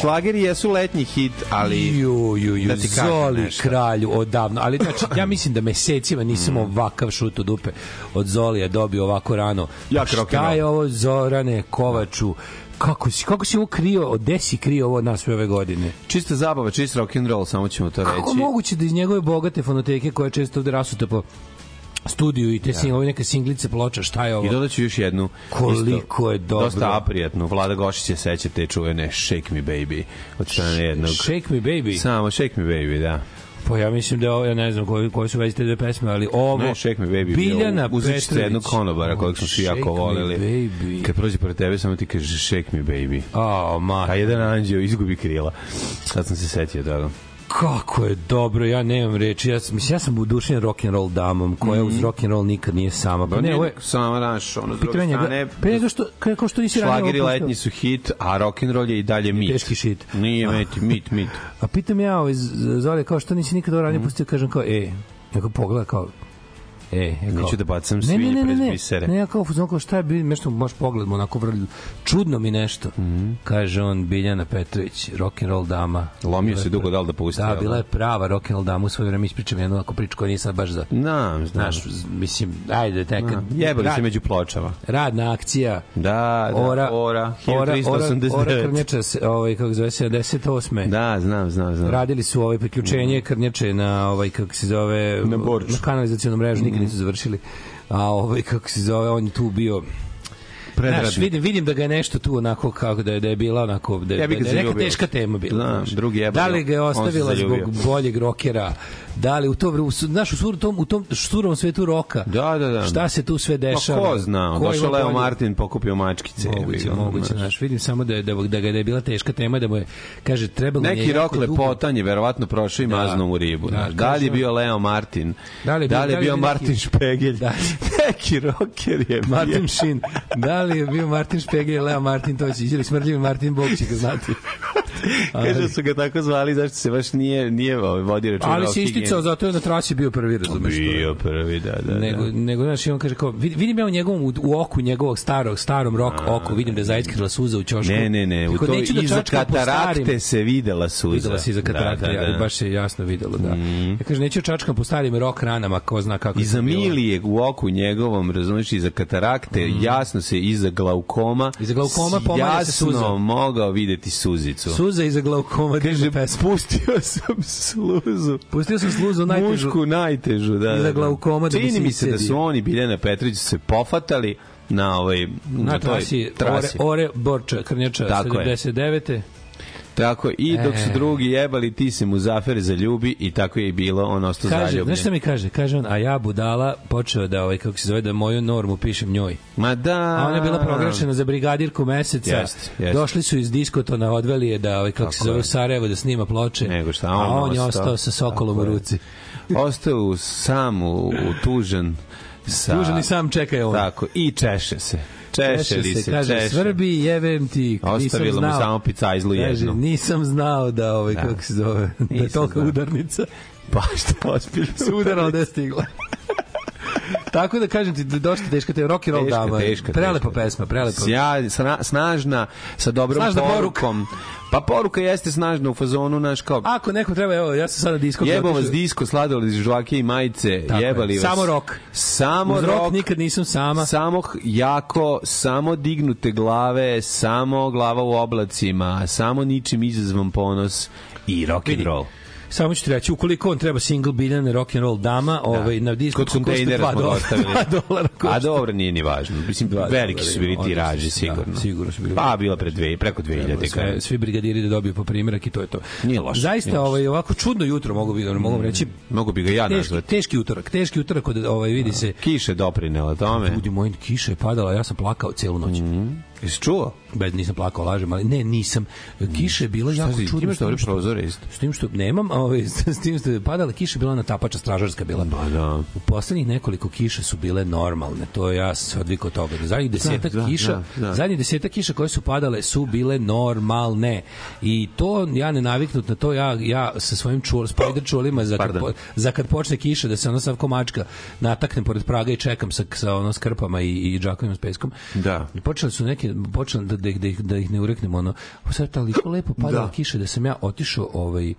Šlageri jesu letnji hit, ali Ju, ju, ju, da ti Zoli nešto. kralju odavno. Ali znači, ja mislim da mesecima nisam ovakav šut u dupe od Zolija dobio ovako rano. Jak Šta je ovo Zorane Kovaču? Kako si, kako si ovo krio, gde si krio ovo nas sve ove godine? Čista zabava, čist rock and roll, samo ćemo to Kako reći. moguće da iz njegove bogate fonoteke koje često ovde rasute po studiju i te sing, ove neke singlice ploča, šta je ovo? I dodat ću još jednu. Koliko je dobro. Dosta aprijatnu. Vlada Gošić se seća te čuvene Shake Me Baby od strane jednog. Shake me baby. Samo Shake Me Baby, da. Pa ja mislim da ovo, ja ne znam koji, koji su vezi te dve pesme, ali ovo... Ne, Shake Me Baby. Biljana Uzet ćete jednog Petrović. konobara kojeg smo svi Shake jako me voleli. baby. Kad prođe pored tebe, samo ti kaže Shake Me Baby. A, ma, A jedan anđeo izgubi krila. Sad sam se setio toga. Kako je dobro, ja nemam reči. Ja, sam- mislim, ja sam udušen rock and roll damom, koja uz rock and roll nikad nije sama. Pa ne, ovo je... Sama naš, ono, s druge Pitanje njega, strane, pre nego što, kao što nisi ranije šlageri letnji su hit, a rock'n'roll je i dalje mit. Teški shit. Nije mit, mit, mit. A pitam ja, ovaj, Z- Zoli, kao što nisi nikad ovo ranije pustio, kažem kao, e, neko pogleda kao, E, e kao, Neću da bacam ne, svinje ne, ne, pred ne, bisere. Ne, ja kao fuzon, kao šta je bilo, nešto baš pogledamo, onako vrlo, čudno mi nešto. Mhm. Kaže on, Biljana Petrović, rock and roll dama. Lomio se dugo da li da pusti. Da, bila je prava rock and roll dama u svoje vreme, ispričam jednu ovako priču koja nije sad baš za... Znam. Znaš, mislim, ajde, tek... Znam. Jebali se rad- među pločama. Radna akcija, Da, da, ora, ora, ora, ora, 1389. ora krnjača, se, ovaj, kako zove se, 78. Da, znam, znam, znam. Radili su ovaj priključenje krnjače na ovaj kako se zove Na Borču. na kanalizacionu mrežu nikad nisu završili. A ovaj kako se zove on je tu bio Predradnik. Znaš, vidim, vidim da ga je nešto tu onako kako da je, da je bila onako da, Ja da, da je neka teška tema bila. Znaš. drugi jebao Da li ga je ostavila zbog boljeg rokera, Da li u to u, znaš, u, sur, tom, u tom šturom svetu roka, Da, da, da. šta se tu sve Pa dešava? ko zna, došao Leo Martin, pokupio mačkice. Moguće, ga, moguće, znaš. znaš, vidim samo da je, da, da, ga, da je bila teška tema, da mu je, kaže, trebalo je Neki rok lepotan je verovatno prošao i Da. maznuo u ribu. Da, znaš. Da, li je bio Leo Martin? Da li je bio- da li je da li je bio bio Martin neki- Špegelj? Da. neki roker je bio. Martin Šin. Da li je bio Martin Špegel ili Leo Martin Točić ili smrdljivi Martin Bog će ga znati. Kaže da su ga tako zvali, zašto se baš nije, nije vodio računa Ali se. Isticao, zato je na trasi bio prvi, razumeš? to je. Bio prvi, da, da. nego, da. nego znaš, i on kaže kao, vid- vidim ja u njegovom, u, u oku njegovog starog, starom rok oku, vidim da je zaiskrila suza u ćošku. Ne, ne, ne, u Tako, to da iza katarakte se videla suza. Videla se iza katarakte, Da, da, da. baš se jasno videlo, da. Ja kaže, neću da čačkam po starim rok ranama, ko zna kako je Iza milije u oku njegovom, razumiješ, iza katarakte, jasno se iza glaukoma, Iza glaukoma pomalja se suza. jasno mogao videti suzicu. Suza iza glaukoma, Kaže, pustio sam sluzu. Pustio sam sluzu najtežu. Mušku najtežu, da. Iza da, da. glaukoma da mi Čini mi se da su oni Biljana Petrović se pofatali na ovaj Na toj trasi, trasi. Ore, Ore Borča, Krnjača, Tako je. 79. Tako i dok su E. drugi jebali ti se mu zafer zaljubi i tako je i bilo, on ostao Kaže, zaljubljen. znaš šta mi kaže? Kaže on, a ja budala počeo da, ovaj, kako se zove, da moju normu pišem njoj. Ma da. A ona je bila proglašena za brigadirku meseca. Jeste, jeste. Došli su iz diskotona, odveli je da, ovaj, kako se zove, u Sarajevo da snima ploče. Nego šta, a on on je ostao. sa sokolom u ruci. Ostao sam u, u tužan sa... Tužan i sam čeka je on. Tako, i češe se. Češe li se, kaže, češe. svrbi, jebem ti, Ostavilo mu znao. samo picajzlu Kaže, jednu. nisam znao da, ovaj, Da. kako se zove, da je tolika udarnica. Pa šta, ospili Se udarala da je stigla. Tako da kažem ti, je dosta teška te rock and roll Teška, dama. teška, Prelepa teška. pesma, prelepa. Sja, sna, snažna, sa dobrom Snažna porukom. Pa poruka jeste snažna u fazonu, naš kao... Ako neko treba, evo, ja sam sada disko. Jebo vas disko, sladoled, žvake i majice, Tako je. jebali vas. Samo rock. Samo Uz rock. rock nikad nisam sama. Samo jako, samo dignute glave, samo glava u oblacima, samo ničim izazvan ponos i rock and roll. Samo ću ti reći, ukoliko on treba single Biljane rock and roll dama, ovaj, na disku Kod kontejnera smo ostavili. 2 dolara A košta. dobro, nije ni važno. Mislim, Dva veliki su bili odlično, tiraži, sigurno. Da, sigurno su bili. Pa, bila pred dve, preko 2000. sve, kada. svi brigadiri da dobiju po primjerak i to je to. Nije loše, Zaista nije ovaj ovako čudno jutro mogu biti, mogu vam reći. Mogu bi ga ja Teški, nazvati. teški utorak, teški utorak kod ovaj vidi se Kiše doprinela tome. Ljudi moji, kiša je padala, ja sam plakao celu noć. Jesi čuo? Bez nisam plakao, lažem, ali ne, nisam. Kiša je bila jako čudna. imaš dobre prozore isto? S tim što nemam, a ovaj, s tim što je padala kiša bila na tapača stražarska bila. Pa da. U poslednjih nekoliko kiša su bile normalne. To ja se odvikao od toga. Zadnjih desetak da, kiša, da, da. zadnjih desetak kiša koje su padale su bile normalne. I to ja ne naviknut na to, ja ja sa svojim čul, spider čulima za kad, po, za kad počne kiša da se ono sav komačka nataknem pored praga i čekam sa sa ono skrpama i i džakovima s peskom. Da. I počeli su neke počeli da da da ih, da ih ne ureknemo ono. Sad toliko lepo padala Da. kiša da sam ja otišao ovaj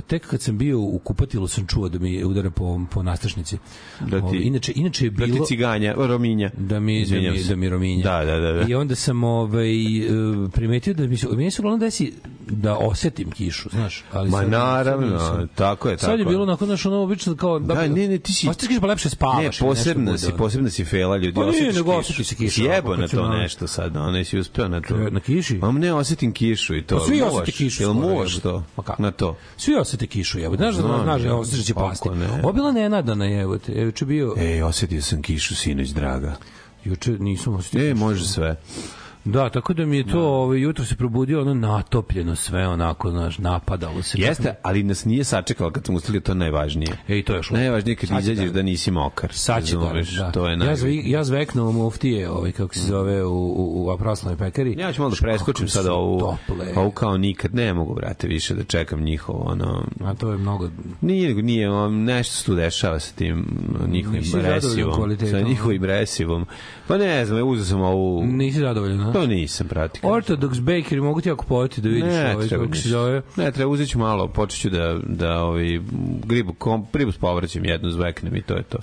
tek kad sam bio u kupatilu sam čuo da mi udara po, po nastrešnici. Da ti- Ovaj, inače, inače je Da bilo... ti ciganja, rominja. Da mi, da mi, da mi rominja. Da, da, da. da. I onda sam ovaj, e, primetio da mi se, meni se uglavnom desi da osetim kišu, znaš. Ali Ma sad- naravno, sad nisam. tako je, tako Sad je bilo onako, znaš, ono, obično kao... Da, ne, ne, ti si... Osjetiš kišu pa lepše spavaš. Ne, bude, si, ono. posebna si fela, ljudi. Pa nije, osjetiš nego kišu. osjeti se kiša, Sjebo onako, na to nešto sad, ono, nisi uspeo na to. Na kiši? Ma ne, osetim kišu i to. Pa svi osjete kišu Jel jebote. to? Ma kako? Na to. Svi osete kišu, jebote. Znaš da Znam, znaš da ja. osjećaš da će pasti. ne? Ovo je nenadana, jebote. Je juče bio... Ej, osjetio sam kišu sinoć, draga. Juče nisam osjetio. E, može sve. Da, tako da mi je to, ovaj, jutro se probudio ono natopljeno sve, onako, znaš, napadalo se. Jeste, ali nas nije sačekalo kad smo ustali, to je najvažnije. Ej, to je još. Najvažnije kad izađeš da- da nisi mokar. Sad će da, da. To je ja, najvažnije. zvi, ja zveknuo muftije, ovaj, kako se zove, u, u, u pravoslavnoj pekari. Ja ću malo da preskočim sada ovu, Tople. ovu kao nikad. Ne mogu, brate, više da čekam njihovo, ono... A to je mnogo... Nije, nije, on, nešto se tu dešava sa tim njihovim resivom. Sa njihovim resivom. Pa ne znam, uzeo sam ovu... Nisi zadovoljan, To nisam, prati. Orthodox Bakery, mogu ti ako povati da vidiš Ne, ovaj, kako se zove. Ne, treba uzet ću malo, počet ću da, da ovaj, gribu, kom, ribu s povrćem jednu zveknem i to je to.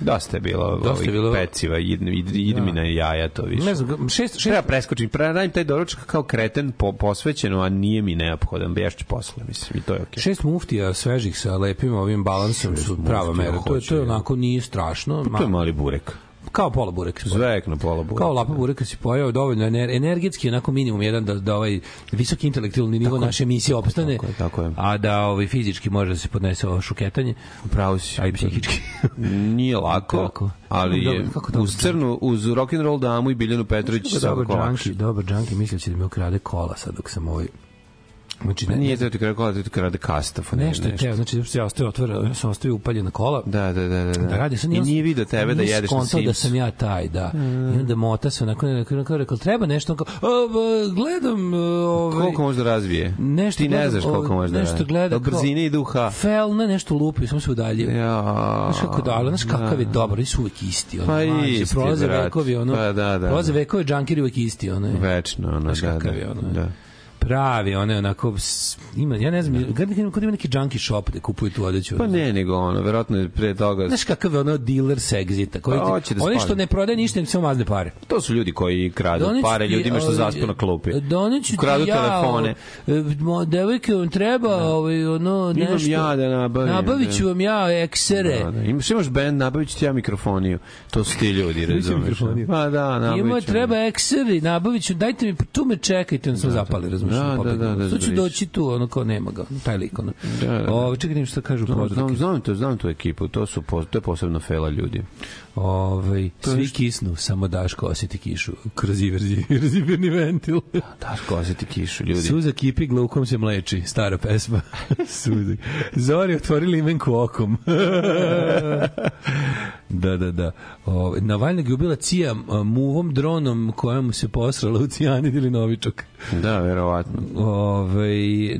Dosta je bilo Dosta ovih je bilo- peciva, idmi, idmi na jaja, to više. Ne znam, šest, šest, Treba preskočiti, pre radim taj doručak kao kreten po, posvećeno, a nije mi neophodan, bešću posle, mislim, i to je okej. Šest muftija svežih sa lepim ovim balansom su prava mera. To je, to je onako nije strašno. To je mali burek. Kao pola burek. si pojeo. Zvek na pola bura. Kao lapa bureka si pojeo dovoljno ener, energetski, onako minimum jedan da, da ovaj visoki intelektualni nivo naše emisije opstane, tako je, tako je. a da ovaj fizički može da se podnese ovo šuketanje, Pravo si. a i psihički. Nije lako, Kako? ali Dobro, je kako dobro uz crnu, uz rock and roll damu i Biljanu Petrović Dobar svakako džanki, dobar džanki, će da mi ukrade kola sad dok sam ovaj Znači, ne, Nije to ti kola, to ti kada kastaf. ne, nešto je teo, znači da ja ostavio otvora, ja sam ostavio upaljena kola. Da, da, da, da. Da radi, sad I nije video tebe da jedeš na da Sims. sam ja taj, da. I onda mota se onako, onako, onako rekao, treba nešto, onako, "A, ba, gledam, uh, ovaj, Koliko može da razvije? nešto Ti ne znaš koliko ovaj, može da nešto gleda kao- brzine ide u H. Fel, ne, nešto lupi, samo se udaljio. Ja. Znaš kako da, ali znaš kakav je dobar, oni su uvek isti. Ono, Pa prolaze vekovi, ono, Pa da, da, prolaze da. vekovi, džankiri uvek isti, ono. Večno, ono, da, kakav da. je ono, da. Pravi, one onako, s- ima, ja ne znam, kad ima- kod ima neki junkie shop da kupuju tu odeću. Pa ne, nego ono, verovatno je pre toga... Znaš kakav je ono dealer sa exita, koji Pa, hoće da oni što ne prodaje ništa, samo mazne pare. To su ljudi koji kradu Doneću pare ti, ljudima što ovaj, zaspu na klupi. Doneću ti Kradu ja, telefone. e, mo- devojke vam treba ovaj, ono, Imam nešto. ja da nabavim, Nabavit ću da. vam ja eksere. Da, da. Imaš, imaš band, nabavit ću ti ja mikrofoniju. To su ti ljudi, razumeš? mikrofoniju. Pa da, nabavit Ima treba ekseri, nabavit ću, dajte mi, tu me čekajte, on sam zapali, razumiješ? Da, da, da, da, Tu ću zbriš. doći tu, ono kao nema ga, taj lik, ono. Da, da, da. Ove, čekaj, da vidim šta kažu Znam, znam, znam, to, znam tu ekipu, to su to je posebno fela ljudi. Ove, svi što- kisnu, samo Daško osjeti kišu kroz iverzi, kroz iverni ventil. Daško, osjeti kišu, ljudi. Suza kipi glukom se mleči, stara pesma. Suza. Zori otvori limenku okom. da, da, da. O, Navalnog je ubila Cija muvom dronom koja mu se posrala u Cijanid ili Novičok. Da, verovatno. Ove,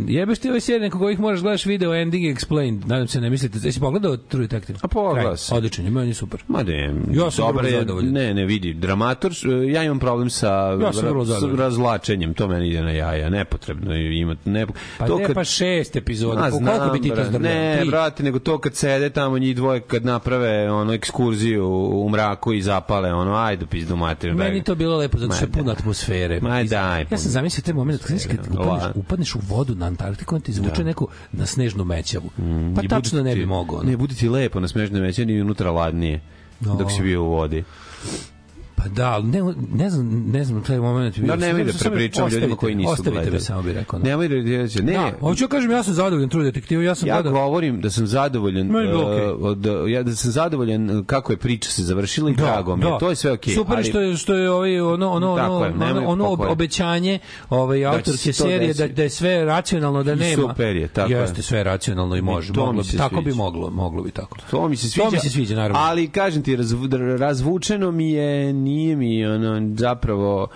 jebeš ti ovaj serij nekog ovih moraš gledaš video Ending Explained. Nadam se ne mislite. Jesi pogledao True Detective? A pogledao sam. Odličan, je, meni je super. Ma ne, Ja sam dobar vrlo je, zadovoljan. ne, ne, vidi, dramator, ja imam problem sa, Ja sam vrlo ra- s zadovoljan. razvlačenjem, to meni ide na jaja, nepotrebno je imati, ne, Pa to ne, kad- pa šest epizoda. A, Po koliko bi ti to zdrljao? Ne, Tri? brate, nego to kad sede tamo njih dvoje, kad naprave ono ekskurziju u mraku i zapale, ono, ajde, pizdu materinu. Meni to bilo lepo zato što je puno da. atmosfere. Ma daj, Ja sam zamislio taj moment kad, kad upadneš, upadneš u vodu na Antarktiku, on ti izvuče neku na snežnu mećavu. Pa I tačno ne bi mogao. Ne, bude ti lepo na smežnoj većini i unutra ladnije. Dok si bio u vodi. Da, ali ne, ne znam, ne znam, taj moment. Da, nemoj da prepričam ostavite ljudima koji nisu Ostavite gledali. me, samo bih rekao. Ne, Nemoj da reći, ne, da, hoću ja kažem, ja sam zadovoljan True Detective, ja sam Ja gledao. govorim da sam zadovoljan bilo uh, okej. od ja da sam zadovoljan uh, kako je priča se završila i drago mi je. To je sve okej. Super ali- što je što je ovaj ono ono ono je, ono, ono obećanje ovaj autorske se to serije da da je sve racionalno da nema. super je, tako je. Jeste sve racionalno i može. Moglo, tako bi moglo, moglo bi tako. To mi se sviđa. To mi se sviđa, naravno. Ali kažem ti razvu, razvučeno mi je, nije mi ono zapravo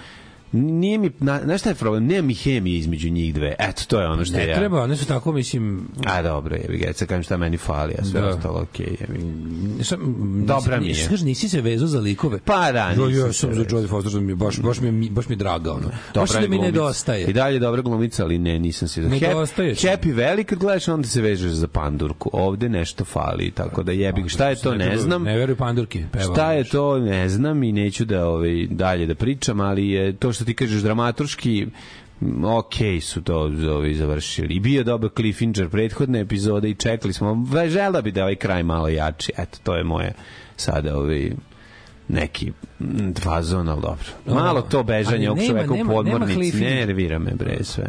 nije mi, na, znaš šta je problem? Nema mi hemije između njih dve. Eto, to je ono što Ne ja... treba, one su tako, mislim, A dobro, jebi ga, sad kažem šta meni fali, a sve Da. ostalo okej. jebi ga. Šta, m, Dobra nisi- mi je. nisi- Kaži, nisi se vezao za likove. Pa da, Jo, nisam ja sam za. Jodie Foster, mi baš, baš, mi, baš mi je draga. Ono. baš Dobra da je mi glumica. nedostaje. I dalje je dobra glumica, ali ne, nisam se... Nedostaje. Happy Valley kad gledaš, onda se vežeš za pandurku. Ovde nešto fali, tako da jebi ga. Šta je to, ne znam. Ne veruju pandurki. Peva. Šta je to, ne znam i neću da ovaj, dalje da pričam, ali je to što ti kažeš dramaturški ok su to ovaj, završili. I bio dobar cliffhanger prethodne epizode i čekali smo. Žela bi da ovaj kraj malo jači. Eto, to je moje sada ovaj, neki mm, fazon, ali dobro. Malo to bežanje ovog čoveka u podmornici nervira me bre sve.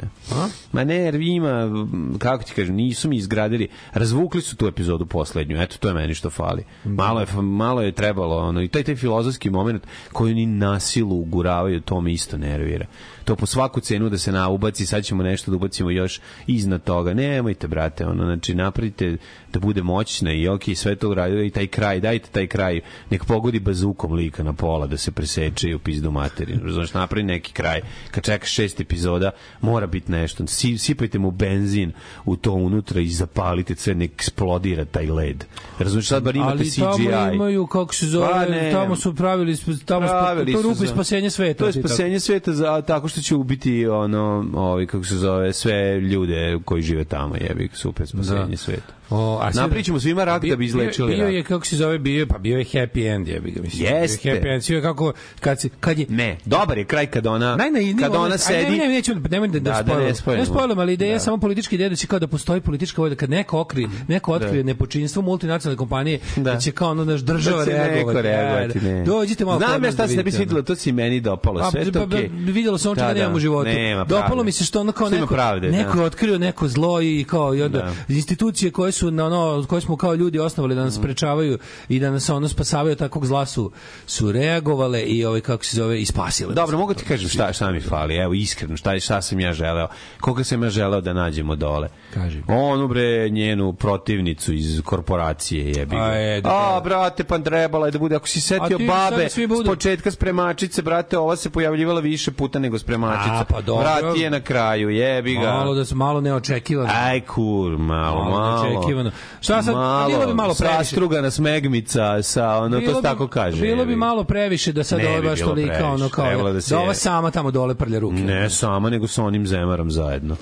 Ma nerv ima, m, kako ti kažem, nisu mi izgradili, razvukli su tu epizodu poslednju, eto to je meni što fali. Malo je, malo je trebalo, ono, i taj, taj filozofski moment koji oni na silu uguravaju, to me isto nervira. To po svaku cenu da se na ubaci, sad ćemo nešto da ubacimo još iznad toga. Nemojte, brate, ono, znači, napravite da bude moćna i ok, sve to uradio i taj kraj, dajte taj kraj, nek pogodi bazukom lika na pola da se preseče i u pizdu materinu. Znaš, napravi neki kraj. Kad čekaš šest epizoda, mora biti nešto. Si, sipajte mu benzin u to unutra i zapalite sve, nek eksplodira taj led. Razumiješ, sad bar imate Ali CGI. tamo imaju, kako se zove, Pa ne. tamo su pravili, tamo spa, Pravili to su rupa za- i spasenje sveta. To je spasenje sveta za, tako što će ubiti ono, ovi, kako se zove, sve ljude koji žive tamo, jebi, super spasenje Da. sveta. O, a sad- Napričamo svima rak da bi izlečili bio, bio rak. je, kako se zove, bio, je- pa bio je happy end, jebi ga, mislim. Jeste. Happy end. Sve kako, kad, si, kad je, Ne, dobar je kraj kad ona, Najnaivniji kad ona sedi... Ne, ne, neću, nemoj da, da, Da, da spojlujem. ne spojlujem, ali ideja je Da. samo politička ideja da će kao da postoji politička volja, kad neko okrije, neko otkrije nepočinstvo multinacionalne kompanije, da. Da. će kao ono naš država Da reagovati. reagovati, Da, da. ne. Dođite malo Znam ja šta da se ne bi ono. svidelo, to si meni dopalo, A, sve je pa, to pa, okej. videlo se on čega Da, nemam da. u životu. Dopalo mi se što ono kao neko, neko da. je otkrio neko zlo i kao i onda Da. institucije koje su na ono koje smo kao ljudi osnovali da nas sprečavaju i da nas ono spasavaju od takvog zla su su reagovale i ovaj kako se zove i spasile. Dobro, mogu ti kažem šta, šta mi fali, evo iskreno, šta, šta sam ja želeo, koga sam ja želeo da nađemo dole. Kaži. Onu bre, njenu protivnicu iz korporacije jebi. A, e, da, A, brate, pa trebala je da bude, ako si setio babe, s početka spremačice, brate, ova se pojavljivala više puta nego spremačica. A, pa dobro. Vrati je na kraju, jebi ga. Malo da se malo neočekivano. Aj kur, malo, Malo malo. Neočekivano. Šta sad, bilo bi malo previše. Sastrugana smegmica sa, ono, to se tako kaže. Bilo bi malo previše da sad ovo baš bilo tolika ono kao da, da ova sama tamo dole prlja ruke. Ne sama, nego sa onim zemarom zajedno.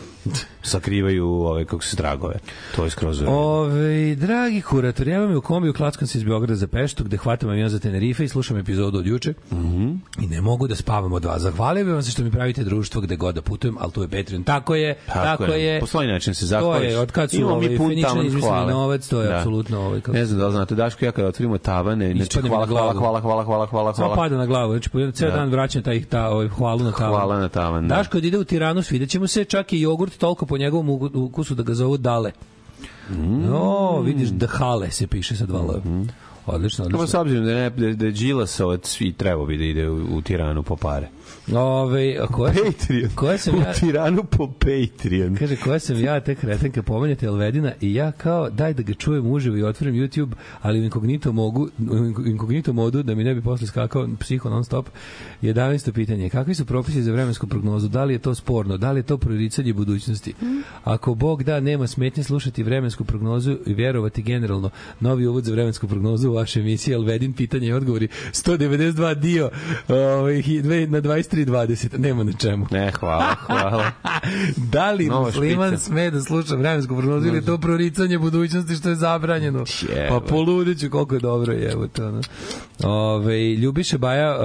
Sakrivaju ove, kako se dragove. To je skroz... Ove, dragi kurator, ja vam je u kombiju, klackam se iz Beograda za Peštu, gde hvatam avion za Tenerife i slušam epizodu od juče. Mhm. I ne mogu da spavam od vas. Zahvalio bih vam se što mi pravite društvo gde god da putujem, ali tu je Patreon. Tako je, tako, je. Po svoj način se To zahvališ. je, od kad su Imamo Feničani taman izmislili novac, to je Da. apsolutno ovaj, kako Ne znam da li znate, Daško, ja kada otvorimo tavane, znači hvala, hvala, hvala, hvala, hvala, hvala, hvala. pada na glavu, znači po ceo Da. dan vraćam taj ta ovaj hvalu na tavan. Hvala na tavan, da. Daško kad ide u Tiranu, svidjet ćemo se čak i jogurt toliko po njegovom ukusu da ga zovu Dale. Mm. No, vidiš, Dahale se piše sa dva L. Odlično, Ovo s odlično. obzirom da, ne, da, da je Đilasovac i trebao bi da ide u, u Tiranu po pare. Ove, a koja, Patreon. koja sam ja... U Tiranu po Patreon. Kaže, koja sam ja te kretenka pomenjate Elvedina i ja kao, daj da ga čujem uživo i otvorim YouTube, ali u inkognito, mogu, u inkognito modu, da mi ne bi posle skakao psiho non stop. 11. pitanje, kakvi su propisi za vremensku prognozu? Da li je to sporno? Da li je to proricanje budućnosti? Ako Bog da, nema smetnje slušati vremensku prognozu i vjerovati generalno novi uvod za vremensku prognozu u vašoj emisiji Elvedin, pitanje i odgovori 192 dio ovaj, hi- dve- na 23.20. Nema na čemu. Ne, hvala, hvala. Da li Nova musliman špica. sme da sluša vremensku prognozu ili je to proricanje budućnosti što je zabranjeno? Jebote. Pa poludeću koliko je dobro evo to. No. Ove, Ljubiša Baja uh,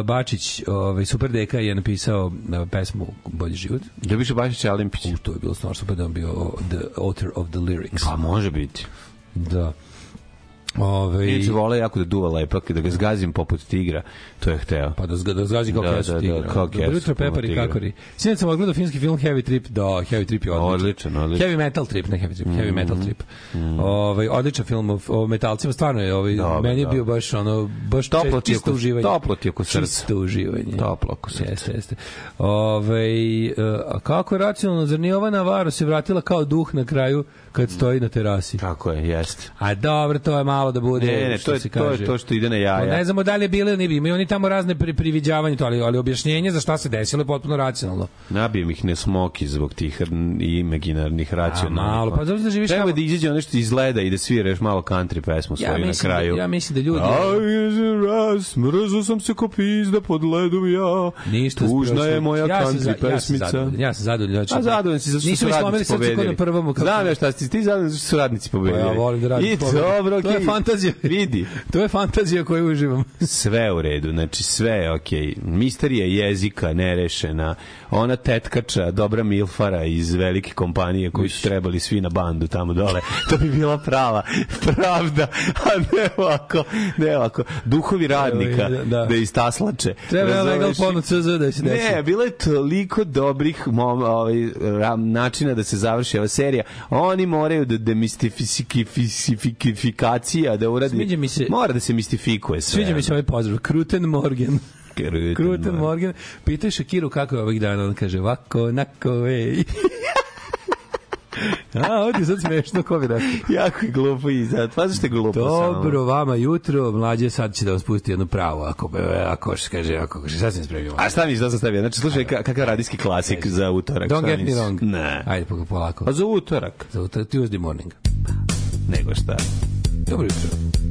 uh, Bačić, ove, super deka je napisao uh, pesmu Bolji život. Ljubiš Bašić Alimpić. U, to je bilo stvarno super da je on bio the author of the lyrics. Pa može biti. Da. Ove, Neće vole jako da duva lepak, da ga zgazim poput tigra. To je hteo. Pa da, da zgazi kao Da, kesu da, da, tigra. kao Dobro kesu jutro, puno Pepar i. Kakori. Sinoć sam odgledao finski film Heavy Trip. Da, Heavy Trip je odličan. Odličan, odličan. Heavy Metal Trip, ne Heavy Trip, Heavy Metal Trip. Ovaj odličan film o, o metalcima, stvarno je, ovaj Dobro, meni je dobro. bio baš ono baš Toplo ti oko- uživanje. toplo ti oko srca. Čisto uživanje. Toplo oko srca. Jeste, jeste. Ovaj e, a kako racionalno, zar nije ova Navaro se vratila kao duh na kraju kad stoji na terasi? Tako je, jeste. A dobro, to je malo da bude, Ne, ne, što to je, se to kaže. je to što ide na Pa jaja. ne znamo da li je bilo ili nije bilo. Imaju oni tamo razne pri, priviđavanja, to, ali, ali objašnjenje za šta se desilo je potpuno racionalno. Nabijem ih ne smoki zbog tih imaginarnih A, racionalnih. malo, pa zato da živiš Treba da izađe ono što izgleda i da sviraš malo country pesmu svoju na mislim da- kraju. ja mislim da ljudi- Aj, raz, smrzo sam se ko pizda pod ledom ja. Ništa Tužna je moja ja sam country za- Ja sam pesmica. zadovoljan, ja sam zadovoljan. A Nisu mi slomili radnici srce kao pobedili. na prvom. Kako... Znam ja šta si, ti zadovoljan zato što su radnici pobedili. Pa ja volim da radim I dobro, To je fantazija. Vidi, To je fantazija koju uživam. sve u redu, znači sve je okej. Misterija jezika nerešena, ona tetkača, dobra milfara iz velike kompanije koji su trebali svi na bandu tamo dole, to bi bila prava pravda, a ne ovako, ne ovako, duhovi radnika Da, da, da. istaslače. Treba je legal ponu CZ da se desi. Ne, bilo je toliko dobrih mom, ovaj, načina da se završi ova serija. Oni moraju da demistifikacija da uradi. Sviđa mi se- Mora da se mistifikuje sve. Sviđa mi se ovaj pozdrav. Kruten Morgan. Kruten, Kruten Morgan. Morgan. Pitaj Shakiru kako je ovih dana. On kaže, vako, nako, ej. A, ovdje je sad smešno, ko bi rekao. jako je glupo i zato. Pa zašto je glupo samo? Dobro, vama jutro, mlađe sad će da vas pusti jednu pravu, ako, ako se kaže, ako kaže, sad sam spremio. A šta mi što sam stavio? Znači, slušaj, ka- kakav radijski klasik za utorak. Don't get me wrong. Ne. Ajde, pa polako. Pa za utorak. Za utorak, Tuesday morning. Nego šta? Dobro jutro.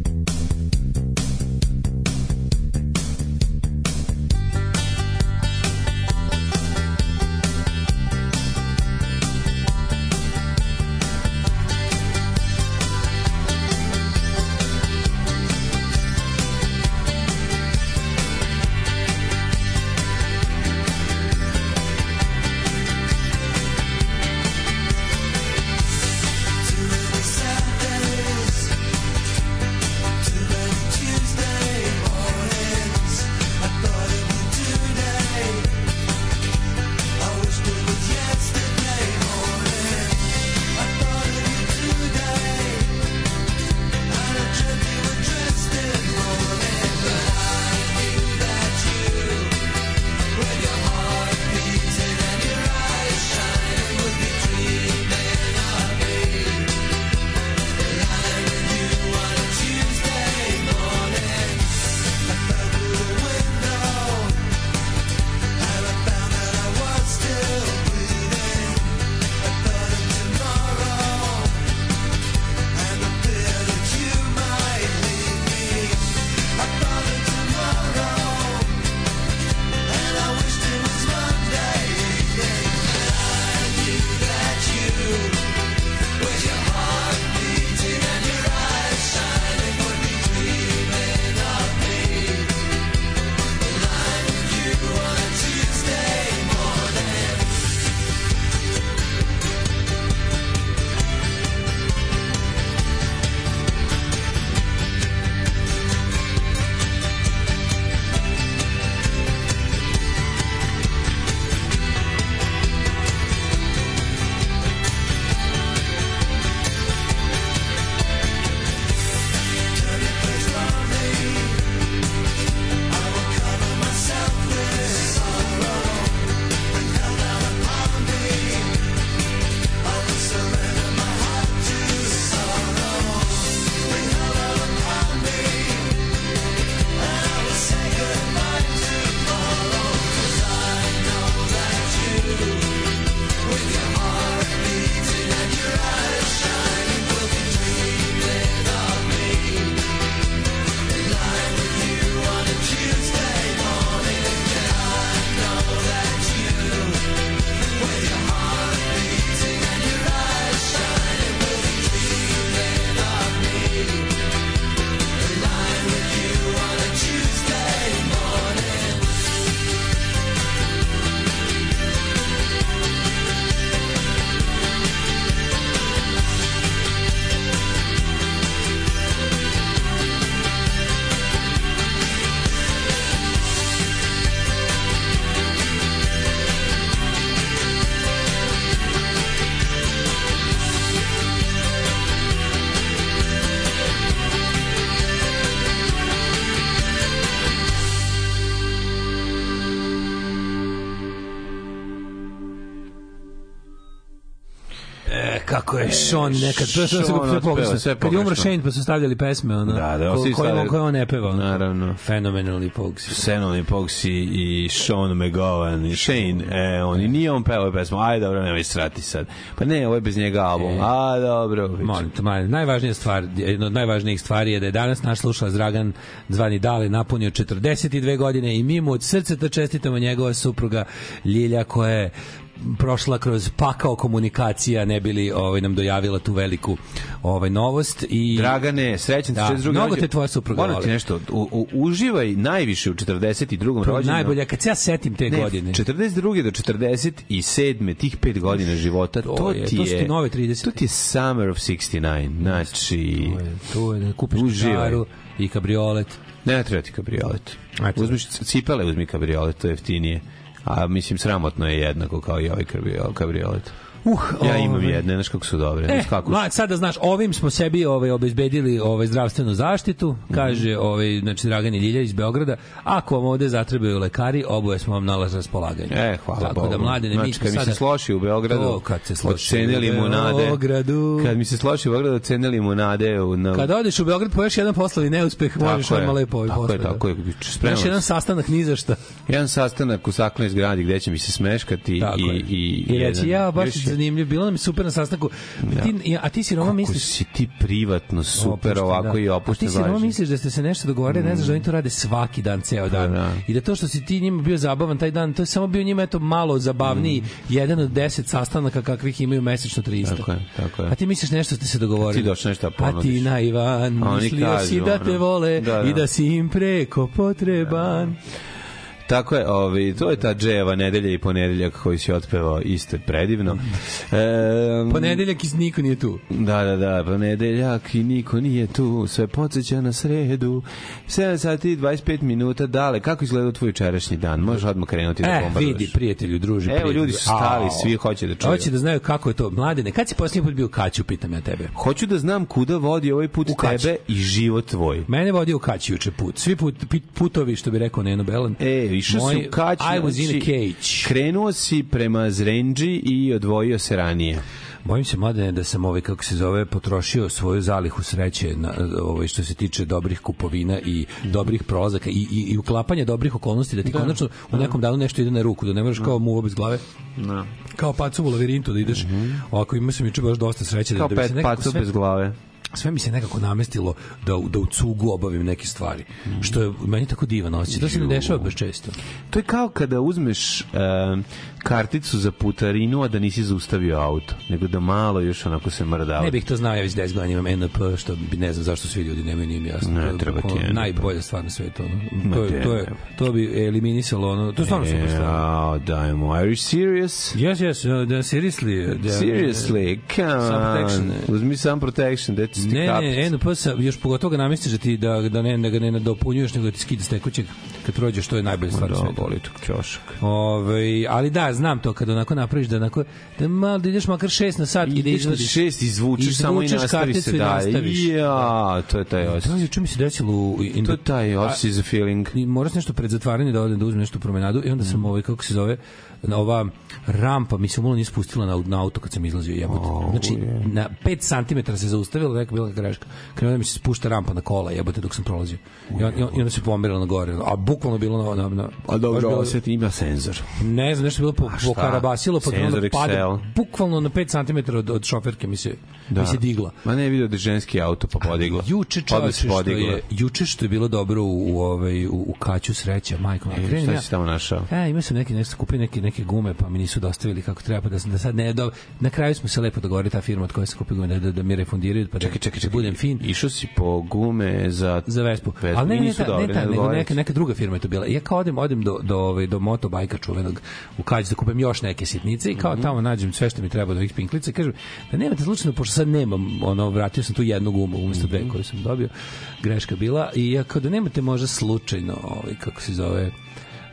Sean nekad, to je sve, pogrešno. Kad je umro. Shane pa su stavljali pesme, ono, Da, da, ko, koje, on, koje on ne peva. Naravno. Fenomenalni Pogues. Senoni Poxy i Sean McGowan i Shane, e, on i nije on pevao pesmu, aj dobro, nemoj srati sad. Pa ne, ovo je bez njega album, a dobro. Molim te, najvažnija stvar, jedna od najvažnijih stvari je da je danas naš slušalac Dragan zvani Dale napunio 42 godine i mi mu od srca to čestitamo njegova supruga Ljilja koja je prošla kroz pakao komunikacija ne bili ovaj nam dojavila tu veliku ovaj novost i Dragane, srećan ti Da, 42. mnogo te tvoja supruga Moram ti nešto, u, u, uživaj najviše u 42. to je rođendan. najbolje kad se ja setim te Ne, godine 42. do 47. tih 5 godina života, to, To je- ti to su je... nove 30. To ti je Summer of 69. Znači... To je- to je da kupiš kačaru i kabriolet Ne treba ti kabriolet. Uzmiš cipele, uzmi kabriolet, to je jeftinije. A mislim, sramotno je jednako kao i ovaj kabrio- kabriolet. Uh, Ja imam ovaj. jedne, znaš kako su dobre. E, kako su. sada znaš, ovim smo sebi ovaj obezbedili ovaj zdravstvenu zaštitu, Mhm. kaže ovaj znači Dragan Ilja iz Beograda. Ako vam ovde zatrebaju lekari, oboje smo vam na raspolaganju. E, hvala Tako Bogu. da mlade ne mi znači, smo kad mi sada se sloši u Beogradu, To, kad se sloši ocene u limunade, Beogradu. kad mi se sloši u Beogradu, ocene limunade u, na, Kad odeš u Beograd po još jedan poslovni neuspeh, možeš Tako je, odmah lepo ovaj tako posle. je, tako je, spreman Još jedan sastanak ni za šta. jedan sastanak u saklenoj zgradi gde će mi se smeškati Tako i, i, I reći, jedan- ja, baš zanimljivo, bilo nam je super na sastanku. Ti, a ti si Roma Kako misliš... si ti privatno super Opušten, ovako da. i A opušten ti si Roma misliš da ste se nešto dogovorili, ne znaš da oni to rade svaki dan, ceo dan. da. I da to što si ti njima bio zabavan taj dan, to je samo bio njima eto malo zabavniji, Mm. jedan od deset sastanaka kakvih imaju mesečno 300. Tako je, tako je. A ti misliš nešto ste se dogovorili? Ti došao nešto da A ti ponudiš. na Ivan, A oni mislio si da te vole da, da. i da si im preko potreban. Tako je, ovaj, to je ta dževa nedelja i ponedeljak koji si otpevao isto predivno. E, Ponedeljak iz niko nije tu. Da, da, da, ponedeljak i niko nije tu, sve podsjeća na sredu. 7 sati i 25 minuta, dale, kako izgleda tvoj jučerašnji dan? Možeš odmah krenuti da E, bombarduješ. vidi, prijatelju, druži. Evo, prijatelju. ljudi su stali, svi hoće da čuju. Hoće da znaju kako je to. Mladene, kad si posljednji put bio Kaću, pitam ja tebe. Hoću da znam kuda vodi ovaj put U tebe i život tvoj. Mene vodio u Kać juče put. Svi put, pit- putovi, što bi rekao Neno Belan. E, išao si u Kać, I was in a cage. krenuo si prema Zrenđi i odvojio se ranije. Bojim se, mladene, da sam ovaj, kako se zove, potrošio svoju zalihu sreće na, ovaj, što se tiče dobrih kupovina i dobrih prolazaka i, i, i uklapanja dobrih okolnosti, da ti konačno u nekom danu nešto ide na ruku, da ne moraš kao muva bez glave, Da. kao pacu u lavirintu da ideš. Ovako, imao sam juče baš dosta sreće. Kao da, da bi pet se nekako sve- bez glave. Sve mi se nekako namestilo da, da u cugu obavim neke stvari. Što je meni tako divan osjećaj. To se ne dešava baš često. To je kao kada uzmeš e, karticu za putarinu, a da nisi zaustavio auto, nego da malo još onako se mrdava. Ne bih to znao, ja već 10 godina imam NP, što bi ne znam zašto svi ljudi nemaju nije mi jasno. Ne, treba ti NP. Najbolja stvar na svetu. Ono. To, je, to, je, to bi eliminisalo ono. To je stvarno super stvar. Ja, dajmo, are you serious? Yes, yes, uh, da, seriously. Da, Seriously, come Some protection. on. Uzmi sam protection, da ti Ne, ne, NP sa, još pogotovo ga namestiš da ti da, da ne, da ga ne nadopunjuješ, nego da ti skida s tekućeg kad prođeš, to je najbolja stvar Da, boli tog ćošak. Ove, ali da, znam to kada onako napraviš da onako da malo da ideš makar 6 na sat i da izvadiš. šest, izvučeš samo i izvučeš nastavi se i nastaviš. Ja, to je taj To osjećaj. juče mi se desilo u in To je taj osjećaj za feeling. I moram se nešto pred zatvaranje da odem da uzmem nešto u promenadu i onda Mm. sam ovaj kako se zove na ova rampa mi se umalo nije spustila na, na auto kad sam izlazio jebote. znači na 5 cm se zaustavila neka bila greška. Krenuo da mi se spušta rampa na kola jebote dok sam prolazio. I, i on- i onda se pomerila na gore. A bukvalno bilo na, na, na A dobro, bilo- osjeti ima senzor. Ne znam, nešto je bilo po, po karabasilo, pa Senzor pada, bukvalno na 5 cm od, od šoferke mi se, Da. mi se digla. Ma ne vidio da je ženski auto pa podigla. Juče Odmah čoveče se što je juče što je bilo dobro u, u ovaj u, u kaću sreća, majko. E, Krenem šta si tamo našao? E, imao sam neki nešto kupio neke neke gume, pa mi nisu dostavili kako treba, pa da, sam- da sad ne do, na kraju smo se lepo dogovorili ta firma od koje se kupio gume da, da, da mi refundiraju, pa da, Čekaj, čekaj, da čekaj. budem fin Išao si po gume za... za Vespu. Vespu. Ali ne, ne, ta, ne, dobre, ta, ne nego odgovaraju neka, neka druga firma je to bila. Ja kao odem, odem do, do, ovaj, do motobajka čuvenog u Kađu da kupim još neke sitnice i Mhm. kao tamo nađem sve što mi treba od ovih pinklica i kažem da nemate slučajno, pošto sad nemam, ono, vratio sam tu jednu gumu umesto Mhm. dve koju sam dobio, greška bila i ja kao da nemate možda slučajno, ovaj, kako se zove,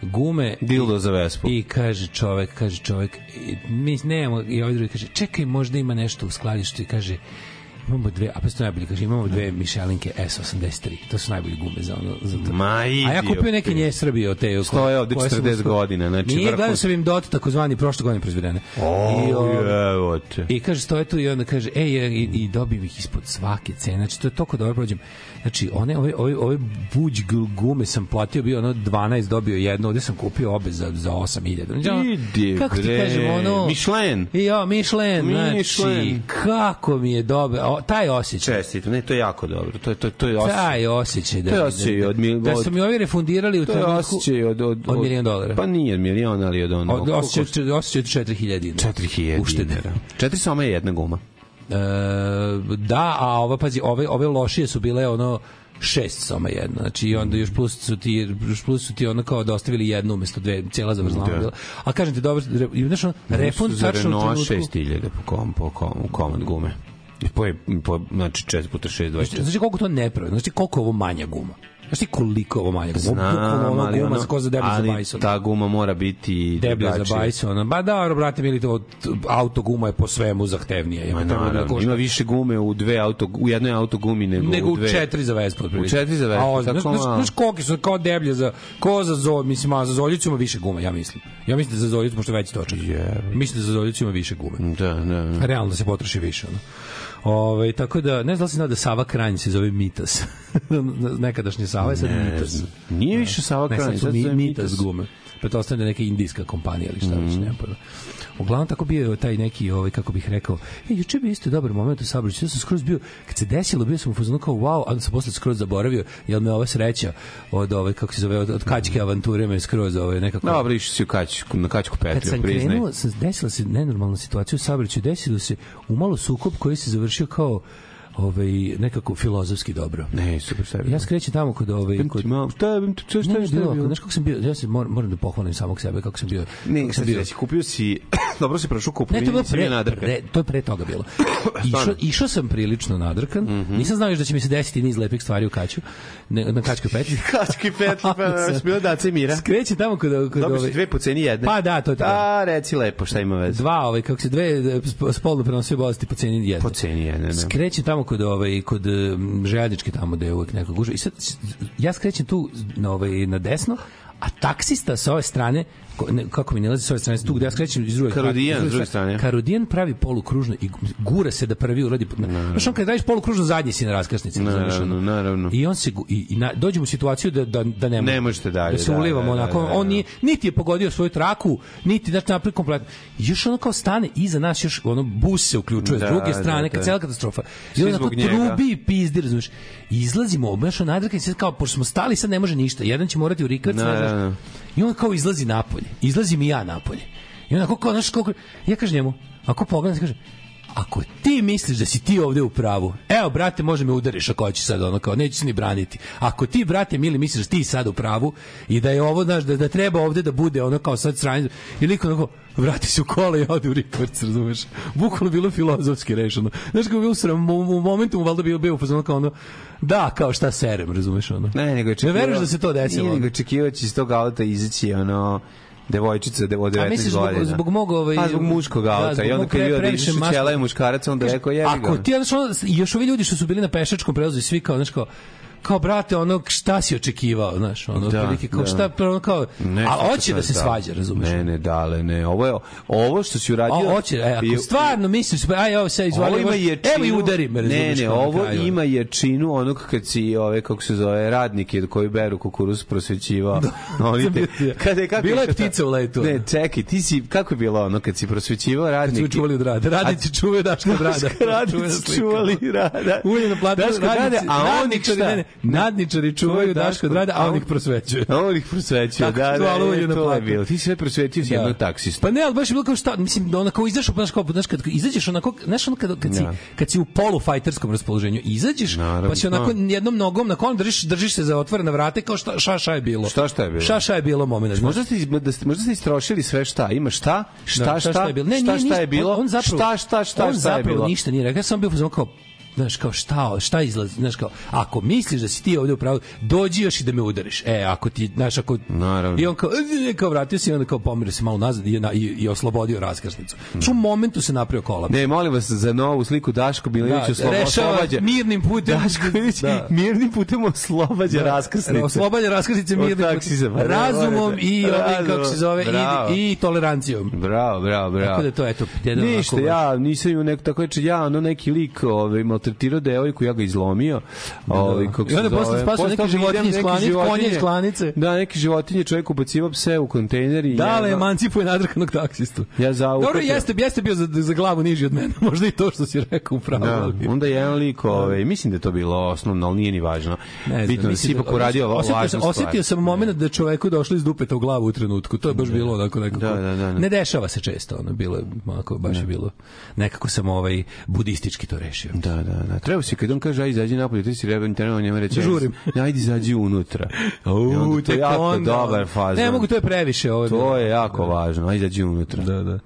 gume Dildo za Vespu. i kaže čovek, kaže čovek, i mi nemamo, i ovaj drugi kaže, čekaj, možda ima nešto u skladištu i kaže, imamo dve, a pa to najbolje, kaže, imamo dve Michelinke S83. To su najbolje gume za ono. Za to. Ma A ja kupio neke nje Srbije od te. Stoje ovde koje sam 40 uspeo- godina, znači Nije, gledao sam im dot, takozvani, prošle godine proizvedene. I, O, o, evo te. I kaže, stoje tu i onda kaže, ej, i, i dobijem ih ispod svake cene. Znači, to je toliko dobro prođem. Znači, one, ove, ove, ove buđ gu- gume sam platio, bio ono 12, dobio jedno, ovde sam kupio obe za, za 8000. Znači, ono, Idi, kako ti bre. kažem, ono... Michelin. I ja, Michelin, znači, kako mi je dobro, o, taj osjećaj. Čestito, ne, to je jako dobro. To je, to, to je osjećaj. Taj osjećaj da, To je osjećaj od mil- da od- su mi ovi refundirali u To je trenutku osjećaj od... Od, od milion dolara. Pa nije milion, ali od ono... od, osjećaj, osjećaj od 4000 dinara. 4000 uštede. dinara. Četiri soma je jedna guma. E, da, a ova, pazi, ove, ove lošije su bile ono šest soma jedno. Znači i onda još plus su ti još plus su ti ono kao dostavili jednu umesto dve, cijela zavrzlama Da. bila. A kažem ti dobro, re, i znaš, ono, refund tačno u trenutku. 6000 po kom, po kom, komad gume. I Po, po, znači 4 puta 6, 24. Znači koliko to nepravedno, znači koliko je ovo manja guma. Znaš ti koliko ovo guma? Bukvalno Znam, ono ali, guma ono, za ko za deblje za ali bajson. ta guma mora biti deblja za drugačija. bajson. Ba da, brate, mili, to auto guma je po svemu zahtevnije. Ma da naravno, košta- ima više gume u dve auto u jednoj auto gumi nego, nego u u dve. četiri za Vespu otprilike. U četiri za Vespu, A o, tako znaš, znaš, malo. znaš koliki su kao deblje za ko za zolj, mislim, a za zoljicu ima više gume, ja mislim. Ja mislim da za zoljicu pošto veći točak. Jebi. Mislim da za zoljicu ima više gume. Da, da, da. Realno da se potroši više, ono. Ove, tako da, ne znam da li si znao da Sava Kranj se zove Mitas. Nekadašnji Sava je sad Ne Mitas. Nije više Sava Ne, sad Kranj, sad mi, se zove Mitas Mitas. gume. Pretpostavljam da je neka indijska kompanija ili šta već, Mhm. nema pojma. Uglavnom tako bio je taj neki, ovaj, kako bih rekao, e, juče bio isto dobar moment u saobraćaju. Ja sam skroz bio, kad se desilo, bio sam u fazonu kao wow, a sam posle skroz zaboravio, jel me ova sreća od ove, kako se zove, od, od kačke avanture me skroz ove, nekako... Dobro, išao si u kačku, na kačku Kad Petriju, sam priznaj. krenuo, sam, desila se nenormalna situacija u saobraćaju, desilo se umalo sukob koji se završio kao ovaj, nekako filozofski dobro. Ne, super, bilo? Ja skrećem tamo kod ovaj kod Malo, šta je, šta, šta, Ne, je, ne, bilo, znaš kako sam bio, ja se moram, moram da pohvalim samog sebe kako sam bio. Ne, kako sam bio. reći, kupio si, dobro si prošao Ne, kupovinu, to je bilo pre, nadrkan. pre, to je pre toga bilo. Išao, išao sam prilično nadrkan. Mhm. Nisam znao još da će mi se desiti niz lepih stvari u kaću, ne, na kačkoj petri. Kački Petri, pa bilo Daca i Mira. Skreće tamo kod, kod si ove, dve po ceni jedne. Pa da, to je to. A, reci lepo, šta ima veze? dva, ovaj, kako se dve e, sp- spolno prenosive bolesti po ceni jedne. Po ceni jedne, ne. Skrećem tamo kod ovaj kod željezničke tamo gde je uvek neka gužva. I sad ja skrećem tu na ovaj na desno, a taksista sa ove strane ne, kako mi ne lazi sa ove strane tu gde ja skrećem iz druge Karudijan, s druge strane. Karudijan pravi polukružno i gura se da prvi uradi znaš on kad radiš polukružno zadnji si na raskrsnici Naravno, naravno. i on se i, i na, dođemo u situaciju da da da ne, Ne možete dalje, da se da, ulivamo da, da, onako da, da. on nije niti je pogodio svoju traku niti znači napravi kompletno I još ono kao stane iza nas još ono bus se uključuje Da, s druge da, strane da. kad cela katastrofa i on onako trubi i pizdi razumeš I izlazimo baš nadrkani sad kao pošto smo stali sad ne može ništa jedan će morati u rikac Da, da, znaš. da. I on kao izlazi napolje. Izlazim i ja napolje. I onako kao znaš koliko ja kažem njemu ako pogledam kaže ako ti misliš da si ti ovde u pravu, evo, brate, može me udariš ako hoćeš sad, ono kao, neću se ni braniti. Ako ti, brate, mili, misliš da ti sad u pravu i da je ovo, znaš, da, da treba ovde da bude ono kao sad sranje, i liko onako, vrati se u kola i ode u rikvrc, razumeš? Bukvalno bilo filozofski rešeno. Znaš kako je bilo sram, u, u momentu mu valjda bio, bio kao ono, da, kao šta serem, razumeš ono? Ne, nego je Ne očekivao- veruješ da se to desilo? Nije, nego očekivao će iz tog auta izaći ono devojčica de, od 19 A misliš zbog- godina. zbog mog, ovaj- Pa zbog muškog da, auta. zbog I onda kad je vidio da čela je muškarac, onda je rekao, jebi ga. Ako ti, znaš, još ovi ljudi što su bili na pešačkom prelazu i svi kao, znaš, kao, kao brate, ono, šta si očekivao, znaš, ono, Da, otprilike, kao, da. šta, ono, kao, Ne, a hoće da se da. svađa, razumeš? Ne, ne, dale, ne. Ovo je ovo što si uradio. A, hoće, e, ako i- stvarno misliš, pa, aj, evo, sad izvali, Ovo ima ječinu. evo i udari me, razumeš? Ne, ne, ovo kraju, ima ječinu onog kad si ove kako se zove radnike koji beru kukuruz prosvećivao. Oni te, kada je kako Bila je ptica u letu. Ne, čekaj, ti si kako je bilo ono kad si prosvećivao Kad su radnike? me čuvali od rada. Radnici čuvaju Daška od rada. Čuvena Radnici čuvali rada. Ulje na od radnici, a on nadničari, šta? Nadničari čuvaju Daška od rada, a on ih prosvećuje. A on ih prosvećuje, da, da, da, to je platu. bilo. Ti sve prosvetio s jednog taksista. Pa ne, ali baš je bilo kao šta, mislim, da ona kao izašao, znaš, kao, znaš, kad izađeš onako, znaš, ono kad, kad, si, Da. kad si u polufajterskom raspoloženju, izađeš, Naravno, pa si onako da. jednom nogom na kolom držiš, držiš se za otvorena vrata kao šta, šta, šta je bilo. Šta, šta je bilo? Šta, šta je bilo moment. znaš. Možda ste, da ste, možda ste istrošili sve šta? Ima šta? Šta, Da, šta? je bilo? Ne, šta, nije šta ništa. je bilo? On, on zapravo, šta, šta, šta, on šta je zapravo bilo? ništa nije rekao. Sam bio kao znaš kao šta šta izlazi znaš kao ako misliš da si ti ovde u pravu dođi još i da me udariš e ako ti znaš ako Naravno. i on kao "E, kao vratio se i onda kao pomerio se malo nazad i, i, i oslobodio raskrsnicu što u momentu se napravio kolaps Ne, molim vas za novu sliku Daško Milinović Da, oslo- rešava oslobađa. mirnim putem. Daško Milinović Da. mirnim putem oslobađa raskrsnice. Oslobađa raskrsnice mirnim putem. razumom i ovaj, kako se zove Bravo. i, i tolerancijom Bravo, bravo, bravo. Tako da to, eto, jedan Ništa, ja nisam imao neko tako reče, ja ono neki lik ovaj, maltretirao devojku, ja ga izlomio. Ovaj, kako I onda posle spasao neke životinje iz neke klanice, konje iz klanice. Da, neke životinje, čovjek ubacivao pse u kontejner i Dale, ja, emancipuje nadrkanog taksistu. Ja za Dobro, jeste, jeste bio za, za glavu niži od mene. Možda i to što si rekao upravo. Da, ali- onda je jedan lik, ovaj, mislim da je to bilo osnovno, ali nije ni važno. Ne Bitno da si ipak uradio osetio važnu sam, stvar. osetio sam moment da čoveku došlo iz dupeta u glavu u trenutku. To je baš bilo onako nekako. Da, da, da, da. Ne dešava se često, ono bilo je onako baš je bilo. Nekako sam ovaj budistički to rešio. Da, da, da. Treba si kad on kaže aj izađi napolje, ti si treba treba njemu reći. Žurim. "Aj, Ajde izađi unutra. U, to je jako onda. dobar fazon. Ne mogu, to je previše. Ovo To je jako važno. Ajde izađi unutra. Da, da.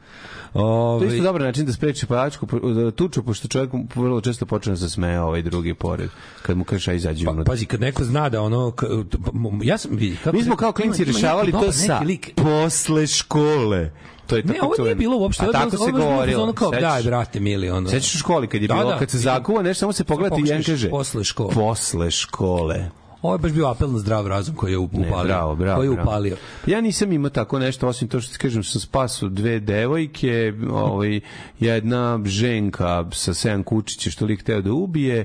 To je Ove, isto dobar način da spreči palačku da tuču, pošto čovjek vrlo često počne da se smeje ovaj drugi pored, kad mu kaže aj izađi Pa, unutra. pazi, kad neko zna da ono... k- m- Ja sam... Kako Mi smo kao klinci jako to sa posle škole. To je Ne, tako ovo nije bilo uopšte. A tako se govorilo. Ono kao, daj, brate, mili, ono. Sećaš u školi kad je Da, bilo, da. kad se zakuva nešto, samo se pogleda i jedan kaže posle škole. Posle škole. Ovo je baš bio apel na zdrav razum koji je upalio. Ne, bravo, bravo. Koji je bravo. upalio. Ja nisam imao tako nešto, osim to što ti kažem, sam spasao dve devojke, ovaj, jedna ženka sa sedam kučića što lik teo da ubije,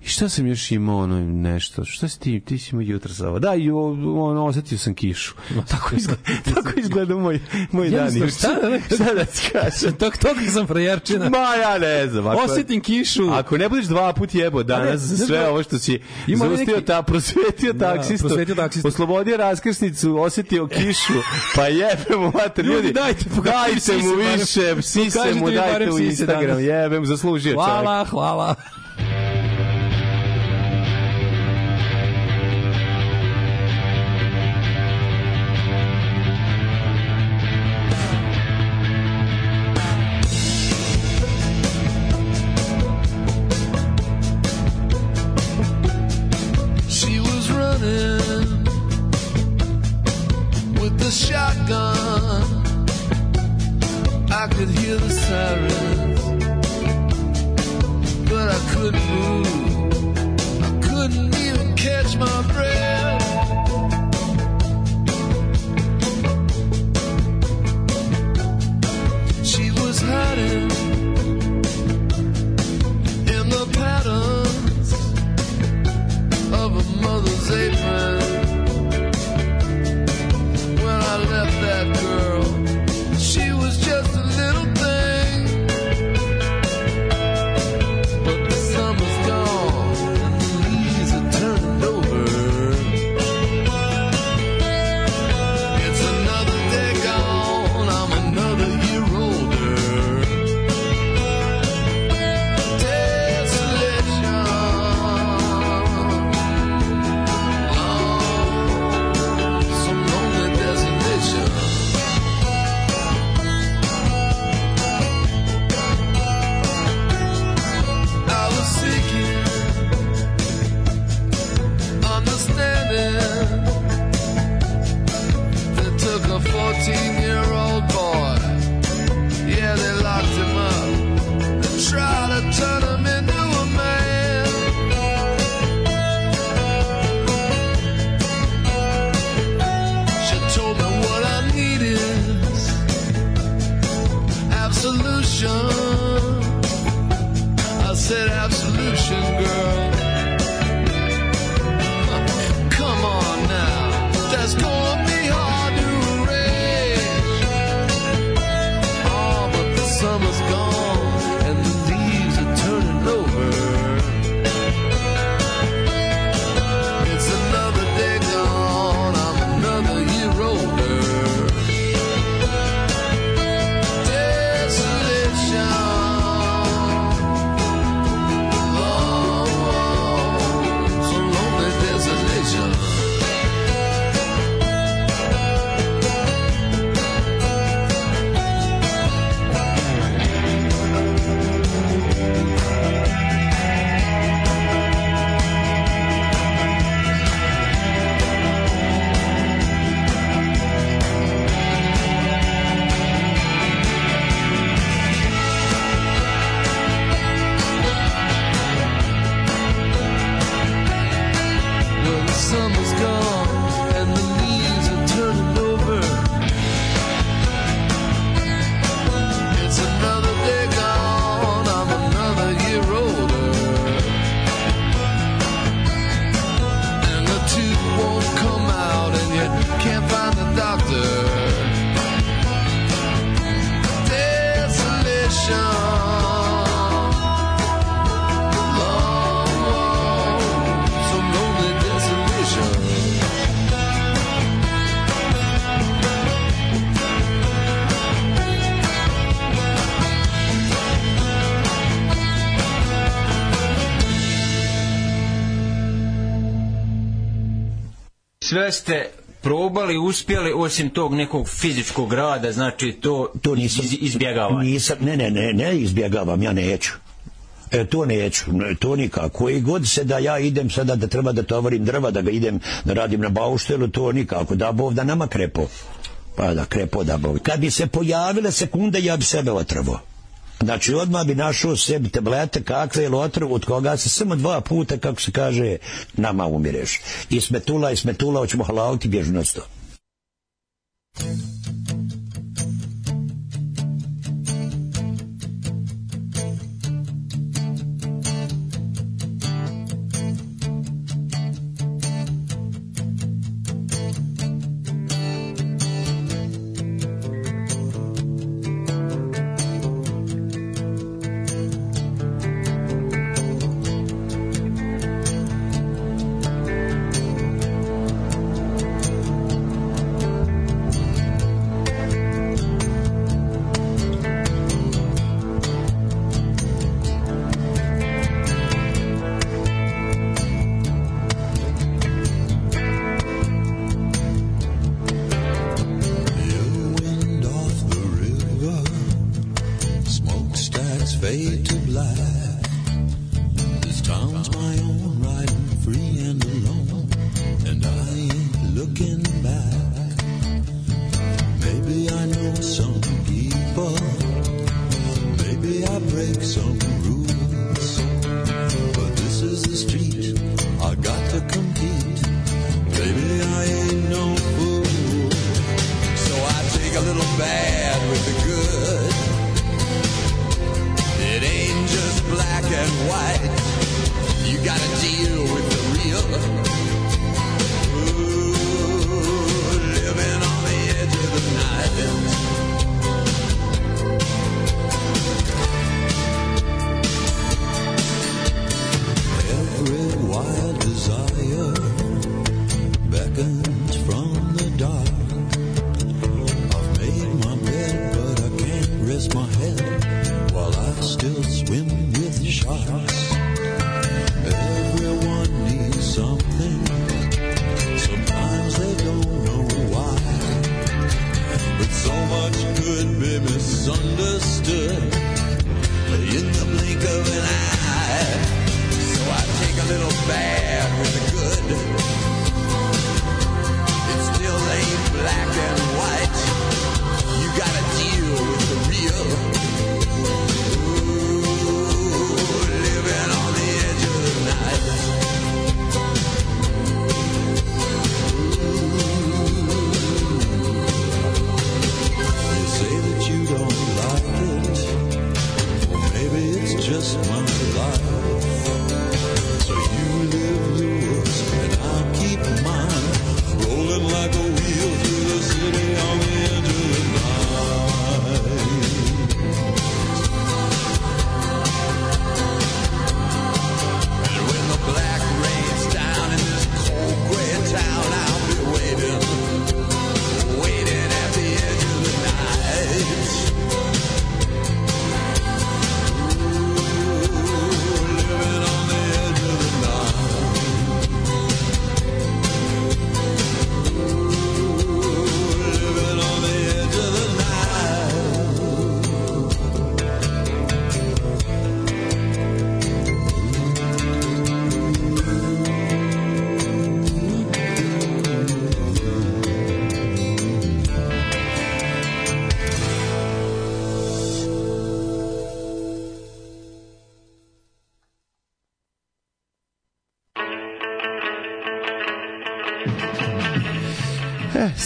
i šta sam još imao ono nešto, šta si ti, ti si imao jutro za ovo, da, i ono, osetio sam kišu. Tako izgleda, tako izgleda moj, moj dan. Šta da- šta da ti kažem? Tok, tok sam frajerčina. Ma ja ne znam. Ako, Osetim kišu. Ako ne budeš dva put jebo danas za znaš sve da- ovo što si Ima zaustio neki- ta, prosvetio Da, taksistu, prosvetio taksistu. oslobodio raskrsnicu, osetio kišu, pa jebe mu mater, Ljudi, ljudi, dajte, dajte mu više, sise mu dajte u Instagram, danas. jebem, zaslužio čovjek. Hvala, hvala. My breath. Sve ste probali, uspjeli, osim tog nekog fizičkog rada, znači to, to nisam iz, izbjegava. Nisam, ne, ne, ne, ne izbjegavam, ja neću. E, to neću, ne, to nikako. I god se da ja idem sada da treba da tovarim drva, da ga idem da radim na bauštelu, to nikako. Da bov da nama krepo. Pa da krepo da bov. Kad bi se pojavile sekunde, ja bi sebe otrvo. Znači, odmah bi našao sebi tablete kakve ili otrov od koga se samo dva puta, kako se kaže, nama umireš. I smetula, i smetula, hoćemo halaliti bježu na sto.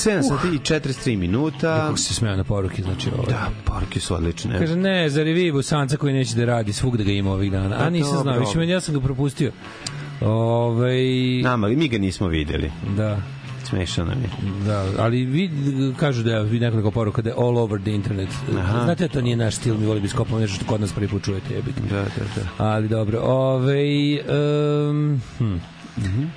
7 uh. sati i 43 minuta. Kako se smeja na poruke, znači ovo. Da, poruke su odlične. Kaže, ne, zar je vi busanca koji neće da radi, svugde ga ima ovih dana. A, pa nisam znao, više meni ja sam ga propustio. Ove... Nama, mi ga nismo videli. Da smešano nam je. Da, ali vi kažu da vi nekoliko poruka da je all over the internet. Aha. Znate, to nije naš stil, mi volimo da skopao nešto što kod nas prvi put čujete. Jebik. Da, da, da. Ali dobro, ovej... Um, hm.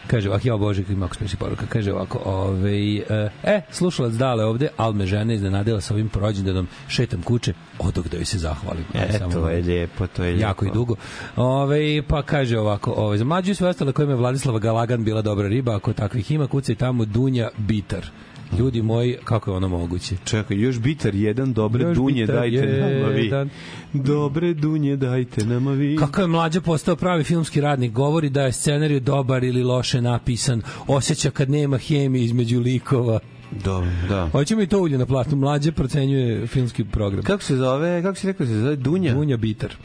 Kaže ovako, ja bože, ima ako smiješnih poruka. Kaže ovako, ovaj, e, e, slušalac dale ovde, ali me žena iznenadila sa ovim rođendanom, šetam kuće, odog da joj se zahvalim. E, samo to je lijepo, to je lijepo. jako i dugo. Ove, pa kaže ovako, ove, za mlađu i sve ostale kojima je Vladislava Galagan bila dobra riba, ako takvih ima, kucaj tamo Dunja Bitar. Ljudi moji, kako je ono moguće? Čekaj, još bitar jedan, dobre Još dunje dajte nama vi. jedan. Dobre dunje dajte nama vi. Kako je mlađa postao pravi filmski radnik, govori da je scenarij dobar ili loše napisan, osjeća kad nema hemije između likova. Da, da. Hoćemo i to ulje na platu. Mlađe procenjuje filmski program. Kako se zove, kako si rekao da se zove, Dunja? Dunja Bitar.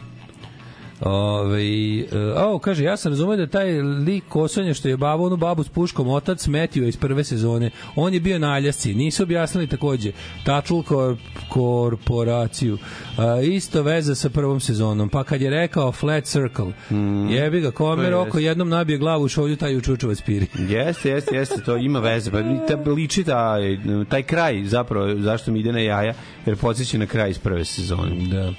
Ove, o, kaže, ja sam razumio da taj lik kosonja što je bavo onu babu s puškom otac metio iz prve sezone. On je bio na aljasci. Nisu objasnili takođe. Tačul kor, korporaciju. A, isto veza sa prvom sezonom. Pa kad je rekao Flat Circle, mm. jebi ga, kome To roko jest. jednom nabije glavu u šolju, taj učučuvac piri. Jeste, jeste, jeste, to ima veze. Pa ta, liči taj, taj kraj zapravo zašto mi ide na jaja, jer podsjeća na kraj iz prve sezone. Da.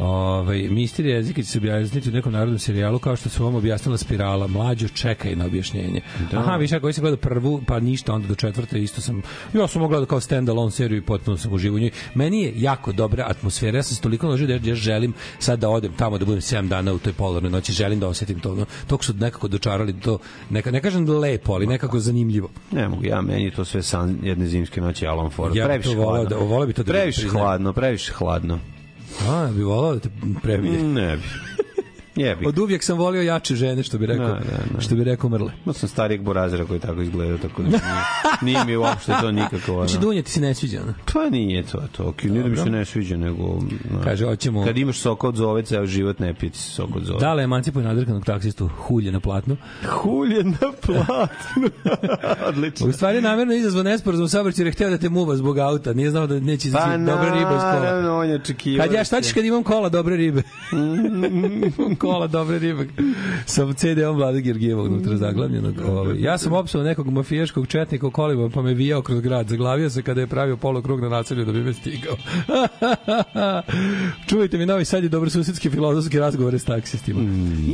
Ovaj misterija jezika će se objasniti u nekom narodnom serijalu kao što su vam objasnila spirala. Mlađo čekaj na objašnjenje. Da. Aha, više ako si gledao prvu, pa ništa, onda do četvrte isto sam... Ja sam mogla kao stand-alone seriju i potpuno sam uživao u njoj. Meni je jako dobra atmosfera. Ja sam se toliko ložio da ja želim sad da odem tamo da budem 7 dana u toj polarnoj noći. Želim da osetim to. No, tog su nekako dočarali to. Neka, ne kažem lepo, ali nekako zanimljivo. Ne mogu, ja, meni to sve san jedne zimske noći Alan Ford. Ja previše to volao da- volao bi to da previše hladno, previše hladno. A, bi volao da te prebije. Ne bi. Jebi. Od uvijek sam volio jače žene, što bi rekao, Da, da, da. što bi rekao Mrle. Imao sam starijeg burazira koji tako izgleda, tako da nije, nije mi uopšte to nikako. Ono. Znači, Dunja ti se ne sviđa, ono? Pa nije to, to. Nije da mi se ne sviđa, nego... No. Kaže, hoćemo... Kad imaš sok od zove, ceo život ne piti sok od zove. Da li emancipuje nadrkanog taksistu hulje na platnu? Hulje na platnu. Odlično. U stvari je namjerno izazvao nesporazum u saobraćaju jer je hteo da te muva zbog auta. Nije znao da neće Pa dobra riba iz kola. naravno, on je očekivao. Kad ja šta ćeš kad imam kola dobre ribe? imam kola dobre ribe. Sa CD-om Vlada Gergijeva unutra zaglavljenog. Ovaj. Ja sam opsao nekog mafijaškog četnika u kolima pa me vijao kroz grad. Zaglavio se kada je pravio polukrug na naselju da bi me stigao. Čujte mi, Novi Sad je dobrosusedski filozofski razgovore s taksistima.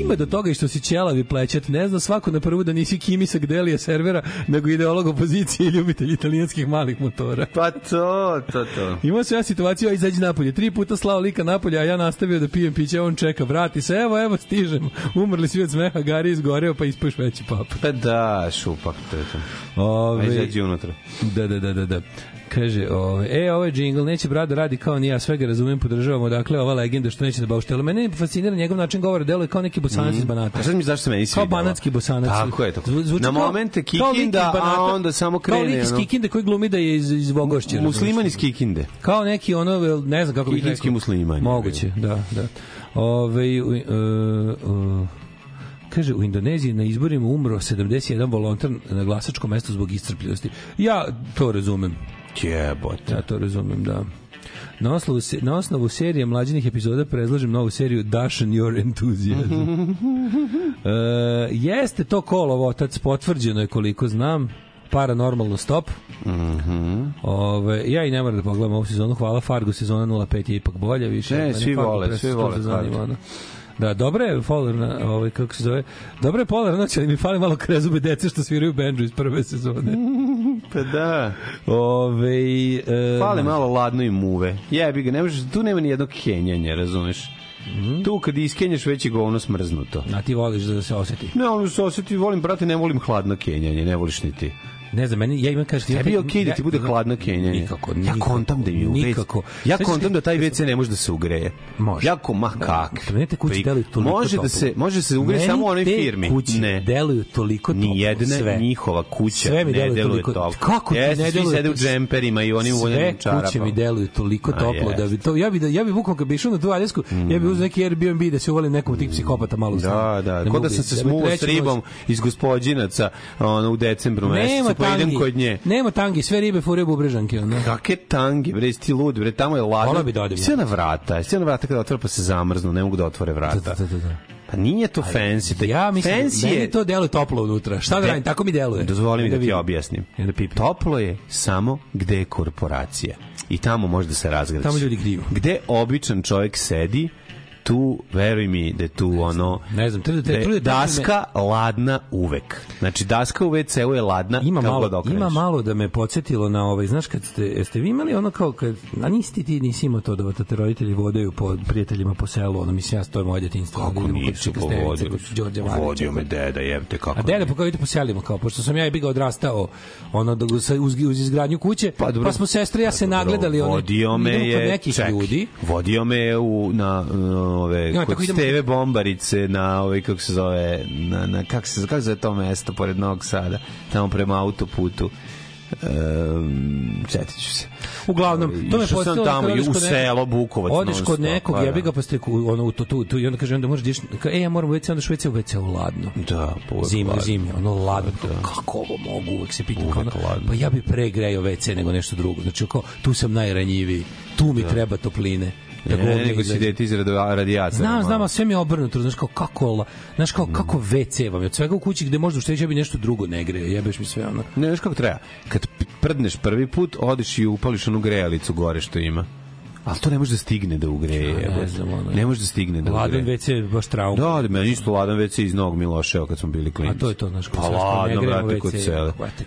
Ima do toga i što si ćelavi plećat. Ne zna svako na prvu da nisi kimisak delija servera, nego ideolog opozicije i ljubitelj italijanskih malih motora. Pa to, to, to. Imao sam ja situaciju, a izađi napolje. Tri puta slao lika napolje, a ja nastavio da pijem piće, a on čeka, vrati se, evo, evo, stižem. Umrli svi od smeha, Gari izgoreo, pa ispuš veći pap. Pa da, šupak, to je to. Ove, Aj, izađi unutra. da, da, da, da, da. Kaže, ove, e, ovaj džingl neće brat da radi kao ni ja, sve ga razumem, podržavamo, dakle, ova legenda što neće da bauštela. Mene fascinira njegov način govora, deluje kao neki bosanac iz Banata. A sad mi zašto se meni Kao svidelo? banatski bosanac. Tako je to. Zvu- zvuči Na kao- momente kao Kikinda, a onda samo Kao krene, lik iz. Kikinde koji glumi da je iz, iz Vogošća. Musliman iz Kikinde. Kao neki ono, ne znam kako bih rekao. Kikindski musliman je Moguće, da, da. Ove, uh, uh, kaže, u Indoneziji na izborima umro 71 volonter na glasačkom mestu zbog iscrpljivosti. Ja to razumem. Jebote. Ja to razumem, da. Na osnovu, na osnovu serije mlađinih epizoda predlažem novu seriju Dashan Your Enthusiasm. e, jeste to kolov otac, potvrđeno je koliko znam paranormalno stop. Mhm. Ove, ja i ne moram da pogledam ovu sezonu, hvala Fargo, sezona 05 je ipak bolja više. Ne, svi Fargo vole, svi vole Fargo. Da, dobra je polarna, ovaj, kako se zove, dobra je polarna noć, ali mi fali malo krezube dece što sviraju bendžu iz prve sezone. Pa da. Ove, e, Fale malo ladno i muve. Jebi ga, ne možeš, tu nema ni jednog kenjanja, razumeš? Mhm. Tu kad iskenjaš već je govno smrznuto. A ti voliš da se oseti. Ne, ono se osjeti, volim, brate, ne volim hladno kenjanje, ne voliš ni ti. Ne znam, meni, ja imam, kažeš... Tebi je okej da ti bude hladno kenjanje. Nikako, Ja nikako, kontam da mi u nikako. Ja kontam da taj WC ne može da se ugreje. Može. Jako, ma kak. Pa meni te kuće deluju toliko Može da se, može se ugreje samo u onoj firmi. ne. deluju toliko toplo. Ni jedna sve. njihova kuća Sve mi ne deluje toliko- toplo. Kako ti ne svi deluje sede u džemperima i oni u voljenim Sve kuće mi deluju toliko toplo da bi to ja bi da ja bi bukvalno kad bi išao na tu Aljasku, ja bi uzeo neki Airbnb da se uvalim nekom od tih psihopata malo. Da, da, kod da sam se da smuo s ribom iz gospodinaca ono, u decembru mesecu, pa idem tangi. kod nje. Nema tangi, sve ribe fure bubrežanke, ono. Kakve tangi, bre, ti lud, bre, tamo je ladno. Volao bi da odem, Sve na vrata, sve na vrata kada otvore pa se zamrznu, ne mogu da otvore vrata. Da, da, da, da. Pa nije to fancy. taj- Ja mislim, fancy meni je... to deluje toplo unutra. Šta da radim, tako mi deluje. Dozvoli mi Da da ti objasnim. Da pipnem. Toplo je samo gde je korporacija. I tamo može da se razgradi. Tamo ljudi griju. Gde običan čovjek sedi, tu, veruj mi, da je tu ono... Ne znam, da te- da da te- daska ladna uvek. Znači, daska u WC-u je ladna ima kako malo, okreneš. ima malo da me podsjetilo na ovaj, znaš kad ste, jeste vi imali ono kao kad, a nisi ti nisi imao to da te roditelji vodaju po prijateljima po selu, ono mislim ja to je moje detinjstvo. Kako Idemo kod nisu Đorđe Marića, Vodio me deda, jebte kako. A deda pa kao idete po selima, kao, pošto sam ja i biga odrastao ono, da, uz, uz, izgradnju kuće, pa, dobro. smo sestre i ja se Dobro, nagledali. One, vodio me je nekih ljudi. vodio me je u na ove Ja, kod idemo- Steve Bombarice na ovaj kako se zove na na kako se kako se zove to mesto pored Novog Sada tamo prema autoputu Um, setit ću se. Uglavnom, to me podsjetilo tamo i u selo Bukovac. Odeš non kod nekog, pa da. jebi ga pa ste ku- ono u to tu, tu i onda kaže onda možeš diš, kao, e ja moram u WC, onda švece u WC u ladno. Da, pa uvek Zimi, zimi, ono ladno. Kako ovo mogu, uvek se pitam. ladno. Pa ja bi pre grejao WC nego nešto drugo. Znači, kao, tu sam najranjiviji, tu mi treba topline. Da Ne, govno nego si izađe. dete iz radi- radijatora. Znam, znam, a sve mi je obrnuto, znaš kao kako, znaš kao kako WC vam je, od svega u kući gde možda uštediš, ja bi nešto drugo ne greje, jebeš mi sve ono. Ne, znaš kako treba? Kad prdneš prvi put, odeš i upališ onu grejalicu gore što ima. Ali to ne može da stigne da ugreje. Ja ne znam, ono. ne može da stigne da Ladan ugreje. WC je baš trauma. Da, da, meni isto ladan WC iz Novog Miloševa kad smo bili klinci. A to je to, znaš, kao Pa ne ladno, brate, kod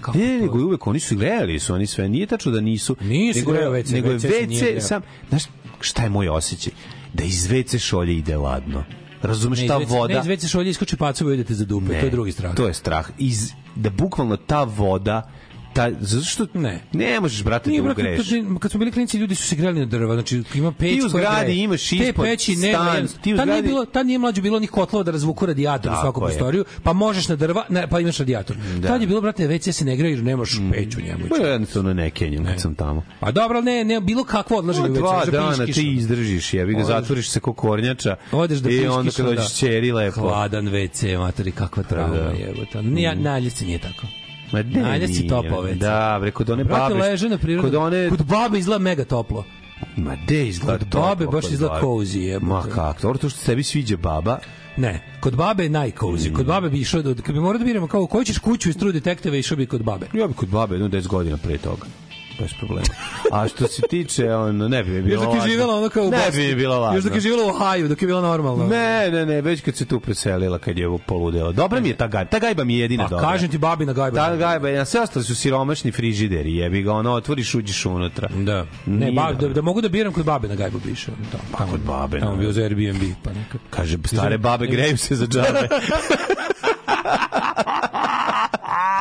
kako Ne, to? nego uvek, oni su grejali su, oni sve, nije tačno da nisu. Nisu nego, grejao WC, nego je WC sam, znaš, šta je moj osjećaj? Da iz WC šolje ide ladno. Razumeš, Ne, ta iz WC voda... Ne, iz WC šolje iskoči pacova i idete za dupe, to je drugi strah. To je strah. Iz, da bukvalno ta voda ta, zato što Ne. ne možeš, brate, Nije, da ugreješ. kad, smo bili klinici, ljudi su se greli na drva, znači ima peć Ti u zgradi imaš Te ispod peći nema, stan, ti u tad nije zgradi- bilo, tad nije mlađe bilo ni kotlova da razvuku radijator u Tako svaku je. prostoriju, pa možeš na drva, ne, pa imaš radijator. Da. Tad je bilo, brate, WC se ne greje jer nemaš peć u njemu. Pa jednostavno ne kenjam kad sam tamo. Pa dobro, ne, ne, bilo kakvo odlaženje u WC. Dva da dana ti izdržiš, jebi ga, zatvoriš se ko kornjača Odeš da i onda kad dođeš ćeri lepo. Hladan WC, materi, kakva trauma Da. jebote. Nije, najljice nije tako. Ma ne, Najljice nije. topao WC. Da, bre, kod one Brate, babe. leže na prirodu. Kod one... Kod babe izgleda mega toplo. Ma de izgleda Kod toplo babe baš kod izgleda cozy, jebote. Ma kako, dobro to što se tebi sviđa baba, Ne, kod babe je najkozi. Kod babe bi išao, da, kad bi morao da biramo kao koju ćeš kuću iz True Detective, išao bi kod babe. ja bi kod babe jedno 10 godina pre toga. Bez problema. A što se tiče, on, ne bi mi bilo Još dok je živjela ono kao u Ne bi mi bilo važno. Još dok je živjela u Ohio, dok je bila normalna. Ne, ne, ne, već kad se tu preselila, kad je poludela. Dobra mi je ta gajba. Ta gajba mi je jedina Pa dobra. kažem ti babina gajba. Ta gajba, je- a sve ostale su siromašni frižideri, jebi ga, ono, otvoriš, uđeš unutra. Da. Ne, ba, da, da, mogu da biram kod babe na gajbu bi išao. Tamo, Pa kod babe, Tamo bio za Airbnb, pa neka. Kaže, stare babe greju se za džabe.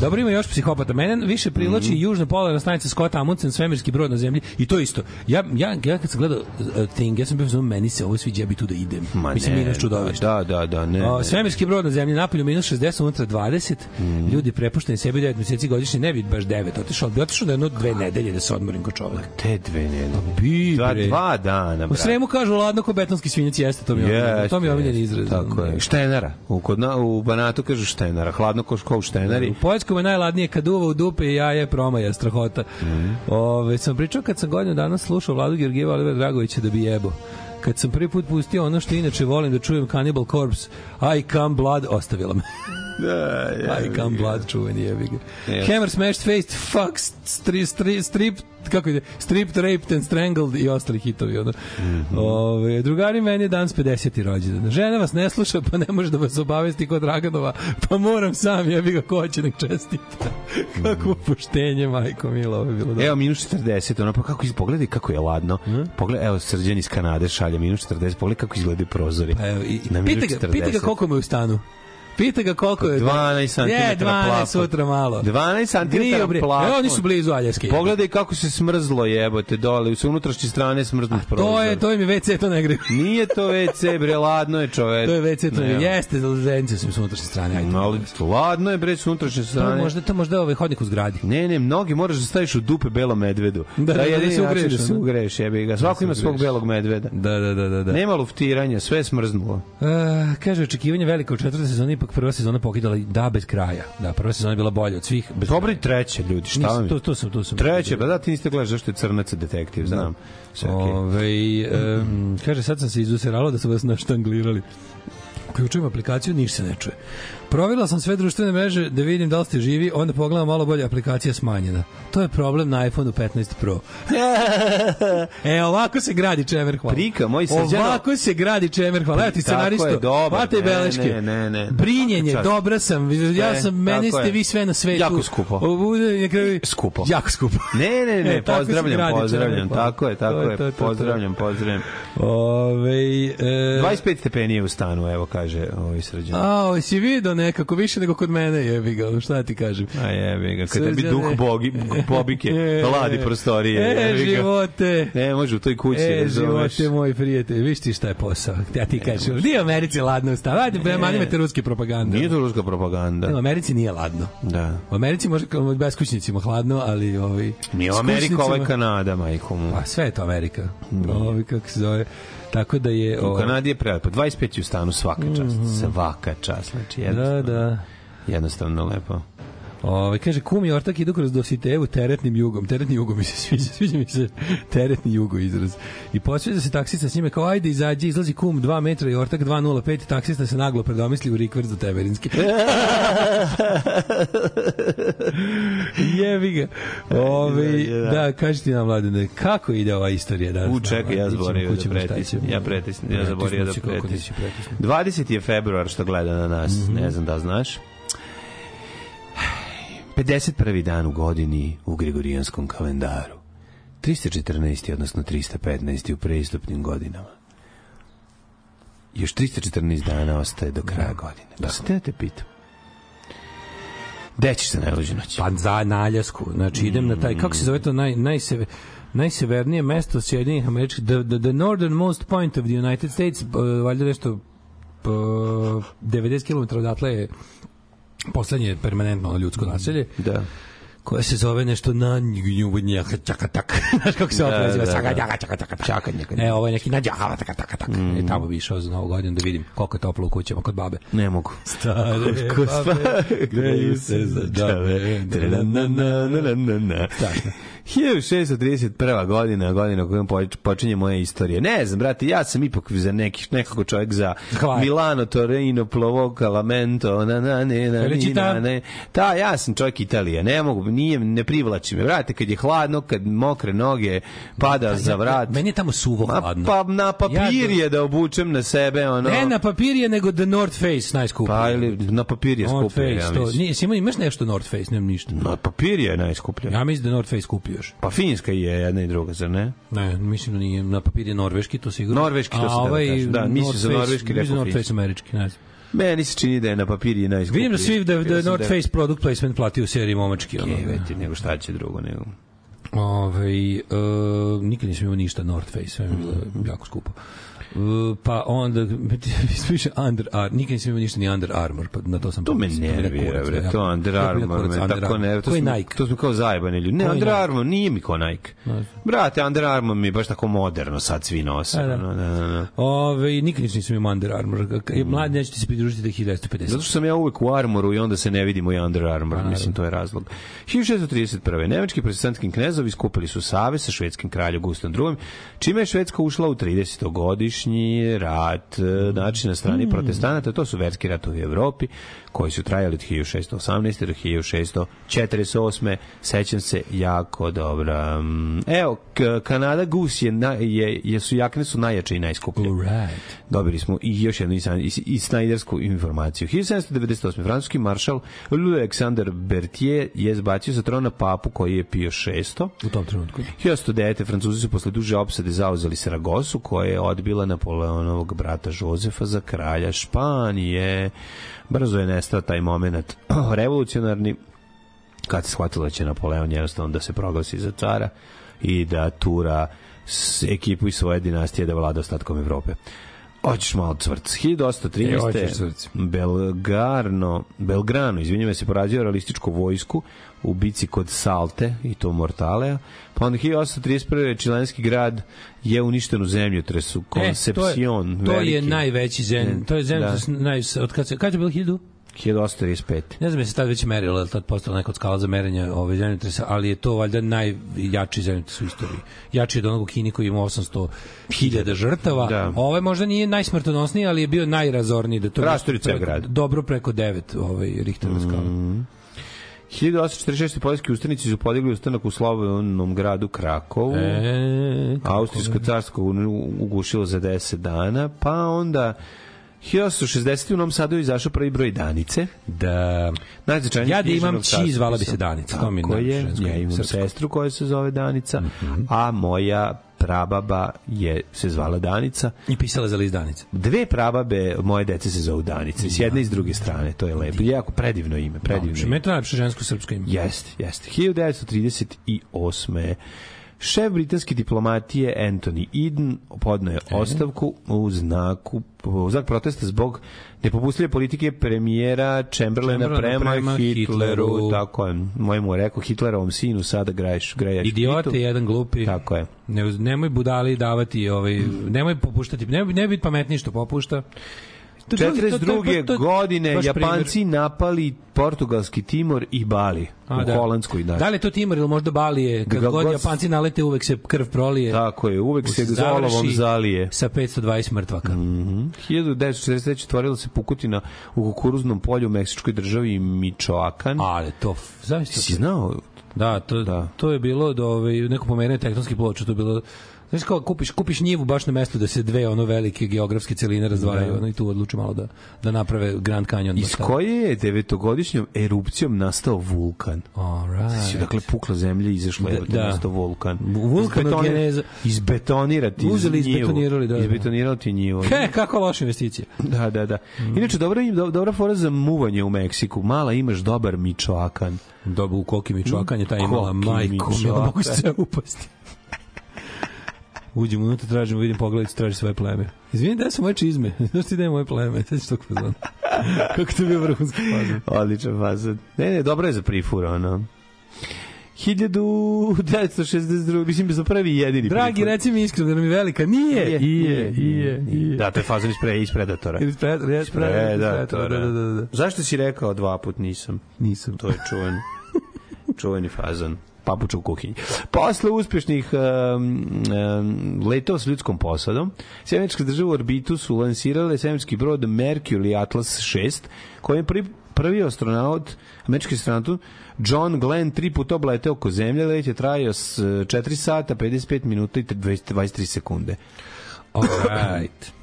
Dobro ima još psihopata. Mene više privlači Mhm. južna polarna stanica Scott Amundsen, svemirski brod na zemlji. I to isto. Ja, ja, ja kad sam gledao uh, Thing, ja sam bio u fazonu, meni se ovo sviđa, ja bi tu da idem. Ma Mislim, ne, minus čudovište. Da, da, da, ne. O, ne. svemirski brod na zemlji napolju minus 60, unutra 20. Mhm. Ljudi prepušteni sebi 9 meseci godišnje, ne bi baš 9 otišao, bi otišao da jedno dve nedelje da se odmorim ko čovek. Te dve nedelje. Bi, Dva, dva dana, U brate. Sremu kažu ladno ko betonski svinjac jeste, to mi je omiljeni, to mi je omiljeni Jeste, izraz. Tako je. Štenara. U, kod na, u Banatu kažu štenara. Hladno ko, ko u štenari. U Poljskom je najladnije kad uva u dupe i jaje promaja, strahota. Mhm. Ove, sam pričao kad sam godinu danas slušao Vladu Georgijeva Olivera Dragovića da bi jebo. Kad sam prvi put pustio ono što inače volim da čujem Cannibal Corpse, I Come Blood, ostavila me. Da, I Come Blood, čuveni jebi ga. Jeste. Hammer Smashed Face, Fuck, stri, stri, Strip, kako ide, Stripped, Raped and Strangled i ostali hitovi. Ono. Mhm. Ove, drugari, meni je danas 50. rođendan. Žena vas ne sluša, pa ne može da vas obavesti kod Draganova, pa moram sam, jebi ga, ko će nek čestita. Kako poštenje, majko mila, ovo je bilo dobro. Evo minus 40, ono pa kako pogledaj kako je ladno. Pogledaj, evo Srđan iz Kanade šalje minus 40, pogledaj kako izgledaju prozori. Pa evo, i, pita, ga, pita ga 40. koliko mu je u stanu. Pita ga koliko je. 12 cm Je, 12 plafon. sutra malo. 12 Grio, cm plafon. E, oni su blizu Aljaske. Pogledaj kako se smrzlo jebote dole, sa unutrašnje strane smrznut prozor. To je, to im je WC, to ne gre. Nije to WC, bre, ladno je čoveč. To je WC, to Ne. je. Jeste, zence su s unutrašnje strane. Ajde. Ali ladno je, bre, sa unutrašnje To strane. možda, to možda ovaj hodnik u zgradi. Ne, ne, mnogi moraš da staviš u dupe belom medvedu. Da, da, da, je da se ugreješ, da se ono. ugreješ, jebi ga. Svako se ima svog belog medveda. Da, da, da, da. da. Nema luftiranja, sve smrznulo. E, kaže, očekivanje veliko u četvrte sezoni, ipak ipak prva sezona pokidala da bez kraja. Da, prva sezona je bila bolja od svih. Bez Dobro i treće, ljudi, šta vam je? to, to sam, to sam. Treće, pa da, ti niste gledali zašto je crnac detektiv, znam. Sve okej. Ove, um, kaže, sad sam se izuseralo da su vas naštanglirali. Uključujem aplikaciju, ništa se ne čuje. Provjerila sam sve društvene mreže da vidim da li ste živi, onda pogledam malo bolje, aplikacija je smanjena. To je problem na iPhone 15 Pro. e, ovako se gradi čemer, hvala. Prika, moj srđano- Ovako se gradi čemer, hvala. Evo ti Tako je, scenaristo. dobar, ne, beleške. ne, ne, ne. Brinjenje, dobra sam. Ja E, sam, meni tako ste je. vi sve na svetu. Jako skupo. Kraju- Skupo. Jako skupo. Ne, ne, ne, E, pozdravljam, gradi pozdravljam, tako je, tako je, pozdravljam, pozdravljam. Ove, e, 25 stepeni je u stanu, evo kaže ovaj srđan. A, si video nekako više nego kod mene, jebi ga, šta ti kažem. A jebi ga, kad tebi Srđane. duh bogi, bobike, E, ladi prostorije. E, živote. Ne, može u toj kući, E, razumeš. živote moj prijatelj, viš ti šta je posao. Ja ti kažem, nije u Americi ladno stava. Ajde, bre, mani me te ruske propagande. Nije to ruska propaganda. Ne, u Americi nije ladno. Da. U Americi može kao beskućnicima hladno, ali ovaj Nije u Amerika, ovo je kućnicima- Kanada, majko mu. Pa sve je to Amerika. Ovi kako se zove. Tako da je U Kanadi je prelepo. 25 je u stanu svaka čast. Svaka čast. Znači, Da, jednostavno, da. jednostavno lepo. Ovaj kaže kum i ortak idu kroz Dositevu teretnim jugom. Teretni jugo mi se sviđa, sviđa mi se teretni jugo izraz. I posveđa se taksista s njime kao ajde izađi, izlazi kum 2 metra i ortak 2.05, taksista se naglo predomisli u rikverc do Teverinski. Jevi ga. Ove, Da, da. da, kaži ti nam, Mladene, kako ide ova istorija danas? U, čekaj, ja zaboravio da pretisnem. ćemo? Ja pretisnem, ja zaboravio da pretisnem. pretisnuo. 20. je februar što gleda na nas, ne znam da znaš. 51. dan u godini u Gregorijanskom kalendaru. 314. odnosno 315. u preistupnim godinama. Još 314 dana ostaje do kraja godine. Da sam te da te pitam. Gde ćeš se najluđu noć? Pa za Naljasku. Znači idem na taj kako se zove to naj najseve najsevernije mesto Sjedinjenih Američkih the, the, the northernmost point of the United States uh, valjda nešto uh, 90 km odatle je poslednje permanentno ljudsko naselje Da. koje se zove nešto na njubnjaka čaka tak. Znaš kako se ovo Da, preziva? da, da. njaga čaka taka tak. Čakanje, kad- E, ovo je neki nađava taka taka tak. E, tamo bi išao za novu godinu da vidim koliko je toplo u kućama kod babe. Ne mogu. Stare Ko babe greju se za džave. Tačno. 1631. godina, godina kojom poč- počinje moja istorija. Ne znam, brate, ja sam ipak za neki, nekako čovjek za Hvala. Milano, Torino, Plovoka, Lamento, na, na, ne, na, ni, na, ne. Ta, ja sam čovjek Italija, ne mogu, nije, ne privlači me. Brate, kad je hladno, kad mokre noge, pada za vrat. Meni je tamo suvo hladno. pa na papir je da obučem na sebe, ono... Ne na papir je, nego The North Face najskuplji. Pa ili na papir je skuplje, ja mislim. nije, imaš nešto North Face, nemam ništa. Na papir je najskuplje. Ja mislim da North Face kupi još. Pa finska je jedna i druga, zar ne? Ne, mislim da nije. Na papir je norveški, to sigurno. Norveški, to teo da ovaj kažem. Da, mislim North za Face- norveški, mislim rekao da North američki, ne znam. Meni se čini da je na papiri najskuplji. Vidim da svi da, da North Face product placement plati u seriji momački. Ono, Jeveti, nego šta će drugo, nego... Ove, uh, nikad nisam imao ništa North Face, sve mi je bilo jako skupo. Uh, pa onda piše Under Armour, nikad nisam imao ništa ni Under Armour, pa na to sam To me je nervira, bre, jako- to Under je Armour me tako nervira. To smo- Nike? To smo kao zajebani ljudi. Ne, Koji Under? Armour nije mi kao Nike. Brate, Under Armour mi je baš tako moderno sad svi nose. Da. ono, da, da, da. Ove, nikad nisam imao Under Armour. K- Mladi neće ti se pridružiti da je 1250. Zato što sam ja uvek u Armoru i onda se ne vidimo i Under Armour, mislim to je razlog. 1631. Nemački protestantski knezovi skupili su save sa švedskim kraljom Gustom II, čime je Švedska ušla u 30-godišnji rat. E, Znači, na strani protestanata, to su verski ratovi u Evropi, koji su trajali od 1618. do 1648. Sećam se jako dobro. Mm, Evo, Kanada Gus je, na, je, je su jakne su najjače i najskuplje. Right. Dobili smo i još jednu i, snajdersku informaciju. 1798. francuski maršal Alexander Berthier je zbacio sa trona papu koji je pio šesto. U tom trenutku. 1109. Francuzi su posle duže opsade zauzeli Saragosu koja je odbila Napoleonovog brata Žozefa za kralja Španije. Brzo je nestao taj moment revolucionarni kad se shvatilo da će Napoleon jednostavno da se proglasi za cara i da tura s ekipu iz svoje dinastije da vlada ostatkom Evrope. Hoćeš malo cvrc. E, hoćeš 1213. cvrc. Belgarno, Belgrano, izvinjam se, porađio realističku vojsku u bici kod Salte i to Mortalea. Pa onda 1831. čilenski grad je uništen u zemljotresu. Concepcion. E, to je, to je veliki. najveći zemlj. To je zemlja Da. da. naj, od kad se kad je bilo 1000 1835. Ne znam je se tad već merilo, je li tad postala neka od skala za merenje ove zemljotresa, ali je to valjda najjači zemljotres u istoriji. Jači je od onog u Kini koji ima 800.000 žrtava. Da. Ove možda nije najsmrtonosniji, ali je bio najrazorniji. Da to preko- grad. Mm. Dobro preko 9 ovaj, Richterova skala. 1846. poljski ustanici su podigli ustanak u slobodnom gradu Krakovu. E, Austrijsko carsko ugušilo za 10 dana, pa onda 1860. u Novom Sadu je izašao prvi broj Danice. Da. Najznačajniji Ja da imam ći, zvala bi se. Danica, to mi je Tako ja imam srpsko. sestru koja se zove Danica, Mhm. a moja prababa je se zvala Danica. I pisala za list Danice. Dve prababe moje dece se zovu Danice, s jedne i s druge strane, to je lepo. Jako predivno ime, predivno Znači, ime. je to najlepše žensko srpsko ime. Jeste, jeste. 1938. Šef britanske diplomatije Anthony Eden podno je ostavku u znaku u znak protesta zbog nepopustljive politike premijera Chamberlaina Chamberlaina prema, prema Hitleru, Hitleru. tako je. Moj mu je rekao Hitlerovom sinu sada graješ, grajaš Idiote, Hitu. jedan glupi. Tako je. Ne, nemoj budali davati, ovaj, nemoj popuštati, nemoj, nemoj biti pametniji što popušta. To- to- to- to- to- 42. to- to- godine Japanci napali portugalski Timor i Bali A, u da. Holandskoj. Da. Da li je to Timor ili možda Balije? Kad Ga- god god- Japanci nalete, uvek se krv prolije. Tako je, uvek se zolovom zalije. Sa 520 mrtvaka. Mm. 1943. otvorila se pukutina u kukuruznom polju u Meksičkoj državi Michoacan. Ali to, zavisno. Si znao? Da, to, Da. to je bilo da ovaj neko pomeranje tektonskih ploča, to je bilo Znaš kao kupiš kupiš njivu baš na mestu da se dve ono velike geografske celine razdvajaju, ono i tu odluče malo da da naprave Grand Canyon. Iz koje je devetogodišnjom erupcijom nastao vulkan? All Znači, dakle, pukla zemlja i izašla je Da, da, da. nastao vulkan. Vulkanogeneza. Izbetonirati Uzeli, njivu. izbetonirali, da, da. Izbetonirati njivu. He, kako loša investicija. Da, da, da. Inače, dobra, im- do- dobra fora za muvanje u Meksiku. Mala imaš dobar Michoacan. Dobro, u koliki mi čovakanje ta imala majko, mi Michoacan. mogu se upasti. Uđemo unutra, tražimo, vidim pogledaj, traži svoje pleme. Izvini, da su moje čizme. Znaš ti da je moje pleme? Sveći tog fazona. Kako to je bio vrhunski fazon. Odličan fazon. Ne, ne, dobro je za prifur, ono. 1962, mislim za prvi i jedini Dragi, prifur. reci mi iskreno da nam je velika. Nije. Nije, Ije, ije, ije. Da, to je fazon iz, pre, iz Predatora. Spred, red, spred, Predatora. da, da, da, da. Zašto si rekao dva put nisam? Nisam. To je čuven. čuveni fazon papuča u kuhinji. Posle uspešnih um, um, letova s ljudskom posadom, Sjemeničke države u orbitu su lansirale svemirski brod Mercury Atlas 6, koji je prvi, prvi astronaut, američki astronaut, John Glenn tri puta obleteo oko zemlje, let je trajao s 4 sata, 55 minuta i 20 23 sekunde. All right.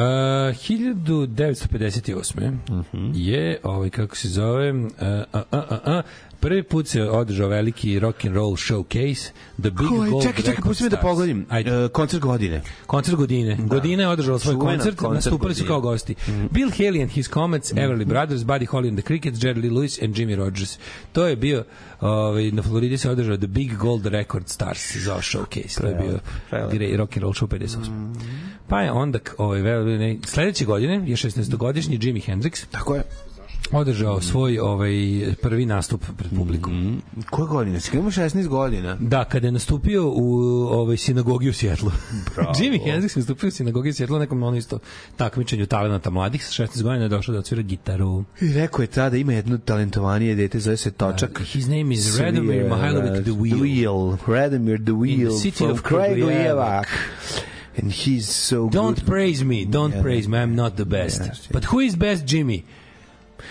Uh, 1958. je, ovaj, kako se zove, uh, a, a, a, a, prvi put se održao veliki rock and roll showcase, The Big Koji, Gold čekaj, čekaj, pusti me da pogledim. Ajde. E, koncert godine. Koncert godine. Da. Godina je održala svoj Čuvena koncert, koncert nastupali su godine. kao gosti. Bill Haley and His Comets, Everly Brothers, Buddy Holly and the Crickets, Jerry Lee Lewis and Jimmy Rogers. To je bio, ovaj, na Floridi se održao The Big Gold Record Stars za showcase. To je bio prelepo. gre- rock and roll show 58. Pa je onda, ovaj, sledeće godine je 16-godišnji Jimi Hendrix Tako je. Održao svoj ovaj, prvi nastup pred publikom. Koje godine? Si ima 16 godina. Da, kada je nastupio u ovaj sinagogi u Sjetlu. Jimi Hendrix je nastupio u sinagogi u Sjetlu nekom ono isto takmičenju talenata mladih sa 16 godina je došao da odsvira gitaru. I rekao je tada ima jedno talentovanije dete, zove se Točak. His name is Radomir Mihailovic the Wheel. The Wheel. Radomir the Wheel. city from of Kragujevak. And he's so Don't good. praise me, don't Yeah. praise me, I'm not the best. Yes. But who is best, Jimmy?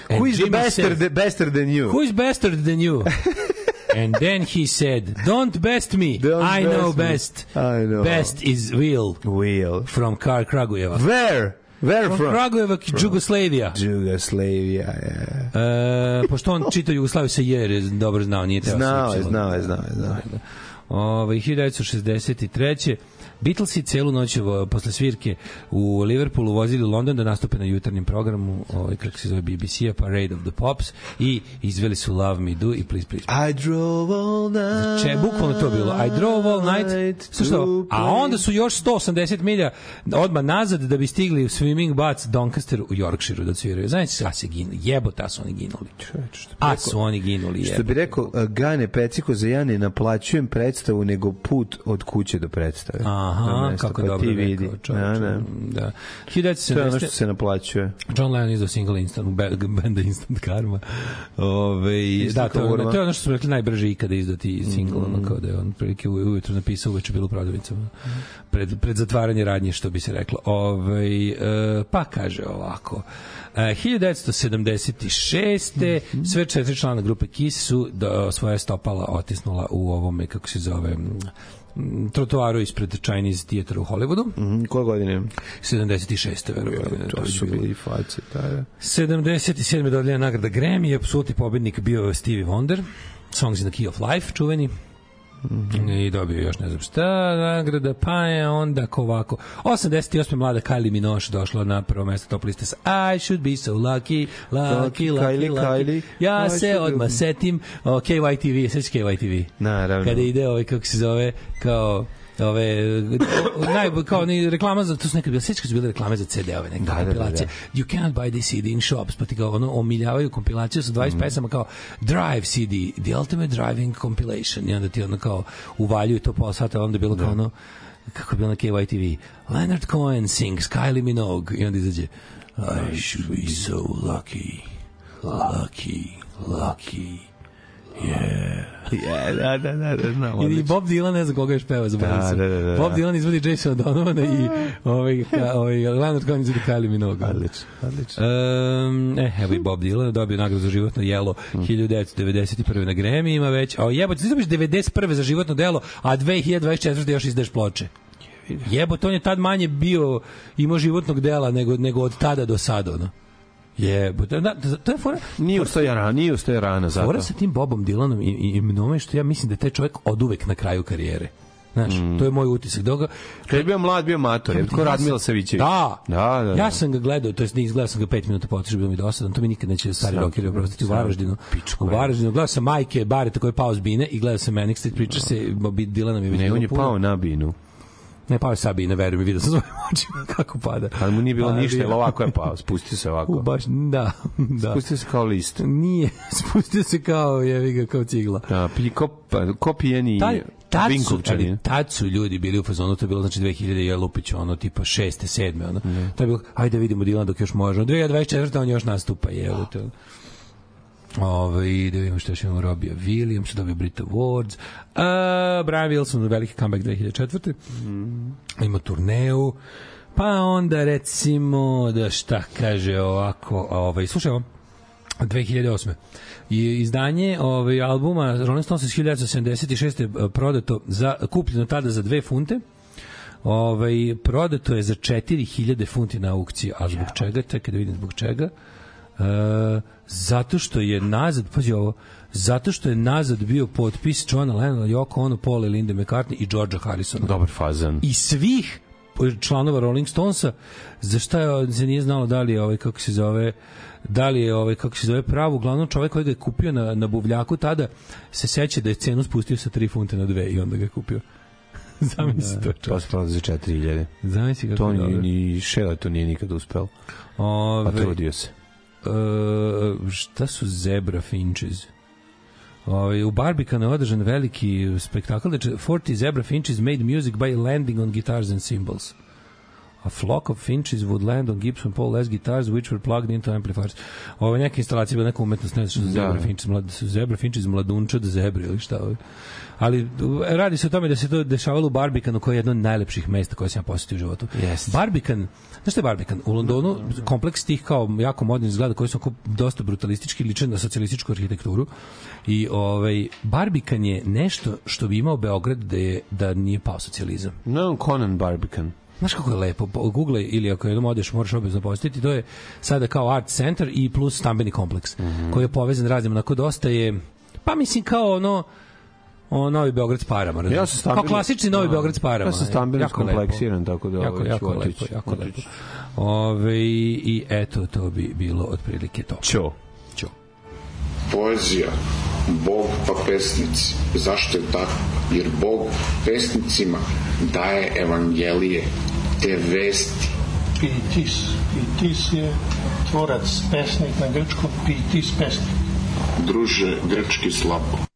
Who is the bester, the bester than you? Who is better than you? and then he said, Don't best me. Don't I know best me. best. I know. Best is Will Wheel. from Kar Kragujeva. Where? Where From from? Kragujeva, Jugoslavia. Jugoslavia, yeah. E, pošto on čita Jugoslaviju sa jer, je dobro znao, nije teo Znao znao znao znao je. Ove, 1963. Beatlesi celu noć vo- posle svirke u Liverpoolu vozili u London da nastupe na jutarnjem programu, ovaj, kako se zove BBC-a, Parade of the Pops i izveli su Love Me Do i Please Please. I drove all night. Če, bukvalno to bilo. I drove all night. Slušaj, ovo, a onda su još 180 milja odmah nazad da bi stigli u Swimming Baths Doncaster u Yorkshireu da sviraju. Znaš, a se ginuli. Jebota su oni ginuli. A su oni ginuli. Što bi rekao, uh, Gane Peciko za ja ne naplaćujem predstavu, nego put od kuće do predstave. A, Aha, mesto, kako pa dobro ti vidi. rekao čovječe. Da, da. Da. To je ono što 1970. se naplaćuje. John Lennon izdao single Instant, be- benda Instant Karma. Ove, da, to, je- to je ono što smo rekli najbrže ikada izdati single, ono kao da je on prilike ujutro napisao, uveče bilo u prodavnicama. Pred, pred zatvaranje radnje, što bi se reklo. Ove, e, pa kaže ovako. E, 1976. sve četiri člana grupe Kiss su do, svoje stopala otisnula u ovome, kako se zove, trotoaru ispred Chinese Theater u Hollywoodu. Mhm, Koje godine? 76. verujem. To su bili face, da, da. 77. dodeljena nagrada Grammy, apsolutni pobednik bio Stevie Wonder, Songs in the Key of Life, čuveni. I dobio još ne znam šta nagrada, pa je onda ko ovako 88. mlada Kylie Minogue došla na prvo mesto top liste sa I should be so lucky, lucky, lucky, Kylie, lucky. Kylie. Ja I se odmah be- setim o, KYTV, sveći KYTV Naravno. kada ide ovaj kako se zove kao ove naj kao ni reklama za to su nekad bile sećaš kad su bile reklame za CD-ove neke Da, da, da, kompilacije da. you cannot buy this CD in shops pa ti ga ono omiljavaju kompilaciju sa 20 Mhm. pesama kao Drive CD the ultimate driving compilation i onda ti ono kao uvaljuju to pola sata onda je bilo kao ono kako je bilo na KYTV Leonard Cohen sings Kylie Minogue i onda izađe I should be so lucky lucky lucky Je, da, da, da, da, znam. I. Bob Dylan ne znam koga još peva za Da, da, da, da, da. Bob Dylan izvodi Jason Donovana i ovaj, ka, ovaj, Leonard Cohen izvodi Kylie Minogue. Odlično, odlično. Um, e, evo i Bob Dylan dobio nagradu za životno jelo Mm. 1991. na Grammy ima već, a jebote, ti dobiš 91. za životno delo, a 2024. još izdeš ploče. Jebote, on je tad manje bio, imao životnog dela nego, nego od tada do sada, ono. Jebote, da, to je fora, Nije ustaje rana, nije ustaje rana zato. Fora sa tim Bobom Dylanom i, i, i mnome što ja mislim da je taj čovjek oduvek na kraju karijere. Znaš, to je moj utisak. Dok ga, Kad je bio mlad, bio mator, je ko Radmila Savićević. da, Da, da, da. Ja sam ga gledao, to jest ne izgledao sam ga 5 minuta potiče, bilo mi dosadan, to mi nikad neće stari te, oprostiti u Varaždinu. pičku, U. Varaždinu gledao sam Majke Bareta koji je pao s bine i gledao sam Manic Street Preacher se Bobi Dylanom je već Ne, on je pao na binu. Ne, pao je sa bine, verujem, vidio sam svojim očima kako pada. Ali mu nije bilo Pa, ništa, jer ovako je pao, spustio se U, ovako. baš, da, da. Spustio se kao list. Nije, spustio se kao, jevi ga, kao cigla. Da, pi, ko, pa, ko pijeni Taj, tad su, ali tad su ljudi bili u fazonu, to je bilo znači 2000 je Lupić, ono tipa 6. 7. ono. To je bilo, ajde da vidimo Dilan dok još može. 2024. on još nastupa, je, evo to. Ove, da vidimo što još imamo Robija Williams, dobio Brit Awards. Uh, Brian Wilson, veliki comeback 2004. Ima turneju. Pa onda recimo da šta kaže ovako, ovaj, slušaj ovo, 2008. I izdanje ovaj albuma Rolling Stones iz 1976. je prodato za kupljeno tada za 2 funte. Ovaj prodato je za 4000 funti na aukciji, a zbog čega? Čekaj da vidim zbog čega. E, zato što je nazad, pazi ovo, zato što je nazad bio potpis Johna Lennona, Yoko Ono, Paul i Linda McCartney i Georgea Harrisona Dobar fazan. i svih članova Rolling Stonesa za šta je, se nije znalo da li je ovaj kako se zove da li je ovaj kako se zove pravo uglavnom čovjek koji ga je kupio na na buvljaku tada se seća da je cenu spustio sa 3 funte na 2 i onda ga je kupio Zamisli to To čovječe. se prodaje za 4000. Zamisli kako To je ni, dobro. ni Šele to nije nikad uspeo. Pa Ove, trudio se. E, šta su zebra finches? Ovaj u Barbikanu je održan veliki spektakl, znači 40 zebra finches made music by landing on guitars and cymbals. A flock of finches would land on Gibson Paul Les guitars which were plugged into amplifiers. Ovo je neka instalacija, neka umetnost, ne znam što su zebra Da. finches, mlad, zebra finches mladunčad zebre ili šta. Ovo. Ali radi se o tome da se to dešavalo u Barbikanu koji je jedno od najlepših mesta koje sam ja posetio u životu. Jeste. Barbican, znaš šta je Barbican? U Londonu kompleks tih kao jako modernih zgrada koji su oko dosta brutalistički liče na socijalističku arhitekturu i ovaj Barbican je nešto što bi imao Beograd da je da nije pao socijalizam. No, Conan Barbican. Znaš kako je lepo, Po- google ili ako jednom odeš možeš obavezno posjetiti, to je sada kao art center i plus stambeni kompleks koji je povezan raznim, onako dosta je pa mislim kao ono o Novi Beograd s parama. Ja sam stambeno... Kao klasični Novi Beograd s parama. Ja sam stambeno kompleksiran, tako da... Jako, ovaj, jako lepo, otići. jako lepo. Ove, I eto, to bi bilo otprilike to. Ćo. Ćo. Poezija, Bog pa pesnici. Zašto je tako? Jer Bog pesnicima daje evangelije, te vesti. Pitis. Pitis je tvorac, pesnik na grčkom, pitis pesnik. Druže, grčki slabo.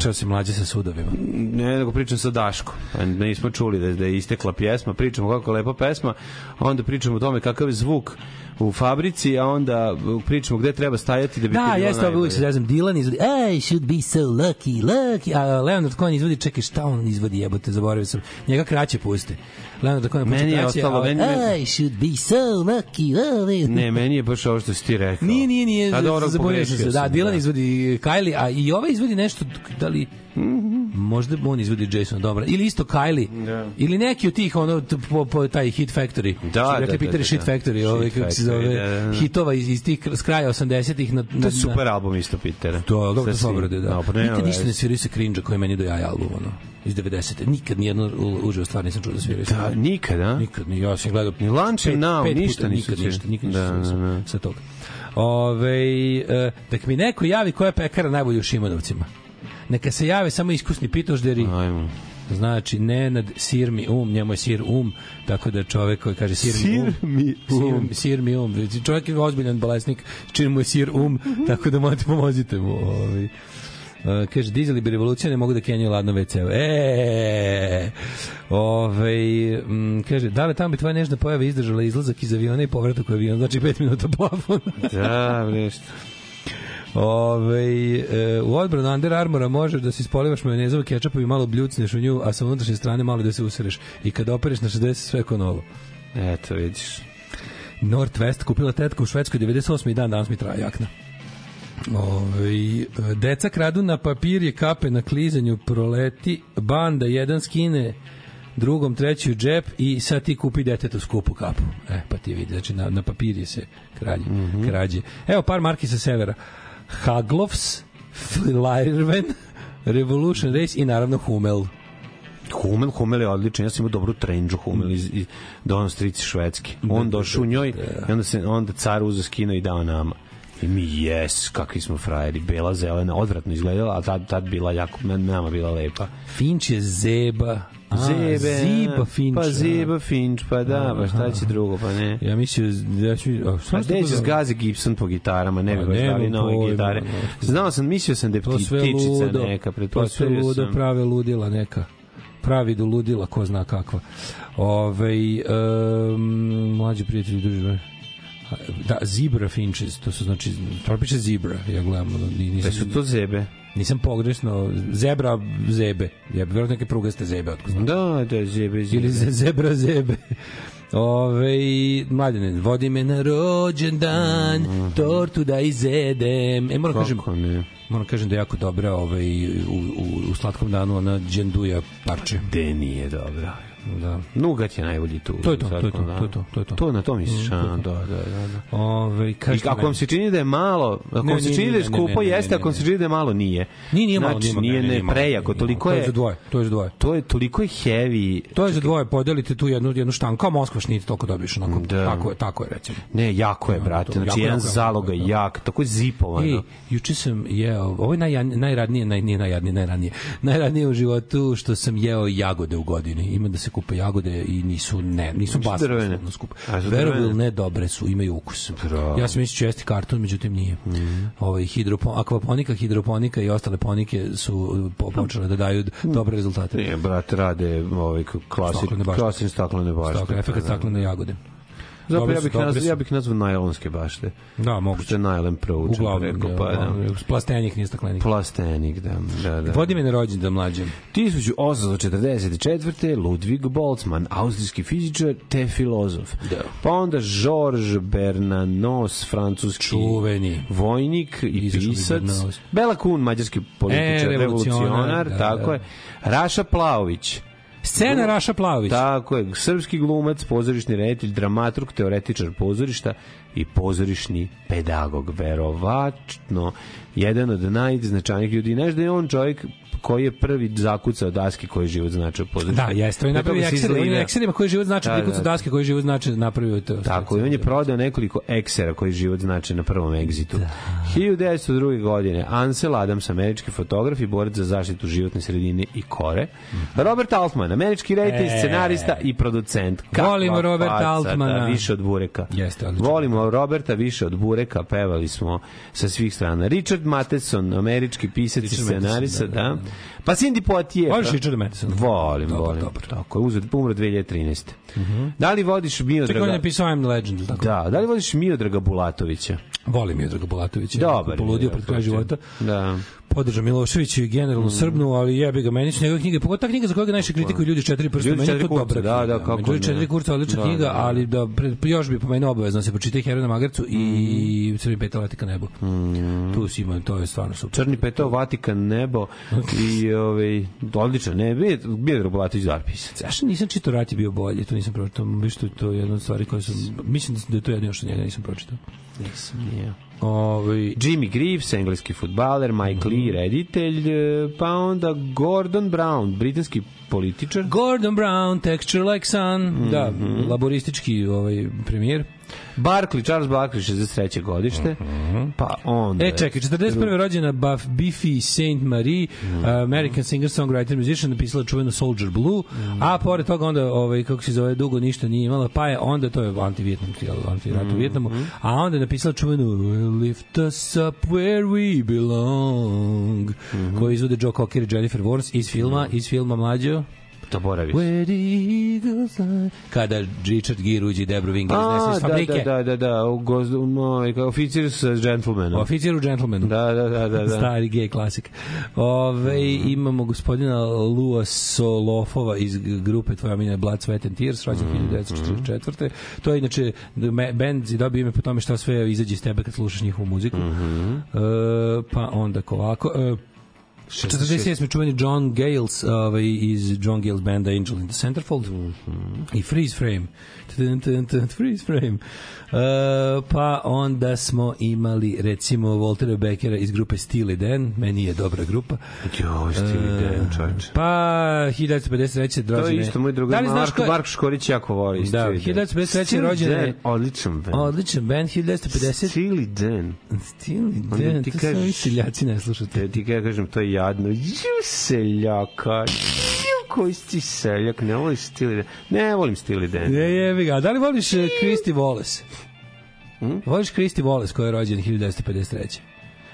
Zapričao si mlađe sa sudovima. Ne, nego pričam sa Daškom. Pa Nismo čuli da, da je istekla pjesma, pričamo kako lepa pesma, onda pričamo o tome kakav je zvuk u fabrici, a onda pričamo gde treba stajati da bi Da, jeste, ovo uvijek se najbolje. ne Dylan izvodi, I should be so lucky, lucky, a Leonard Cohen izvodi, čekaj, šta on izvodi, jebote, zaboravio sam, njega kraće puste. Leonard Cohen pušta Meni je kraće, ostalo, a- meni je- I should be so lucky, lucky. Ne, meni je baš ovo što si ti rekao. Nije, nije, nije, A dobro, zabunio sam se. Da, Dylan izvodi Kylie, a i ovaj izvodi nešto, da li, možda on izvodi Jason dobro ili isto Kylie Da. ili neki od tih ono po, po taj Hit Factory Da, da, da, Peter da, Shit da. Factory Shit ovaj kako se zove da, da, da. hitova iz, iz tih s kraja 80-ih na, na To je super album isto. To, dobro, to svim- obrade, da. No, pa Nikad ništa ne sviraju se cringe koji meni do jaja album, ono, iz 90. Nikad nijedno u- uživo stvar nisam čuo da sviraju. Da, nikad, a? Nikad, ni ja sam gledao. Ni Lunch Now, ništa nikad, ništa, nikad Da, ništa da, da. sa toga. Ove, e, nek mi neko javi koja je pekara najbolja u Šimanovcima. Neka se jave samo iskusni pitožderi. Ajmo. Znači, Nenad sir mi um, njemu je sir um, tako da čovek koji kaže sir, mi um. Sir mi um. Sir, sir mi um. Čovjek je ozbiljan bolesnik, čini mu je sir um, tako da morate pomozite mu. Ovaj. Uh, kaže, dizeli bi revolucija, ne mogu da kenjaju ladno WC. E, Ove, m, kaže, da li tamo bi tvoja nežna pojava izdržala izlazak iz aviona i povratak u avion, znači 5 minuta plafon. Da, bre, što. Ove, e, u odbranu Under Armoura možeš da se ispolivaš majonezovom kečapom i malo bljucneš u nju, a sa unutrašnje strane malo da se usereš. I kad opereš na 60 sve ko novo. Eto, vidiš. Northwest kupila tetka u Švedskoj 98. i dan danas mi traje jakna. Ove, deca kradu na papir kape na klizanju proleti, banda jedan skine drugom treći u džep i sad ti kupi detetu skupu kapu. E, pa ti vidi, znači na, na papir je se krađe, krađe. Evo par marki sa severa. Haglovs, Flyerven, Revolution Race i naravno Hummel. Humel, Humel je odličan. Ja sam imao dobru trendžu Humel iz, iz Don Strici švedski. On došao u njoj i onda se onda car uzeo skino i dao nama. I mi, jes, kakvi smo frajeri. Bela, zelena, odvratno izgledala, a tad, tad bila jako, nama bila lepa. Finč je Zeba. A, Zebe, Ziba Finč. Pa a. Ziba Finč, pa da, pa šta će drugo, pa ne. Ja mislio, ja ću... A, Pa šta gde će zgazi Gibson po gitarama, ne bi Pa baš dali nove pojma, gitare. Znao sam, mislio sam da je pti- sve ptičica ludo. neka, To sve pretpostavio ludo, sam. prave ludila neka. Pravi do ludila, ko zna kakva. Ove, um, mlađi prijatelji druži, da, zebra finches, to su znači, to piše zebra, ja gledam, ono, ni- Da nisam, su to zebe. nisam pogrešno, zebra zebe, je vjerojatno neke prugaste zebe, otko znam. Da, da, zebe, zebe. Ili ze- zebra zebe. Ove, mladine, vodi me na rođendan, tortu da izedem. E, moram kažem. Kako ne? moram kažem da je jako dobra ovaj, u, u, u slatkom danu ona dženduja parče. De nije dobro. Da. Nugat je najbolji tu. To je to, to je to, da. to je to, to je to. To na to misliš, Mm, a, je da, da, da. da. Ove, I ako vam se čini da je malo, ako vam se čini da je skupo, jeste, ako vam se čini da je malo, nije. Nije, nije malo, Znači, nije ne, prejako, toliko malo. To je... je za dvoje, to je za dvoje. To je toliko je heavy. To je za dvoje, podelite tu jednu, jednu štanku, kao Moskva šnit, toliko dobiješ, onako, Da. tako je, tako je, recimo. Ne, jako je, brate. to, Znači, jedan zaloga jak, tako je zipovano. Ej, juče sam jeo, ovo je naj, najradnije, naj, nije najjadnije, najradnije, najradnije u životu što sam jeo jagode u godini. Ima da se kupe jagode i nisu, ne, nisu uslovno skupe. Drvene? ili ne, dobre su, imaju ukus. Bravo. Ja sam mislio jesti karton, međutim nije. Mhm. Ovaj, hidropo, akvaponika, hidroponika i ostale ponike su po- počele da daju dobre rezultate. Nije, brate, rade ovaj klasi, Staklene bašte. staklene. Stakle, efekt staklene jagode. Zapravo ja bih, dobre nazvao, ja bih nazvao najlonske bašte. Da, moguće. Što je najlon proučen. Uglavnom, ja, pa da. plastenik nije staklenik. Plastenik, da. da, da. Vodi me na rođendan mlađem. 1844. Ludwig Boltzmann, austrijski fizičar te filozof. Da. Pa onda Georges Bernanos, francuski Čuveni. vojnik i pisac. Bela Kun, mađarski političar, E, revolucionar, revolucionar, da, tako da. je. Raša Plaović, Scena Raša Plavić. Tako je, srpski glumac, pozorišni reditelj, dramaturg, teoretičar pozorišta i pozorišni pedagog, verovatno jedan od najznačajnijih ljudi. Znaš da je on čovjek koji je prvi zakucao daske koji je život značio pozorište. Da, jeste, on je napravio eksere, on je ekserima koji život znači Da, prikucu da. daske koji život znači napravio to. Tako, i on je prodao nekoliko eksera koji život znači na prvom egzitu. Da. 1902. godine Ansel Adams, američki fotograf i borac za zaštitu životne sredine i kore. Robert Altman, američki reditelj. E. scenarista i producent. Kakva Volimo Roberta faca, Altmana. Da, više od Bureka. Jeste, odlično. Volimo Roberta više od Bureka, pevali smo sa svih strana. Richard Matheson, američki pisac i scenarista, da, da, da, da. Pa Cindy Poitier. Voliš pra- Richarda Mathesona? Volim, Dobar, volim. dobar. Tako je, uzet, umro 2013. Da li vodiš Čekaj, on Miodraga? je napisao I'm Legend, tako? Da, da li voliš Miodraga Bulatovića? Volim Miodraga Bulatovića. Dobar. Poludio pred kraj života. Da. Podržao Milošević i generalnu Mm. Srbnu, ali jebi ga, meni su njegove knjige, pogotovo ta knjiga za koga najviše kritikuju ljudi četiri prsta, Ljudi meni je to dobra da, da, kako Ljudi četiri kurca, odlična Da, knjiga, da, da. ali da, pre, još bi pomenuo obavezno se pročita Heroj na Magarcu i Crni petal Vatika nebo. Tu si ima, to je stvarno super. Mm. Crni petao, Vatikan, nebo i ovaj, odličan, ne, Miodrag Bulatović dobar pisac. Zašto nisam čitao Rat je bio bolje, to nisam pročitao, viš to, to je jedna od stvari koje sam, mislim da je to jedino što njega nisam pročitao. Nisam, nije. Ovaj Jimmy Greaves, engleski futbaler, Mike Mhm. Lee, reditelj, e, pa onda Gordon Brown, britanski političar. Gordon Brown, Texture Like Sun, Mhm. da, laboristički ovaj premijer. Barkley, Charles Barkley, 63. godište. Pa onda... E, čekaj, 41. rođena Buff, Biffy Saint Marie, Mhm. American singer, songwriter, musician, napisala čuvenu Soldier Blue, Mhm. a pored toga onda, ovaj, kako se zove, dugo ništa nije imala, pa je onda, to je anti-Vietnam, anti-rat Mhm. u Vietnamu, a onda je napisala čuvenu Lift us up where we belong, Mhm. koji izvode Joe Cocker i Jennifer Warnes iz filma, iz filma Mlađo, Zaboraviš. Kada Richard Gere uđe i Debra Winger iznese iz da, fabrike. da, da, da, da, u gozdu, no, oficir sa gentlemanom. Oficir u Gentlemanu. Da, da, da, da. da. Stari gej klasik. Ove, imamo gospodina Lua Solofova iz grupe Tvoja miljena Blood, Sweat and Tears, rođen 1944. To je inače band i dobio ime po tome šta sve izađe iz tebe kad slušaš njihovu muziku. E, pa onda ko ovako. E, 47. čuveni John Gales ovaj, iz John Gales banda Angel in the Centerfold i Freeze Frame Tun, tun, tun, Freeze Frame uh, pa onda smo imali recimo Waltera Beckera iz grupe Steely Dan meni je dobra grupa Joj, Steely Dan, čovječe. pa 1953. To je rođene- isto moj drugar da Marko, ko Marko Škorić jako voli. Da, Steely Dan. 1953. Steely rođen je- Dan, Odličan band. odličan band 1950 Steely Dan. Steely Dan ti to su ovi seljaci ne slušate Te ti kažem, to je jadno. Ju, seljaka. Ju, koji si seljak, ne voliš Dan. Ne volim Steely Dan. Je, jebi ga. Da li voliš uh, Christy Wallace? Voliš Christy Wallace koji je rođen 1953.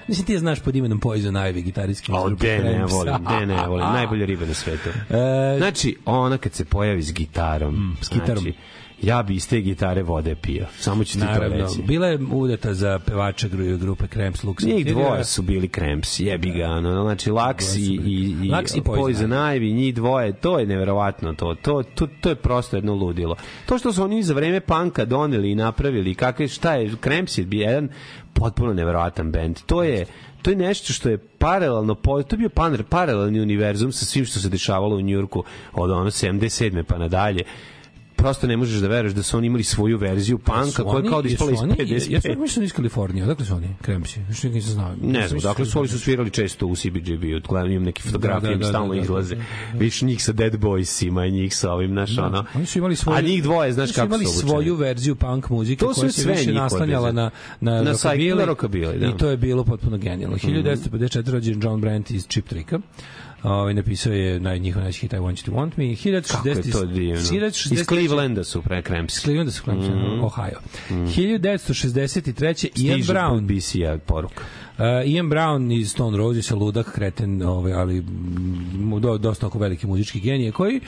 Mislim, ti je znaš pod imenom Poison Ivy, gitarijski. O, de ne volim, de ne volim. Najbolja riba na svetu. E, Znači, ona kad se pojavi s gitarom, s gitarom. Znači, ja bi iz te gitare vode pio. Samo ću ti to Naravno, reći. bila je udata za pevača gru- grupe Cramps Lux. Njih dvoje su bili Cramps, jebi ga, ono, znači Lux i, i, i, Lux i Poison Ivy, njih dvoje, to je neverovatno to, to, to, to je prosto jedno ludilo. To što su oni za vreme panka doneli i napravili, kakve, šta je, Cramps je bio jedan potpuno neverovatan bend, to je to je nešto što je paralelno, to je bio paralelni univerzum sa svim što se dešavalo u Njurku od ono 77. pa nadalje prosto ne možeš da veruješ da su oni imali svoju verziju panka koja kao da ispala iz jesu oni- 55. Ja sam mislio da iz Kalifornije. Odakle su oni? Još nikad nisam znao. Ne znam, dakle su oni su svirali često u CBGB, odgledam imam neke fotografije, Da, da, da, da, stalno da, da, izlaze. da, Viš njih sa Dead Boysima i njih sa ovim, znaš, ono. Oni su imali svoju A njih dvoje, znaš su kako imali su obučeni. svoju verziju punk muzike To koja se više naslanjala na na, Na rockabilly, da. I to je bilo potpuno genijalno. 1954 rođen John Brandt iz Chip Tricka. Ovaj napisao je naj njihov najveći hit I Want You To Want Me. 1960 Kako je to divno. 1963 Iz Clevelanda su pre Cramps. Clevelanda su Clemson, Ohio. 1963. Ian Brown. BC-a poruka. Uh, Ian Brown iz Stone Roses, ludak, kreten, ovaj, ali mm, do, dosta oko veliki muzički genije, koji,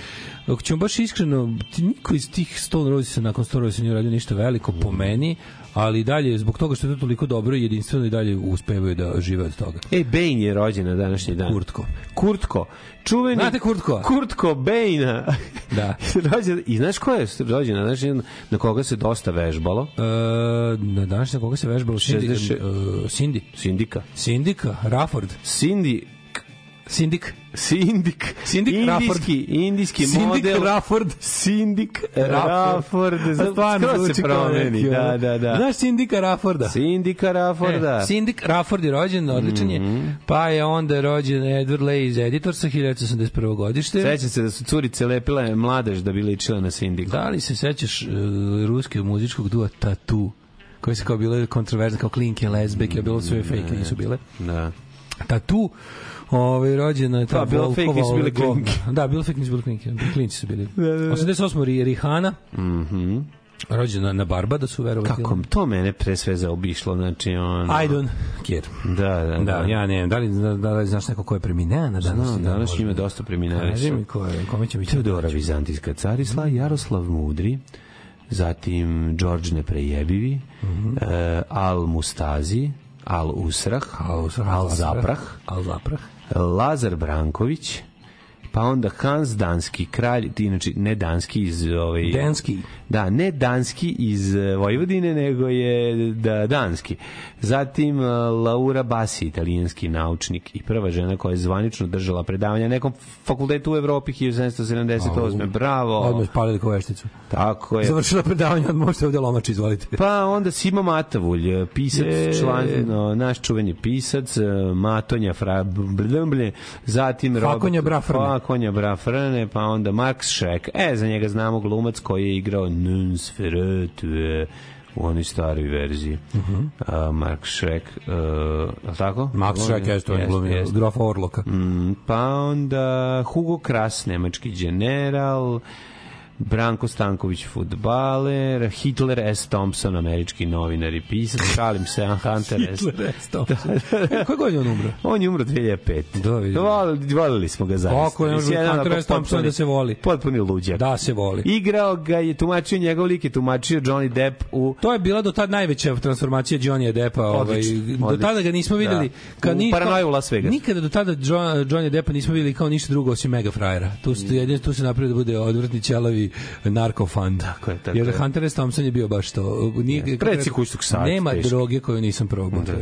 ako ćemo baš iskreno, niko iz tih Stone Rosesa nakon Stone Rosesa nije uradio ništa veliko po meni, ali dalje, zbog toga što je to toliko dobro i jedinstveno i dalje uspevaju da žive od toga. E, Bane je rođen na današnji dan. Kurtko. Kurtko. Čuveni... Znate Kurtko? Kurtko Bane. Da. rođen, I znaš ko je rođen na današnji dan na koga se dosta vežbalo? Uh, na današnji koga se vežbalo Cindy, 60 uh, Cindy. Sindika. Sindika, Rafford. Cindy Sindik. Sindik. Sindik Rafford. indijski, indijski Sindik model. Rafford. Sindik Rafford. Pa stvarno Skoro se zvuči promeni. Da, da, da. Znaš Sindika Rafforda? Sindika Rafforda. E, Sindik Rafford je rođen, odličan je. Mhm. Pa je onda rođen Edward Lay iz Editorsa, 1981. godište. Sećam se da su curice lepile mladež da bi ličile na Sindiku. Da li se sećaš uh, ruskog muzičkog dua Tattoo? koje se kao bile kontroverzne, kao klinke, lesbeke, a bilo sve fake, nisu bile. Da. Tatu, ovaj rođena je ta fake, nisu bile ovaj, govna. klinke. Da, bilo fake, nisu bile klinke. Klinci su bili. Da, da, da. 88. Ri- Rihana, Mhm. rođena na Barbadosu, verovati. Kako to mene pre sve zaobišlo, znači ono... I don't care. Da, da, Da, ja ne, da li, da, da li znaš neko ko je preminea na danas? Znam, danas ima dosta preminali Kaži mi ko je, kome će biti? Teodora Vizantijska carisla, Jaroslav Mudri, zatim Đorđe Neprejebivi, eh, Al Mustazi, Al Usrah, Al Usrah, Al Zaprah, Al Zaprah. Lazar Branković, pa onda Hans Danski, kralj, inače ne danski iz ovaj Danski. Da, ne danski iz eh, Vojvodine, nego je da danski. Zatim eh, Laura Bassi, italijanski naučnik i prva žena koja je zvanično držala predavanja na nekom fakultetu u Evropi 1778. Bravo. Odmah ko vešticu. Tako je. Završila predavanje, od možete ovde lomač, izvolite. Pa onda Simo Matavulj, eh, pisac, Je. član, no, naš čuveni pisac, Matonja Fra, blblblje, zatim Robert- Fakonja Brafrne. Fakonja Brafrne, pa onda Mark Schreck. E, za njega znamo glumac koji je igrao Nosferatu eh, u onoj staroj verziji. A, Mark Schreck, uh, je li tako? Max Schreck, je glumio, jeste. grofa Orloka. Mm, pa onda Hugo Kras, nemački general, Branko Stanković, futbaler, Hitler S. Thompson, američki novinar i pisac, šalim se, Hunter S. Hitler S. Thompson. E, Koje godine je on umro? On je umro 2005. Da, vidim. Volili, volili smo ga zaista. Kako je Hunter S. Thompson da se voli? Potpuni luđak. Da se voli. Igrao ga je, tumačio njegov lik je tumačio Johnny Depp u To je bila do tad najveća transformacija Johnny Deppa, ovaj do tada ga nismo videli Da. U Paranoju u Las Vegas. Nikada do tada John, Johnny Deppa nismo videli kao ništa drugo osim mega frajera. Tu Mm. se jedino tu se napravio da bude odvratni ćelavi narkofan. Tako je, tako Jer je. Hunter S. Thompson je bio baš to. Nije, Preci kućnog sata, Nema teški. droge koju nisam probao, je Da,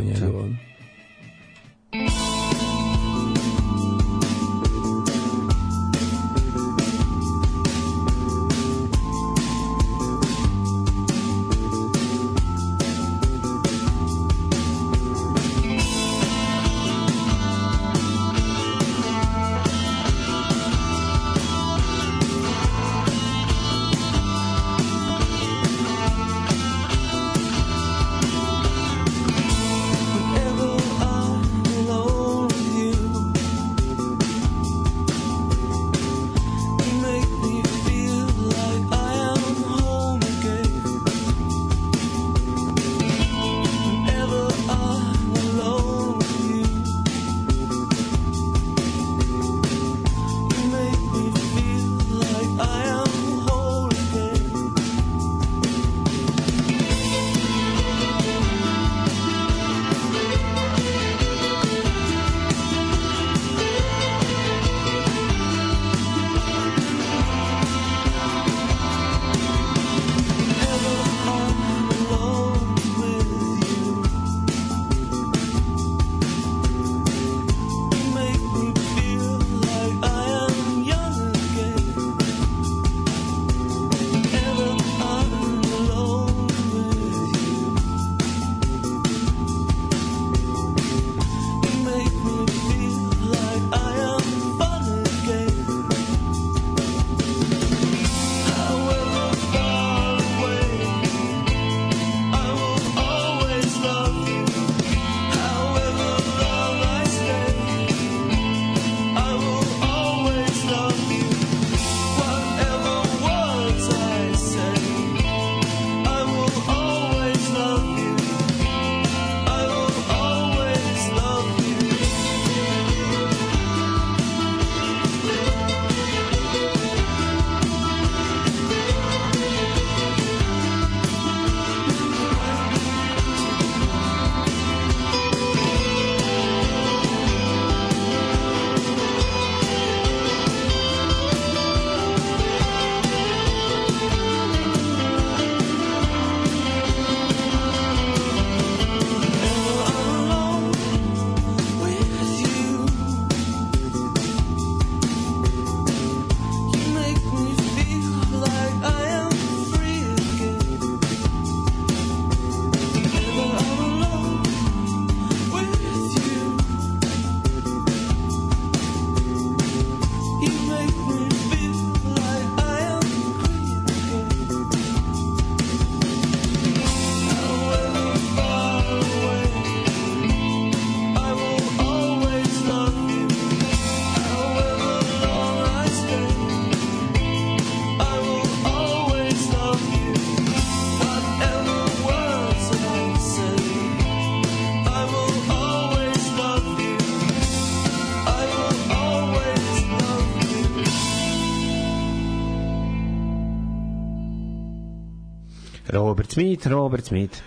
Smith, Robert Smith.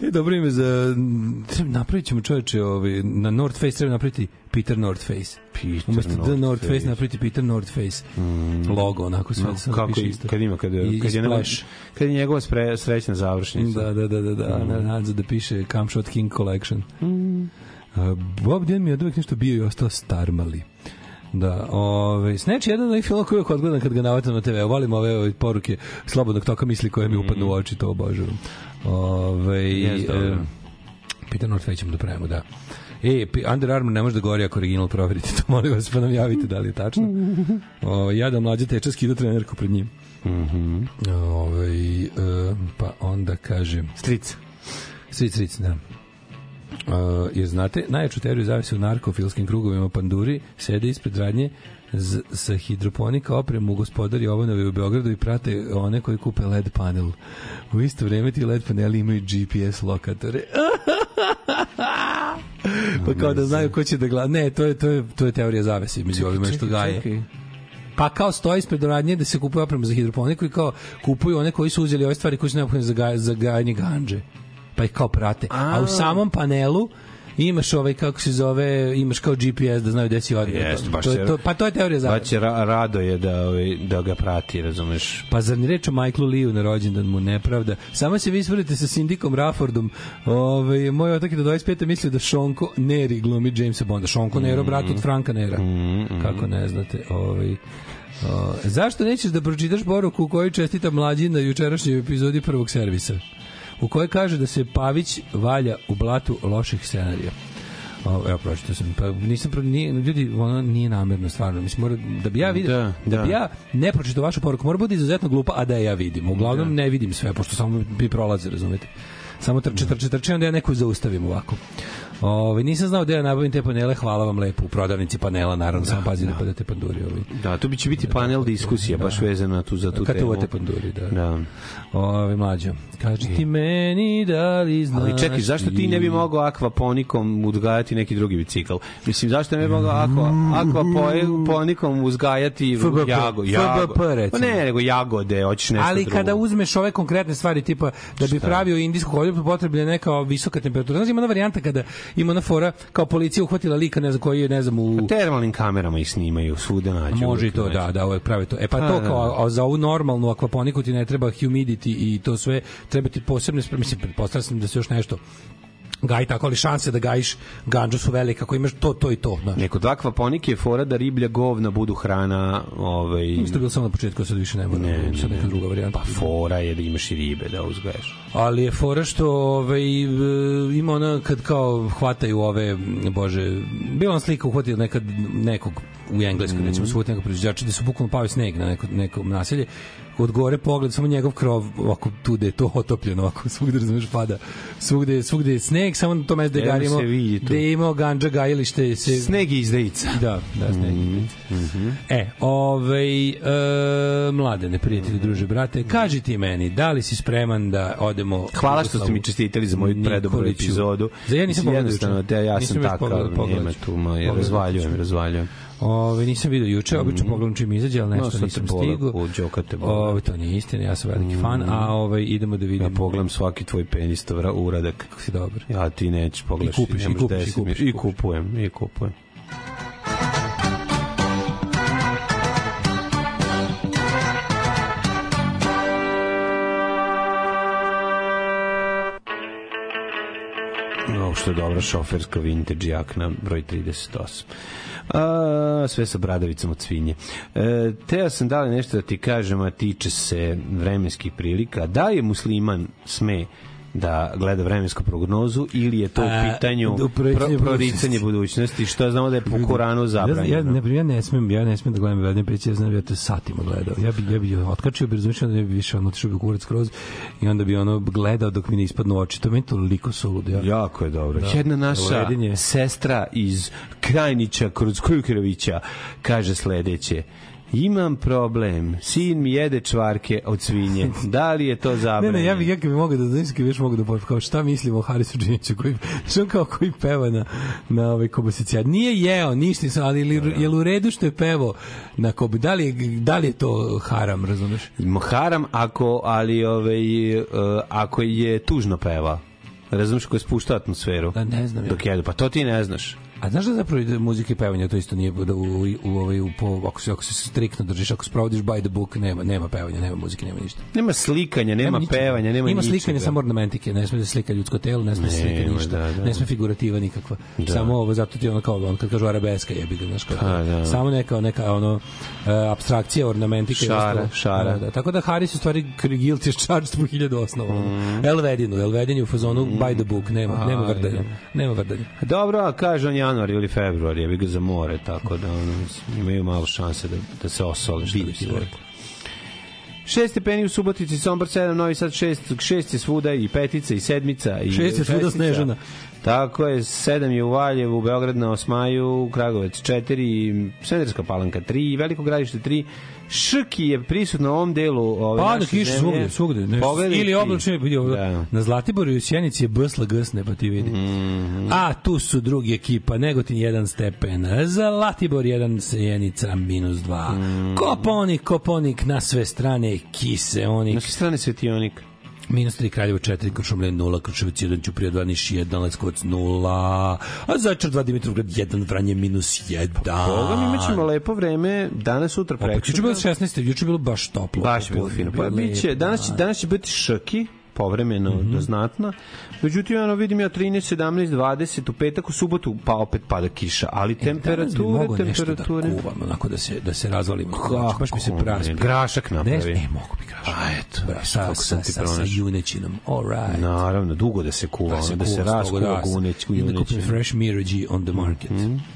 E, dobro ime za... Treba napravit ćemo čoveče, ovaj, na North Face treba napraviti Peter North Face. Peter Umesto The North North Face Face. napraviti Peter North Face. Logo, onako sve. No, kako piše i, isto. kad ima kad, I- kad, je Splash. kad je njegova spre, srećna završnica. Da, da, da, da, da, mm. na nadzu da piše Come Shot King Collection. Mm. Uh, Bob Dylan mi je od uvek nešto bio i ostao starmali. Da, ove, Snatch je jedan od onih filmova koji uvek odgledam kad ga navatam na TV. Volim ove, ove poruke slobodnog toka misli koje mi upadnu u oči, to obožavam. Jes, dobro. e, Peter North Face da pravimo, da. E, Under Armour ne može da gori ako original proverite to, molim vas, pa nam javite da li je tačno. O, ja da mlađa teča skida trenerku pred njim. Mhm. Ove, e, pa onda kažem... Stric. Stric, stric, da. Uh, jer znate, najjaču teoriju zavise u narkofilskim krugovima panduri sede ispred radnje z, sa hidroponika opremu gospodari Jovanovi u Beogradu i prate one koji kupe LED panel. U isto vreme ti LED paneli imaju GPS lokatore. pa kao da znaju ko će da gleda. Ne, to je, to je, to je teorija zavese među ovima što gaje. Čekaj. Pa kao stoji ispred radnje da se kupuje oprema za hidroponiku i kao kupuju one koji su uzeli ove stvari koje su neophodne za, gaj, za gajanje ganđe. Pa ih kao prate. A, u samom panelu imaš ovaj kako se zove, imaš kao GPS da znaju gde si odmah. Jeste, baš to, se- je, to, pa to je teorija zavese. Baš je ra rado je da, ovaj, da ga prati, razumeš? Pa zar ni reč o Michaelu Liu na rođendan mu nepravda. Samo se vi ispravite sa Sindikom Raffordom. Ove, moj otak je do 25. mislio da Šonko Neri glumi Jamesa Bonda. Šonko Nero, brat od Franka Nera. Kako ne znate. Ovaj, o, zašto nećeš da pročitaš poruku u kojoj čestita mlađi na jučerašnjoj epizodi prvog servisa? U kojoj kaže da se Pavić valja u blatu loših scenarija. O, evo pročitao sam. Pa nisam pro, nije, ljudi, ono nije namerno stvarno. Mislim mora da bi ja vidio Da, da, da. bi ja ne pročitao vašu poruku, mora bude izuzetno glupa, a da je ja vidim. Uglavnom ne vidim sve pošto samo bi prolaze, razumete. Samo trče, trče, trče, onda ja neku zaustavim ovako. Ove, nisam znao da ja nabavim te panele, hvala vam lepo u prodavnici panela, naravno, samo pazite pa da te panduri ovi. Da, tu bi će biti panel diskusija, baš vezana tu za tu Kad te temu. uvate panduri, da. Da. Ove, mlađo, kaži ti meni da li znaš Ali čekaj, zašto ti ne bi mogao akvaponikom uzgajati neki drugi bicikl? Mislim, zašto ne bi mogao akva, akvaponikom uzgajati FBP, jago, jago. FBP, recimo. Pa ne, nego jagode, hoćeš nešto Ali drugo. kada uzmeš ove konkretne stvari tipa da bi pravio indijsku kolju potrebna je neka visoka temperatura. Znaš ima ona varijanta kada ima ona fora kao policija uhvatila lika ne znam koji je ne znam u Termalnim kamerama ih snimaju, svuda nađu. Može i to, nađu. da, da, uvek prave to. E pa Pa, to da, kao, a za ovu normalnu akvaponiku ti ne treba humidity i to sve, treba ti posebne, mislim, pretpostavljam da se još nešto gaji tako, ali šanse da gajiš ganđu su velike ako imaš to, to i to. Znaš. Neko od akvaponike je fora da riblja govna budu hrana, ovaj, da je bilo samo na početku, sad više ne mora. Ne, ne, sad neka druga varijanta. pa fora je da imaš i ribe da uzgajaš. Ali je fora što ovaj, e, ima ona kad kao hvataju ove, bože, bila on slika uhvatio nekad nekog u Engleskoj, Mhm. recimo, su uhvatili nekog proizvođača da su bukvalno pali sneg na neko, neko naselje, od gore pogled, samo njegov krov, ovako tu da je to otopljeno, ovako svugde, razumeš, pada. Svugde, svugde je sneg, samo na to mesto Evo garimo, tu. da je imao ganđa gajilište. Se, Sneg je izdajica. Da, da, sneg. Mhm. E, ovaj, e, mladene, prijatelji, druže, brate, kaži ti meni, da li si spreman da odemo... Hvala što ste mi čestitali za moju predobru epizodu. Za ja nisam pogledao Jednostavno, da, ja sam takav, nema tu, ma, razvaljujem, razvaljujem. Ove, nisam video juče, obično pogledam čim izađe, ali No, nešto te nisam stigao. Ove, to nije istina, ja sam veliki fan, a ovaj, idemo da vidimo. Ja pogledam svaki tvoj penistov ra- uradak. Kako si dobar. Ja ti nećeš pogledaš. I kupiš, i kupiš, i kupiš, i kupujem, i kupujem. Što dobra šoferska vintage jakna, broj 38. A, sve sa bradavicom od svinje. E, teo sam da li nešto da ti kažem, a tiče se vremenskih prilika. Da je musliman sme da gleda vremensku prognozu ili je to u A, pitanju u proricanje pro, proricanje budućnosti, što znamo da je po Koranu Ja, zabranjeno. ja, ne, ja ne smem, ja ne smem da gledam vedne priče, ja znam da ja to satima gledao. Ja bi, ja bi otkačio, bi razmišljao da ne bi više ono otišao bi kurac kroz i onda bi ono gledao dok mi ne ispadnu oči. To meni toliko suludo. Ja, Jako je dobro. Da. Jedna naša Leden je. sestra iz Krajnića kroz Kujkerovića kaže sledeće. Imam problem. Sin mi jede čvarke od svinje. Da li je to Ne, zabranjeno? ne, ja bih ja bi mogao da znaš kad još mogao da počnem kao šta mislimo o Harisu Džiniću koji što kao koji peva na na ovaj kobasicija. Nije jeo ništa ali je, je u redu što je pevo na kobi. Da li je, da li je to haram, razumeš? Haram ako, ali ovaj, uh, ako je tužno peva. Razumiješ ko je spušta atmosferu? Da, ne znam ja. Dok jedu. Pa to ti ne znaš. A znaš da zapravo ide muzika i pevanje to isto nije da u, u, u, ovaj, u, po, ako, se, ako se striktno držiš, ako sprovodiš by the book, nema, nema pevanja, nema muzike, nema ništa. Nema slikanja, nema, ničega. pevanja, nema Ima ničega. slikanje samo ornamentike, ne sme da slika ljudsko telo, ne sme da slika Nema, ništa, da, da. ne sme figurativa nikakva. Da. Samo ovo, zato ti ono kao, on kad kažu arabeska jebi ga, znaš kao, Pa, da. samo neka, neka ono, uh, abstrakcija, ornamentika i Šara, ostalo. šara. Da, da. Tako da Haris u stvari guilty as charged po hiljadu osnova. Mm. Elvedinu, Elvedin je u fazonu by the book, nema, nema Aj. vrdanja. Nema vrdanja. Dobro, a kaže on januar ili februar, jebi ga za more, tako da ono, imaju malo šanse da, da se osole, što bi se rekao. 6 stepeni u Subotici, Sombor 7, Novi Sad 6, 6 je svuda i petica i sedmica. I Šest je svuda. Snežana. Tako je, 7 je u Valjevu, Beograd na Osmaju, Kragovec 4, Smederska palanka 3, Veliko gradište 3, Šrki je prisutno u ovom delu ove Pa da naše kiša svugde, svugde. Nešto. Pogledaj Ili oblačno, ovo. Da. Na Zlatiboru i u Sjenici je bsla gsne, pa ti vidi. Mhm. A tu su drugi ekipa, Negotin 1 stepen, Zlatibor 1, Sjenica minus 2. Mhm. Koponik, Koponik na sve strane, Kise, onik. Na sve strane svetionik. Minus 3 Kraljevo 4, Krušomlje 0, Kruševac 1, Ćuprija 2, Niš 1, Leskovac 0, a Zaječar 2, Dimitrovgrad 1, Vranje minus 1. Boga mi imaćemo lepo vreme danas, sutra, Pa preko. juče je bilo 16, juče bilo baš toplo. Baš je bilo fino. Pa biće, danas će, da. danas će biti šrki, povremeno mm -hmm. znatna. Međutim, ono vidim ja 13, 17, 20, u petak, u subotu, pa opet pada kiša. Ali E, bi temperature, da temperature... kuvam, onako da se, da se razvalimo. Kako baš mi se praspi. Grašak napravi. Ne, e, mogu bi grašak. A eto, Bra, viš sa, kako sa, sam ti sa, sa junećinom. All right. Naravno, dugo da se kuva, da se, da se raskuva guneć, I da kupim fresh Miragy on the market. Mhm. Dobar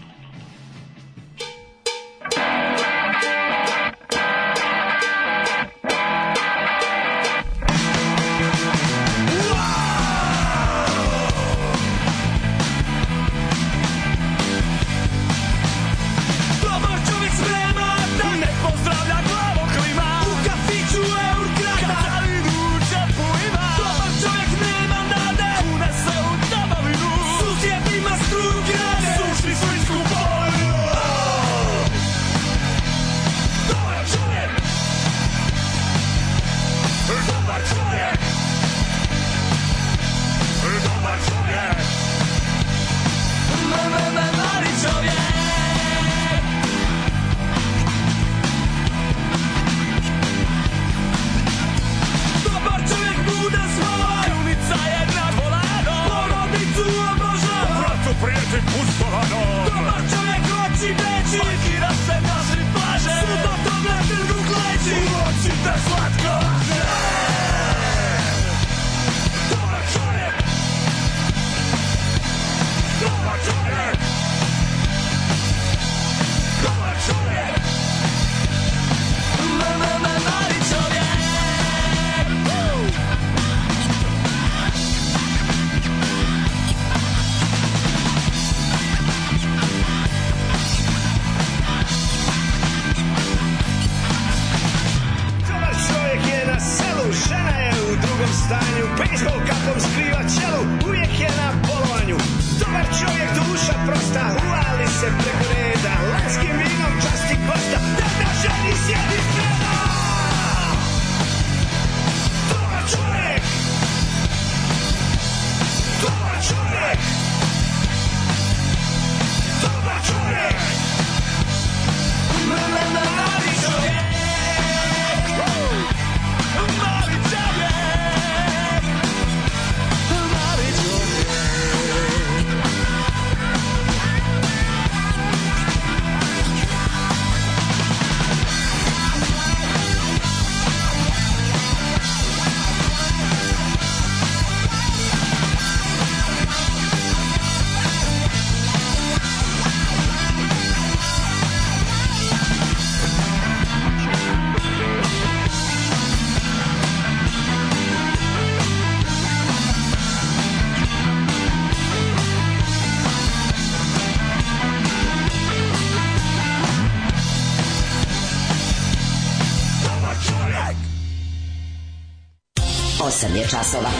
je časova.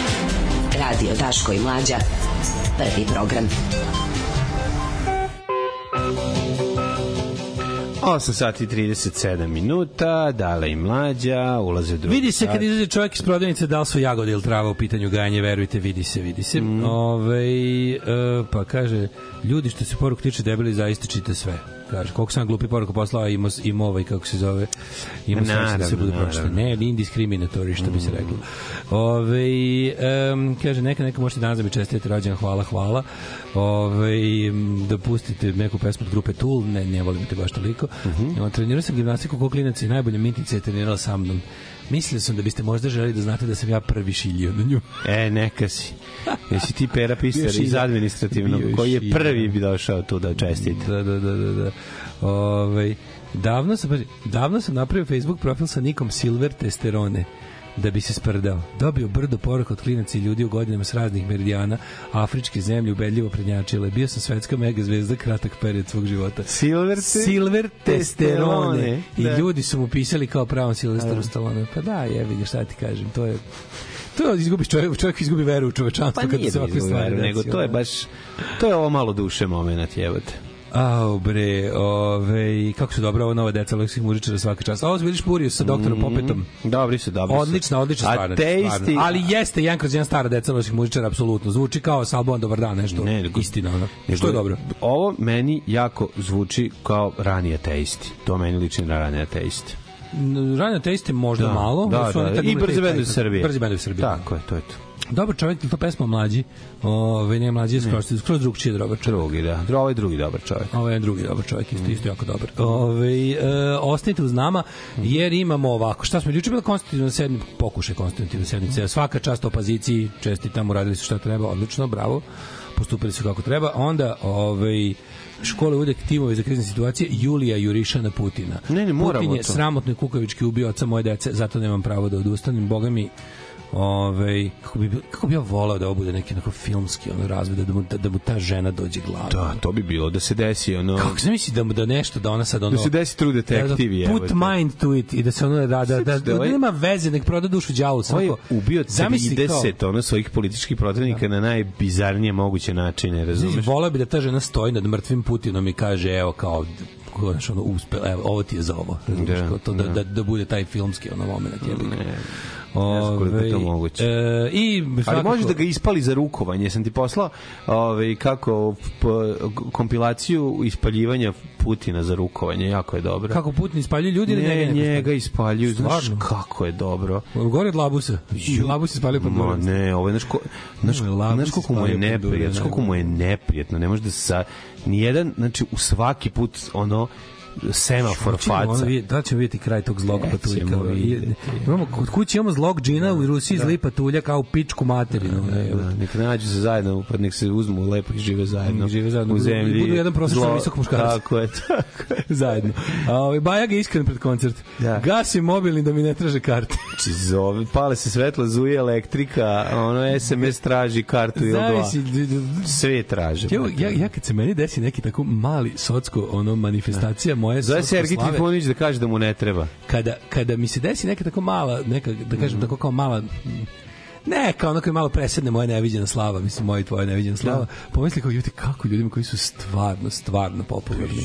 Radio Daško i Mlađa. Prvi program. 8 sati i 37 minuta, dale i mlađa, ulaze drugi Vidi se kad izađe čovjek iz prodavnice da li su jagode ili trava u pitanju gajanje, verujte, vidi se, vidi se. Mm. Ove, e, pa kaže, ljudi što se poruku tiče debeli, zaista čite sve. Kaže, koliko sam glupi poruku poslao, ima, ima ovaj, kako se zove, ima sve da se bude pročito. naravno. Ne, indiskriminatori, što bi se reklo. Ove, um, kaže, neka, neka možete danas da mi čestite rođen, hvala, hvala. Ove, da pustite neku pesmu od grupe Tool, ne, ne volim te baš toliko. Uh -huh. Trenirao sam gimnastiku ko klinac i najbolje mintice je trenirala sa mnom. Mislio sam da biste možda želi da znate da sam ja prvi šiljio na nju. E, neka si. Jesi ti pera pisar iz administrativnog, koji je prvi bi došao tu da čestite. Da, da, da, da. da. Ove, Davno sam, davno sam napravio Facebook profil sa nikom Silver Testerone da bi se sprdao. Dobio brdo poruka od klinaca i ljudi u godinama s raznih meridijana, afričke zemlje ubedljivo prednjačile. Bio sam svetska mega zvezda kratak period svog života. Silver, te- Silver Testerone. I da. ljudi su mu pisali kao pravom Silvesteru Stallone. Pa da, jebi ga, šta ti kažem, to je to je izgubiš čovjek, čovjek izgubi veru u čovečanstvo Pa kada se da ovakve stvari veru, nego to je baš, to je ovo malo duše moment, jebote. Au bre, ove, kako su dobra ova nova deca Aleksih Mužičara svaka čast. A ovo Zbiliš Purio sa doktorom Popetom. Dobri su, dobri su. Odlična, odlična stvar. Ateisti, stvarno. Ali jeste jedan kroz jedan stara deca Aleksih Mužičara, apsolutno. Zvuči kao sa albumom Dobar dan, nešto. Ne, nego- Istina, ono. Nego- Što je dobro. Ovo meni jako zvuči kao rani ateisti. To meni liči na rani ateisti. Ranja Taste možda Da, malo. da, da, tad i Brzi bendovi Srbije. Brzi bendovi Srbije. Tako je, to je to. Dobar čovjek, to pesma mlađi. Ove, ne mlađi, je skroz, skroz drugčiji je dobar čovjek. Drugi, da. Dru- Ovaj drugi dobar čovjek. Ovo je drugi dobar čovjek, isto, isto jako dobar. Ove, e, ostanite uz nama, jer imamo ovako. Šta smo, juče bila konstitutivna sednica, pokušaj konstitutivna sednica. Svaka čast opoziciji, čestitam, uradili su šta treba, odlično, bravo. Postupili su kako treba. Onda, ovaj škole uvek timove za krizne situacije Julija Jurišana Putina. Ne, ne, moramo Putin je to. sramotno i kukavički ubio oca moje dece, zato nemam pravo da odustanem. Boga mi, Ove, kako bi kako bi ja volao da ovo bude neki onako filmski ono razvod da mu da, da mu ta žena dođe glava. Da, to bi bilo da se desi ono Kako se misli da mu da nešto da ona sad ono Da se desi True Detective, da, put jebote. mind to it i da se ono da da da, da, Da ovaj- nema veze nek proda dušu đavu Ovo je ubio zamisli kao- 30 ono svojih političkih protivnika na najbizarnije moguće načine, razumeš? Znaš, voleo bi da ta žena stoji nad mrtvim Putinom i kaže evo kao konačno ono uspela, evo ovo ti je za ovo. Da, kao to da, da. da, da, bude taj filmski ono moment. Jebi ga. Ne. Ne je to Ovaj, moguće. E, I Ali svakako- možeš da ga ispali za rukovanje. Sam ti poslao ovaj, kako p, kompilaciju ispaljivanja Putina za rukovanje. Jako je dobro. Kako Putin ispaljuje ljudi ili ne, njega ispaljuju. Znaš kako je dobro. Gore od Labusa. Labus ispalio pod Gorom. ne, ovo je, znaš, ko, znaš, znaš koliko mu je znaš koliko mu je neprijatno, ne može da sa, nijedan, znači, u svaki put, ono, semafor ono faca. vidjeti- Da ćemo vidjeti kraj tog zlog Nećemo patuljka. Imamo, kod kuće imamo zlog džina u Rusiji zli patulja kao u pičku materinu. ne, Da, nek nađu se zajedno, pa nek se uzmu lepo i žive zajedno. Nek žive zajedno, u budu- zemlji. budu jedan prosečno Zlo- visok muškarac. Tako je, tako je. zajedno. A ovaj Bajag je iskren pred koncert. Da. Gasim mobilni da mi ne traže karte. Znači, zove, pale se svetlo, zuje elektrika, ono SMS traži kartu ili dva. Sve traže. Ja, ja, ja kad se meni desi neki tako mali socko ono manifestacija moje Zove slave, Trifonić da kaže da mu ne treba. kada, kada mi se desi neka tako mala, neka, da kažem Mhm. tako kao mala, ne, kao onako je malo presedne moja neviđena slava, mislim, moja i tvoja neviđena slava, pomisli kao ljudi, kako ljudima koji su stvarno, stvarno popularni.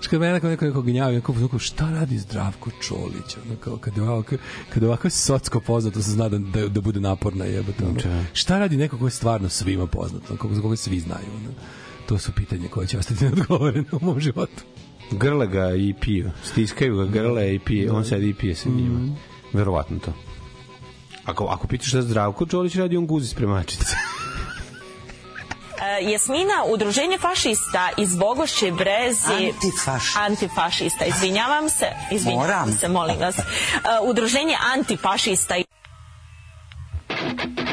Što kad mene neko neko, neko gnjavi, neko, neko, šta radi Zdravko Čolić? Ono, kao, kad je ovako, kad je ovako socko poznato, se zna da, da, da bude naporna jebote. Ono. Da. Šta radi neko ko je stvarno svima poznato, za koga svi znaju? Ono. To su pitanje koje će ostati neodgovorene u mom životu. Grle ga i piju. Stiskaju ga grle i pije. On sedi i pije sa njima. Mhm. Verovatno to. Ako, ako pitaš šta Zdravko Čolić radi, on guzi spremačice. E, Jasmina, udruženje fašista iz Bogošće Brezi... Antifašista. Antifašista, izvinjavam se. Izvinjavam Moram. se, molim vas. E, Udruženje antifašista Suočen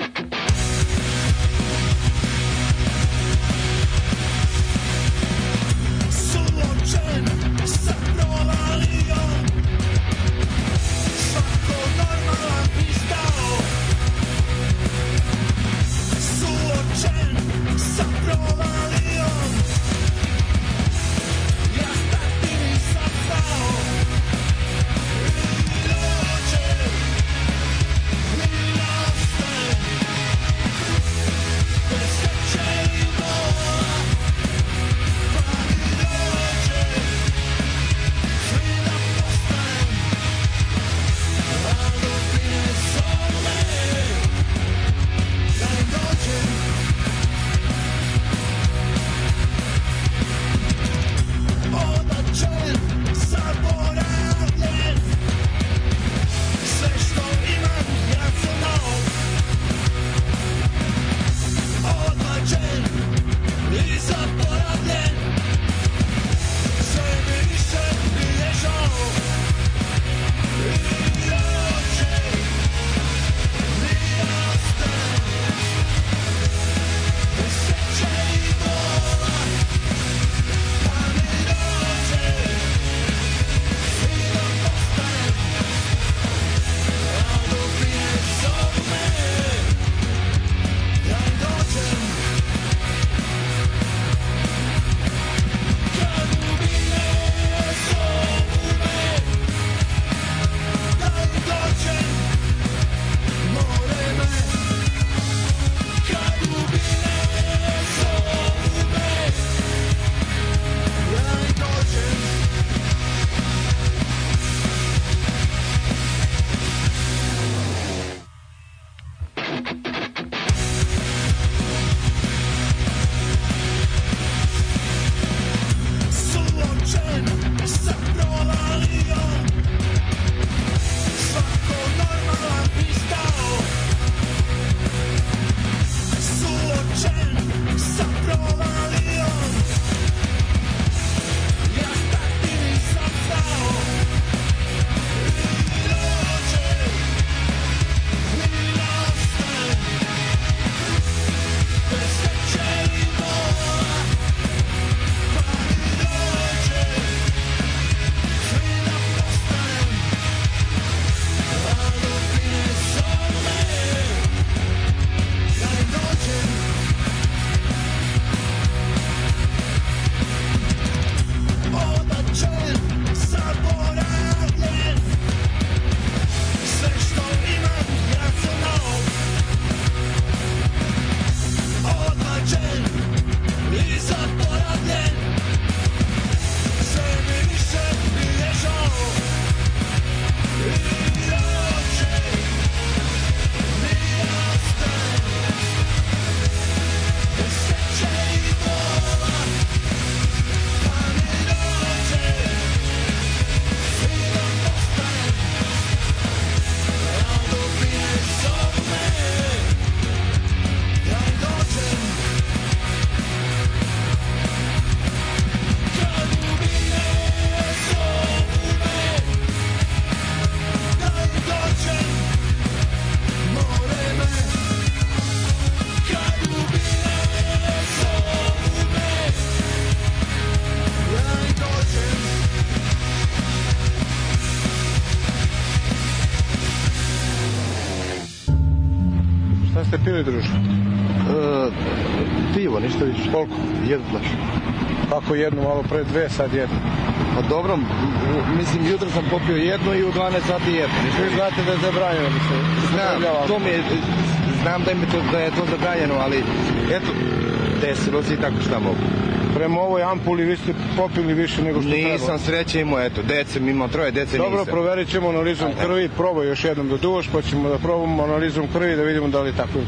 Glaš. Kako jednu, malo pre dve, sad jednu. Pa dobro, mislim, jutro sam popio jedno i u 12 sati. Ništa Vi znate da je zabranjeno da se Znam, to mi je, znam da, to, da je to zabranjeno, ali eto, desilo se i tako šta mogu. Prema ovoj ampuli vi ste popili više nego što treba. Nisam sreće imao, eto, dece, imao troje dece, Dobro, nisam. proverit ćemo analizom krvi, probaj još jednom da duvaš, pa ćemo da probamo analizom krvi da vidimo da li tako.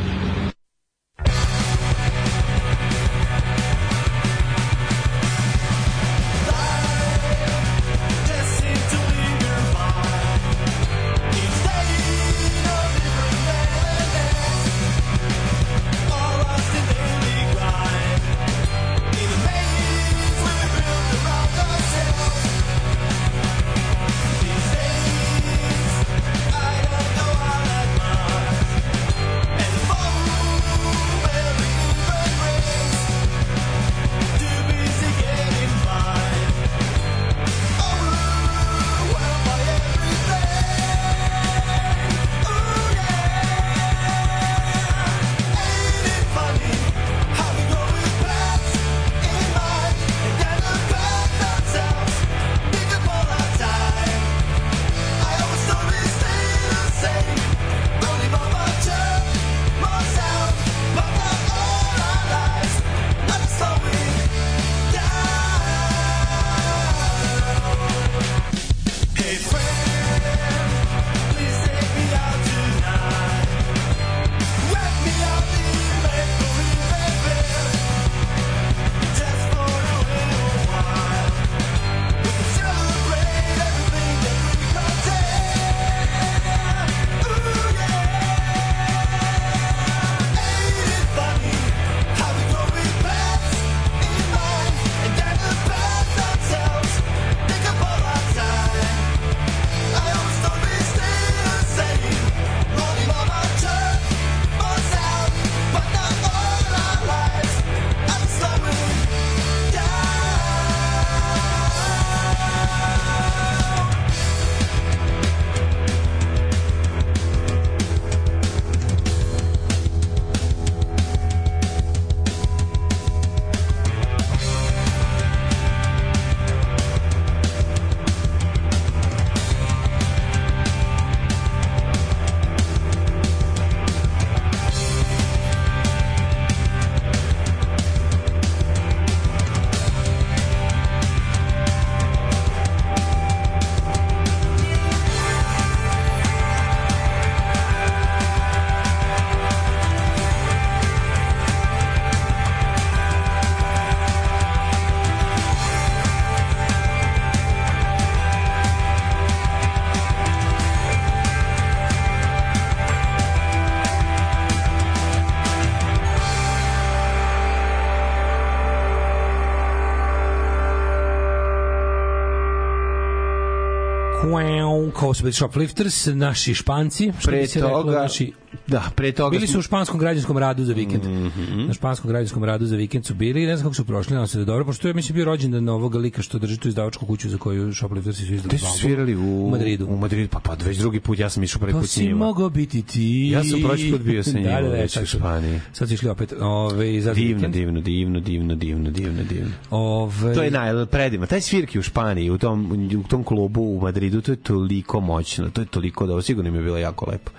Kao su bili Shoplifters, naši španci, što Pre bi se reklo, toga- naši Da, pre toga Bili su u španskom građanskom radu za vikend. Mhm. Na španskom građanskom radu za vikend su bili i ne znam kako su prošli, nadam se da dobro, pošto je mislim bio rođendan ovog lika što drži tu izdavačku kuću za koju Shoplifters su izdali. Gde su svirali u, U Madridu. U Madridu, pa već drugi put, ja sam išao prvi To put s si njima. mogao biti ti. Ja sam prošli put bio sa njima da, da, da, već u Španiji. Sad su išli opet ove, za Divno, vikend. divno, divno, divno, divno, divno, divno. Ove, To je naj predivno. Taj svirki u Španiji, u tom, u tom klubu u Madridu, to je toliko moćno, to je toliko dobro. Sigurno im je bilo jako lepo.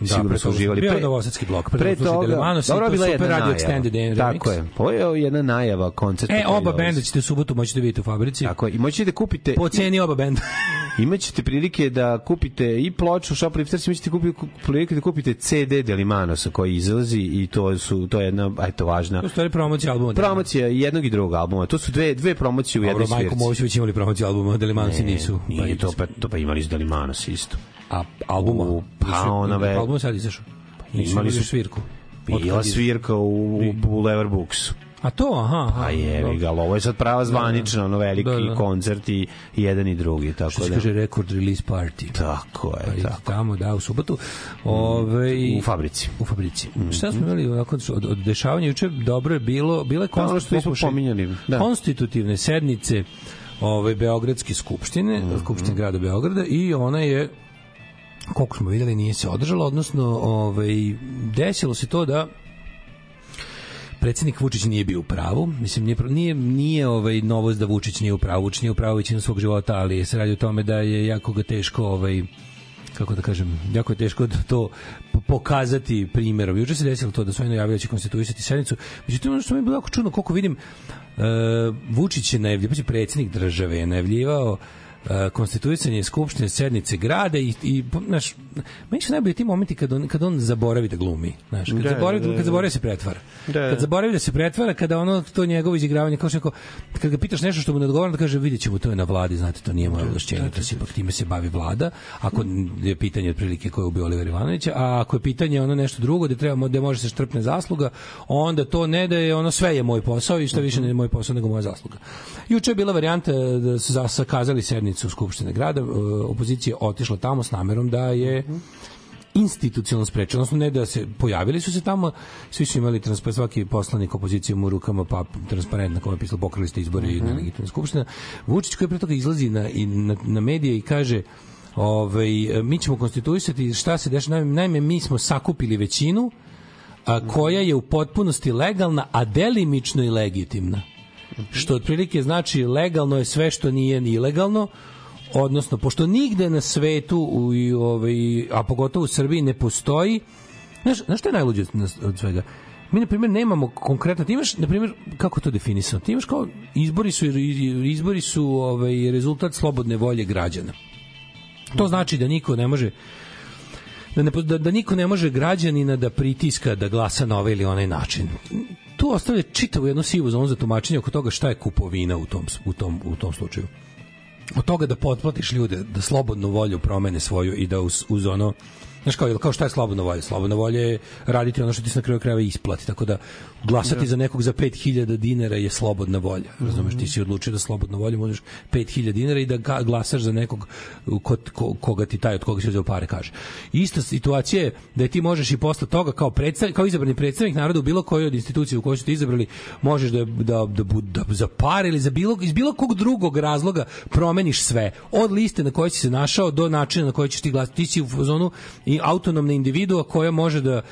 Sigurno pre su uživali. bio Pre- Novosadski blok, pre Pre toga Delemanos dobro, to bila je Super jedna Radio najava. Extended remix. Tako je. Ovo je jedna najava koncerta. E, oba benda ćete u subotu moći da vidite u fabrici. Tako je. I moći da kupite... Po ceni oba benda. Imaćete prilike da kupite i ploču Shoplifters, imaćete kupiti prilike da kupite CD Delimanosa koji izlazi i to su to je jedna eto važna To stvari promocija albuma. promocija i jednog i drugog albuma. To su dve dve promocije u jednoj Majko svirci. Mović već imali promociju albuma, Delimansi nisu. Nije to pa, to pa imali su Delimanos isto. A albuma? U, pa ona ve... Album sad izašao. Nisu Imali su svirku. Bila svirka u, u Leverbooksu. A to, aha, aha. A je, ga, ovo je sad prava zvanična, ono veliki Da, da. koncert i, i jedan i drugi, tako Što se da. kaže record release party. Tako je, Pa tako. tamo, da, u subotu. Ove, U fabrici. U fabrici. Šta smo imali onako od, od dešavanja juče? Dobro je bilo, bile Pa što nismo pokušaj pominjali, da. konstitutivne sednice ove Beogradske skupštine, Mhm. skupštine grada Beograda i ona je koliko smo videli nije se održalo, odnosno ovaj, desilo se to da predsednik Vučić nije bio u pravu. Mislim nije nije nije ovaj novost da Vučić nije u pravu, Vučić nije u pravu većinu svog života, ali se radi o tome da je jako ga teško ovaj kako da kažem, jako je teško da to pokazati primjerom. Juče se desilo to da su oni najavili da će konstituisati sednicu. Međutim, ono što mi je bilo jako čudno, koliko vidim, uh, Vučić je najavljivao, pa predsednik države je najavljivao uh, konstituisanje skupštine sednice grada i, i znaš, meni su najbolji ti momenti kad on, kad on zaboravi da glumi. Znaš, kad, Da, zaboravi, da, da. kad zaboravi da se pretvara. Da, da. Kad zaboravi da se pretvara, kada ono to njegovo izigravanje, kao što kad ga pitaš nešto što mu ne odgovara, da kaže vidjet ćemo, to je na vladi, znate, to nije moje ovlašćenje, to se ipak time se bavi vlada, ako je pitanje otprilike ko je ubio Oliver Ivanovića, a ako je pitanje ono nešto drugo, da treba, da može se štrpne zasluga, onda to ne da je ono sve je moj posao i šta više ne je moj posao nego moja zasluga. Juče je bila varijanta da su za- sakazali sednicu Skupštine grada, e, opozicija otišla tamo s namerom da je institucionalno sprečeno, odnosno ne da se pojavili su se tamo, svi su imali transparent, svaki poslanik opozicije mu rukama pa transparent na kome je pisalo pokrali ste izbore i na legitimna skupština. Vučić koji pre toga izlazi na, i na, na medije i kaže ovaj, mi ćemo konstituisati šta se dešava, naime, naime mi smo sakupili većinu a, koja je u potpunosti legalna, a delimično i legitimna. Što otprilike znači legalno je sve što nije ni ilegalno, odnosno pošto nigde na svetu u, i, ovaj, a pogotovo u Srbiji ne postoji znaš, znaš što je najluđe od- svega? Mi na primjer nemamo konkretno ti imaš na primjer kako to definisano? Ti imaš kao izbori su izbori su ovaj rezultat slobodne volje građana. To znači da niko ne može da, ne, da, da niko ne može građanina da pritiska da glasa na ovaj ili onaj način. Tu ostavlja čitavu jednu sivu zonu za tumačenje oko toga šta je kupovina u tom, u tom, u tom slučaju. Od toga da potplatiš ljude da slobodnu volju promene svoju i da uz, uz ono Znaš kao, kao šta je slobodna volja? Slobodna volja je raditi ono što ti se na kraju krajeva isplati. Tako da glasati Da. za nekog za 5000 dinara je slobodna volja. Razumeš, ti si odlučio da slobodno volju možeš 5000 dinara i da glasaš za nekog ko, ko, koga ti taj od koga si uzeo pare kaže. Ista situacija je da je ti možeš i posle toga kao predstavnik, kao izabrani predstavnik naroda u bilo kojoj od institucija u kojoj ste izabrali, možeš da da da, bud- da, za par ili za bilo iz bilo kog drugog razloga promeniš sve. Od liste na kojoj si se našao do načina na koji ćeš ti glasati. Ti si u zonu i autonomna individua koja može da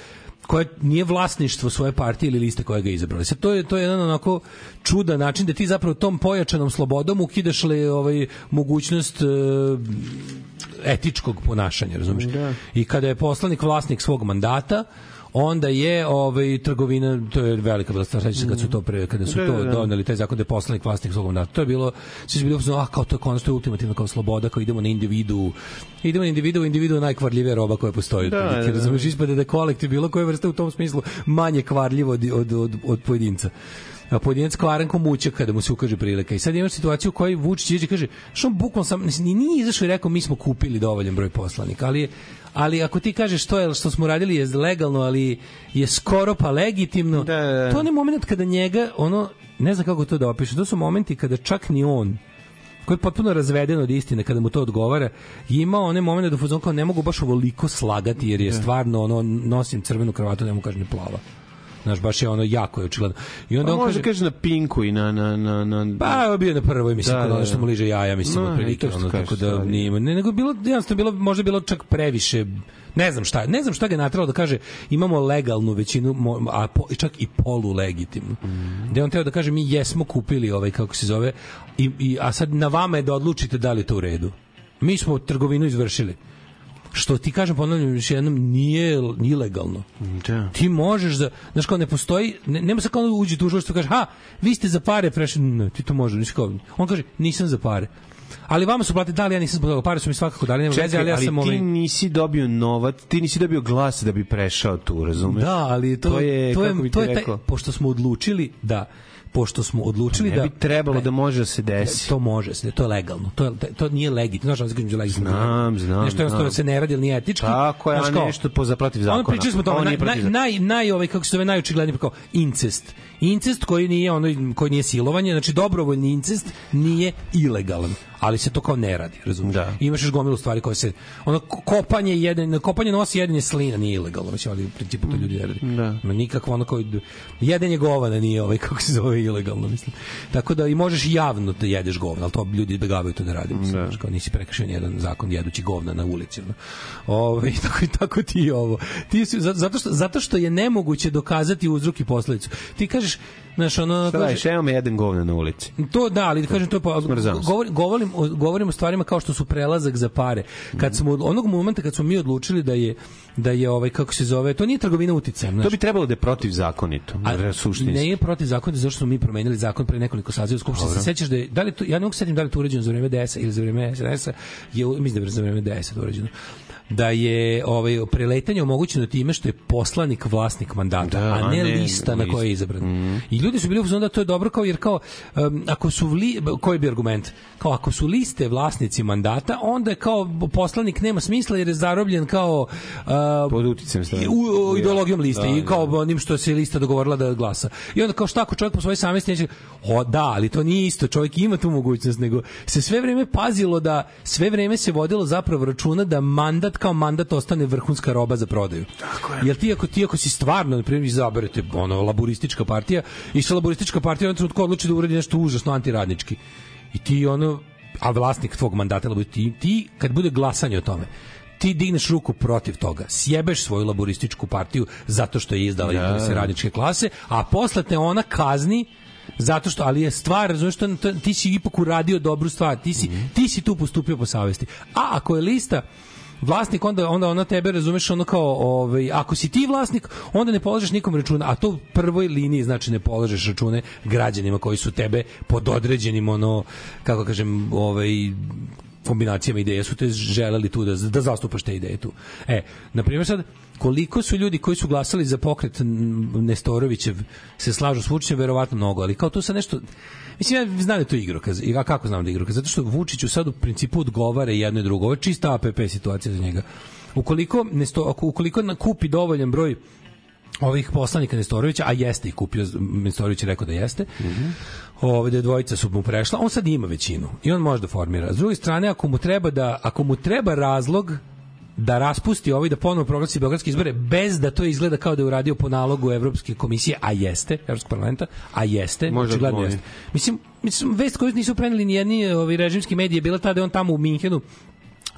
koja nije vlasništvo svoje partije ili liste koja ga je izabrala. Sad to je to je jedan onako čudan način da ti zapravo tom pojačanom slobodom ukidaš li ovaj mogućnost e, etičkog ponašanja, razumeš? Da. I kada je poslanik vlasnik svog mandata, onda je ovaj trgovina to je velika bila stvar sećam se kad su to pre, kada su Da, to da, da. doneli taj zakon da je poslanik vlasnik svog mandata to je bilo svi su bili ah kao to je konačno ultimativno kao sloboda kao idemo na individu idemo na individu individu je najkvarljivija roba koja postoji Da, da, da. razumeš ispada da je kolektiv bilo koje vrste u tom smislu manje kvarljivo od, od, od, od pojedinca a pojedinac kvaran ko mućak kada mu se ukaže prilika. I sad imaš situaciju u kojoj Vučić izađe i kaže, što on bukvalno sam, ni- nije izašao i rekao mi smo kupili dovoljan broj poslanika, ali je- ali ako ti kažeš to je što smo radili je legalno, ali je skoro pa legitimno, Da, da, da. to je moment kada njega, ono, ne znam kako to da opiše, to su momenti kada čak ni on koji je potpuno razveden od istine kada mu to odgovara, je imao one momente da u fazonu kao ne mogu baš ovoliko slagati jer je stvarno ono nosim crvenu kravatu, ne mogu kažem ni plava. Znaš, baš je ono jako je očigledno. I onda Pa on može kaže, kaže na Pinku i na... na, na, na Pa, bio na prvoj, mislim, Da, da, da, što mu liže jaja, mislim, No, no, i prilike, to što ono, tako da nije ne, nego bilo, jednostavno bilo, možda bilo čak previše, ne znam šta, ne znam šta ga je natralo da kaže, imamo legalnu većinu, a po, čak i polu legitimnu. Mm. Da on teo da kaže, mi jesmo kupili ovaj, kako se zove, i, i, a sad na vama je da odlučite da li je to u redu. Mi smo trgovinu izvršili što ti kažem ponavljam još jednom nije ilegalno. Da. Ti možeš da znaš kao ne postoji ne, nema se kao uđe tužilaštvo kaže ha vi ste za pare prešli ne, ti to može nisi kao on kaže nisam za pare ali vama su platili da li ja nisam zbog toga pare su mi svakako dali nema veze ali ja sam ti ovaj nisi dobio novac, ti nisi dobio glas da bi prešao tu, razumeš? Da, ali to, to je, to je, to ti je taj, pošto smo odlučili da pošto smo odlučili ne da bi trebalo da može da se desi. to može se, to je legalno. To je to nije legitimno. Znaš, između legitimno. Znam, znam, Nešto jednostavno znam. se ne radi, nije etički. Tako je, a nešto po zaprotiv zakona. Ono pričali smo o tome, Ovo naj, protiv naj, naj, naj, ovaj, kako se zove, najočigledniji kao incest. Incest koji nije ono koji nije silovanje, znači dobrovoljni incest nije ilegalan. ali se to kao ne radi, razumiješ? Da. Imaš još gomilu stvari koje se ono ko- kopanje jedan kopanje nosi jedenje slina nije ilegalno, mislim, ali u principu to ljudi ne radi. Da. Nikakvo ono kao jedenje govana nije ovaj kako se zove ilegalno, mislim. Tako da i možeš javno da jedeš govna, ali to ljudi izbegavaju to da rade, mislim, Da. znaš, kao nisi prekršio jedan zakon jedući govna na ulici. Ono. Ovaj tako i tako ti ovo. Ti si, za- zato što zato što je nemoguće dokazati uzrok i posledicu. Ti kažeš Rodgers Znaš, ono, Šta radiš, evo me jedan govna na ulici. To da, ali kažem to je pa govorim govorim o, govorim o stvarima kao što su prelazak za pare. Kad smo od onog momenta kad smo mi odlučili da je da je ovaj kako se zove, to nije trgovina uticajem, To znaš. bi trebalo da je protivzakonito, A, suštinski. Ne je protiv zakona zato što smo mi promenili zakon pre nekoliko saziva skupštine. Se sećaš da je, da li to, ja ne mogu se setiti da li to urađeno za vreme DS-a ili za vreme SNS-a, je mislim da je za vreme DS-a to urađeno da je ovaj preletanje omogućeno time što je poslanik vlasnik mandata, Da, a ne, a ne lista na lista. kojoj je izabran. I ljudi su bili u da to je dobro kao jer kao um, ako su vli, koji bi argument? Kao ako su liste vlasnici mandata, onda je kao poslanik nema smisla jer je zarobljen kao uh, Pod uticajem u, u ideologijom liste Da, i da. kao onim što se lista dogovorila da glasa. I onda kao šta ako čovjek po svojoj savesti neće, o da, ali to nije isto, čovjek ima tu mogućnost, nego se sve vreme pazilo da, sve vreme se vodilo zapravo računa da mandat kao mandat ostane vrhunska roba za prodaju. Tako je. Jer ti ako, ti ako si stvarno, na primjer, izaberete ono, laboristička partija, i sa laboristička partija u jednom trenutku odluči da uradi nešto užasno antiradnički. I ti ono, a vlasnik tvog mandata, ti, ti kad bude glasanje o tome, ti digneš ruku protiv toga, sjebeš svoju laborističku partiju zato što je izdala Da. interese radničke klase, a posle te ona kazni zato što ali je stvar razumeš što to- ti si ipak uradio dobru stvar ti si ti si tu postupio po savesti a ako je lista vlasnik onda onda ona tebe razumeš ono kao ovaj ako si ti vlasnik onda ne polažeš nikom računa a to u prvoj liniji znači ne polažeš račune građanima koji su tebe pod određenim ono kako kažem ovaj kombinacijama ideja su te želeli tu da, da zastupaš te ideje tu. E, na primjer sad, koliko su ljudi koji su glasali za pokret Nestorovićev se slažu s Vučićem, verovatno mnogo, ali kao tu sa nešto Mislim, ja znam da je to igrokaz. I kako znam da je igrokaz? Zato što Vučiću sad u principu odgovara jedno i drugo. Ovo je čista APP situacija za njega. Ukoliko, Nesto, ako- ukoliko kupi dovoljan broj ovih poslanika Nestorovića, a jeste ih kupio, Nestorović je rekao da jeste, Ove da dvojica su mu prešla, on sad ima većinu i on može da formira. S druge strane, ako mu treba da ako mu treba razlog da raspusti ovaj da ponovo proglasi beogradske izbore bez da to izgleda kao da je uradio po nalogu Evropske komisije, a jeste, Evropskog parlamenta, a jeste, Možda očigledno jeste. Mislim, mislim vest koju nisu preneli ni jedni ovi režimski mediji je bila ta da je on tamo u Minhenu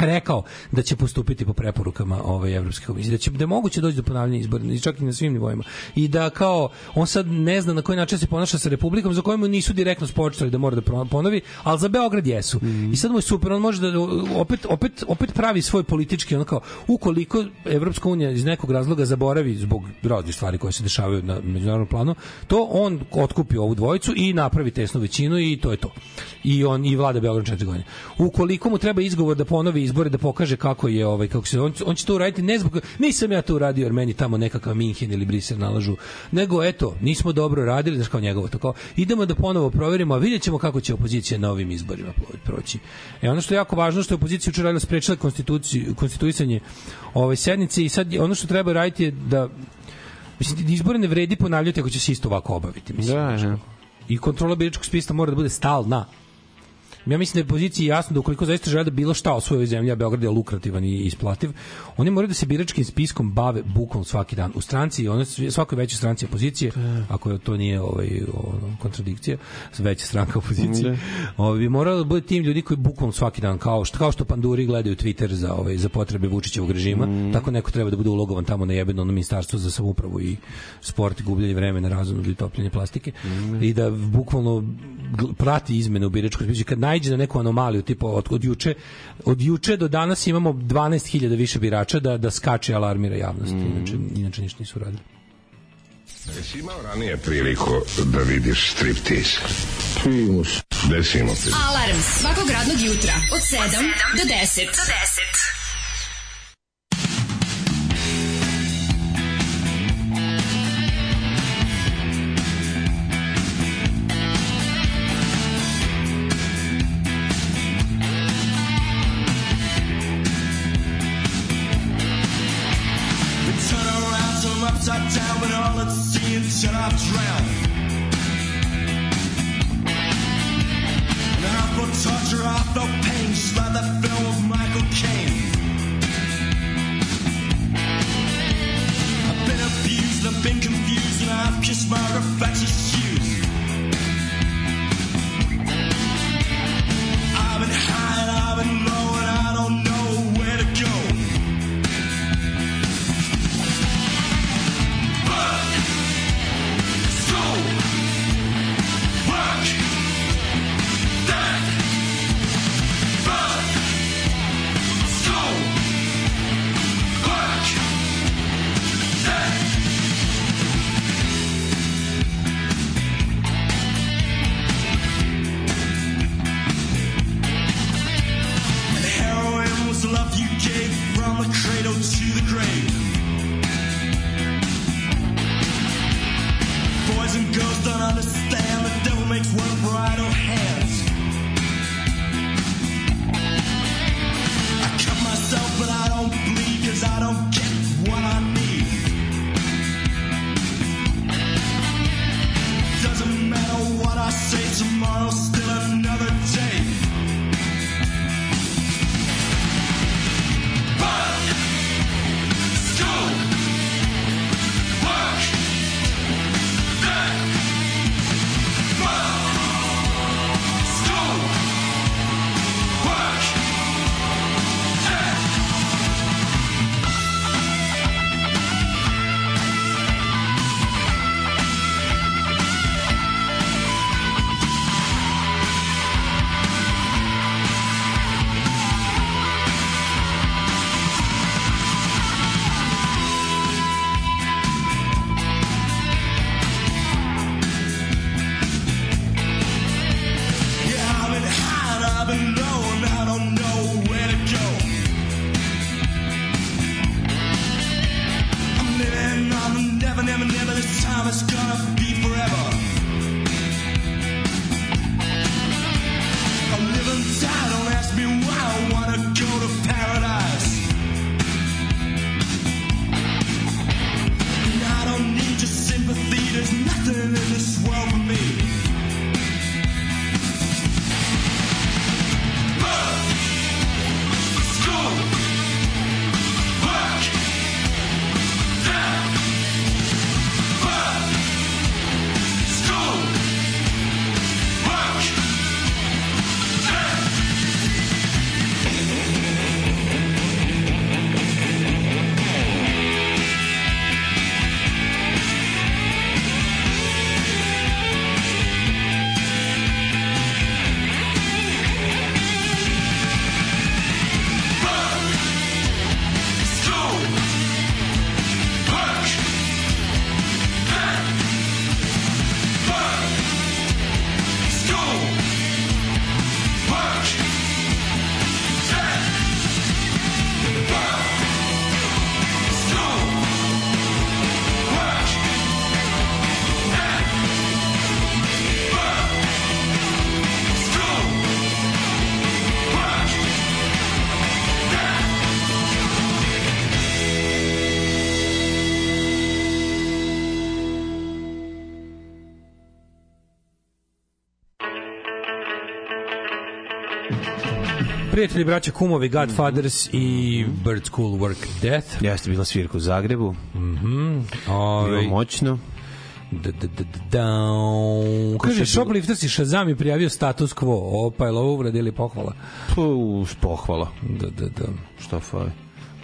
rekao da će postupiti po preporukama ove evropske komisije da će da je moguće doći do ponavljanja izbora i čak i na svim nivoima. I da kao on sad ne zna na koji način se ponaša sa republikom za kojemu nisu direktno spočitali da mora da ponovi ali za Beograd jesu. I sad mu je super on može da opet opet opet pravi svoj politički ono kao ukoliko Evropska unija iz nekog razloga zaboravi zbog raznih stvari koje se dešavaju na međunarodnom planu to on otkupi ovu dvojicu i napravi tesnu većinu i to je to. I on i vlada Beograd četiri godine. Ukoliko mu treba izgovor da ponovi izbore da pokaže kako je ovaj kako se on, on će to uraditi ne zbog nisam ja to uradio jer meni tamo nekakav Minhen ili Brisel nalažu nego eto nismo dobro radili znači kao njegovo to kao idemo da ponovo proverimo a vidjet ćemo kako će opozicija na ovim izborima proći e ono što je jako važno što je opozicija juče radila sprečila konstituciju konstituisanje ove sednice i sad ono što treba raditi je da Mislim, izbore ne vredi ponavljati ako će se isto ovako obaviti. Mislim, Da, da. I kontrola biračkog spisa mora da bude stalna. Ja mislim da je poziciji jasno da ukoliko zaista žele da bilo šta o svojoj zemlji, a Beograd je lukrativan i isplativ, oni moraju da se biračkim spiskom bave bukvalno svaki dan. U stranci, ono, svakoj većoj stranci opozicije, ako to nije ovaj, ono, kontradikcija, veća stranka opozicije, Da. ovaj, bi moralo da bude tim ljudi koji bukvalno svaki dan, kao što, kao što panduri gledaju Twitter za, ovaj, za potrebe Vučićevog režima, tako neko treba da bude ulogovan tamo na jebeno ono ministarstvo za samoupravu i sport i gubljenje vremena, razum i topljenje plastike i da bukvalno prati izmene u biračkoj spisu. Kad najđe na neku anomaliju, tipa od, od, juče, od juče do danas imamo 12.000 više birača da, da skače alarmira javnost. Inače, inače ništa nisu radili. Jesi imao ranije priliku da vidiš striptease? Primus. Desimo. Alarm svakog radnog jutra od 7 do 10. Do 10. At sea I drown. And I put torture I felt pain, just like that film of Michael Caine. I've been abused, I've been confused, and I've kissed my reflection's Prijatelji, braća, kumovi, Godfathers i Bird School Work Death. Jeste bila svirka u Zagrebu. Mhm. Ovaj, Bilo moćno. Da, da, da, da, da. Kaže, Shoplifters i Shazam je prijavio status quo. Opa, je li ovo uvreda ili pohvala? Pu, pohvala. Da, da, da. Šta fali?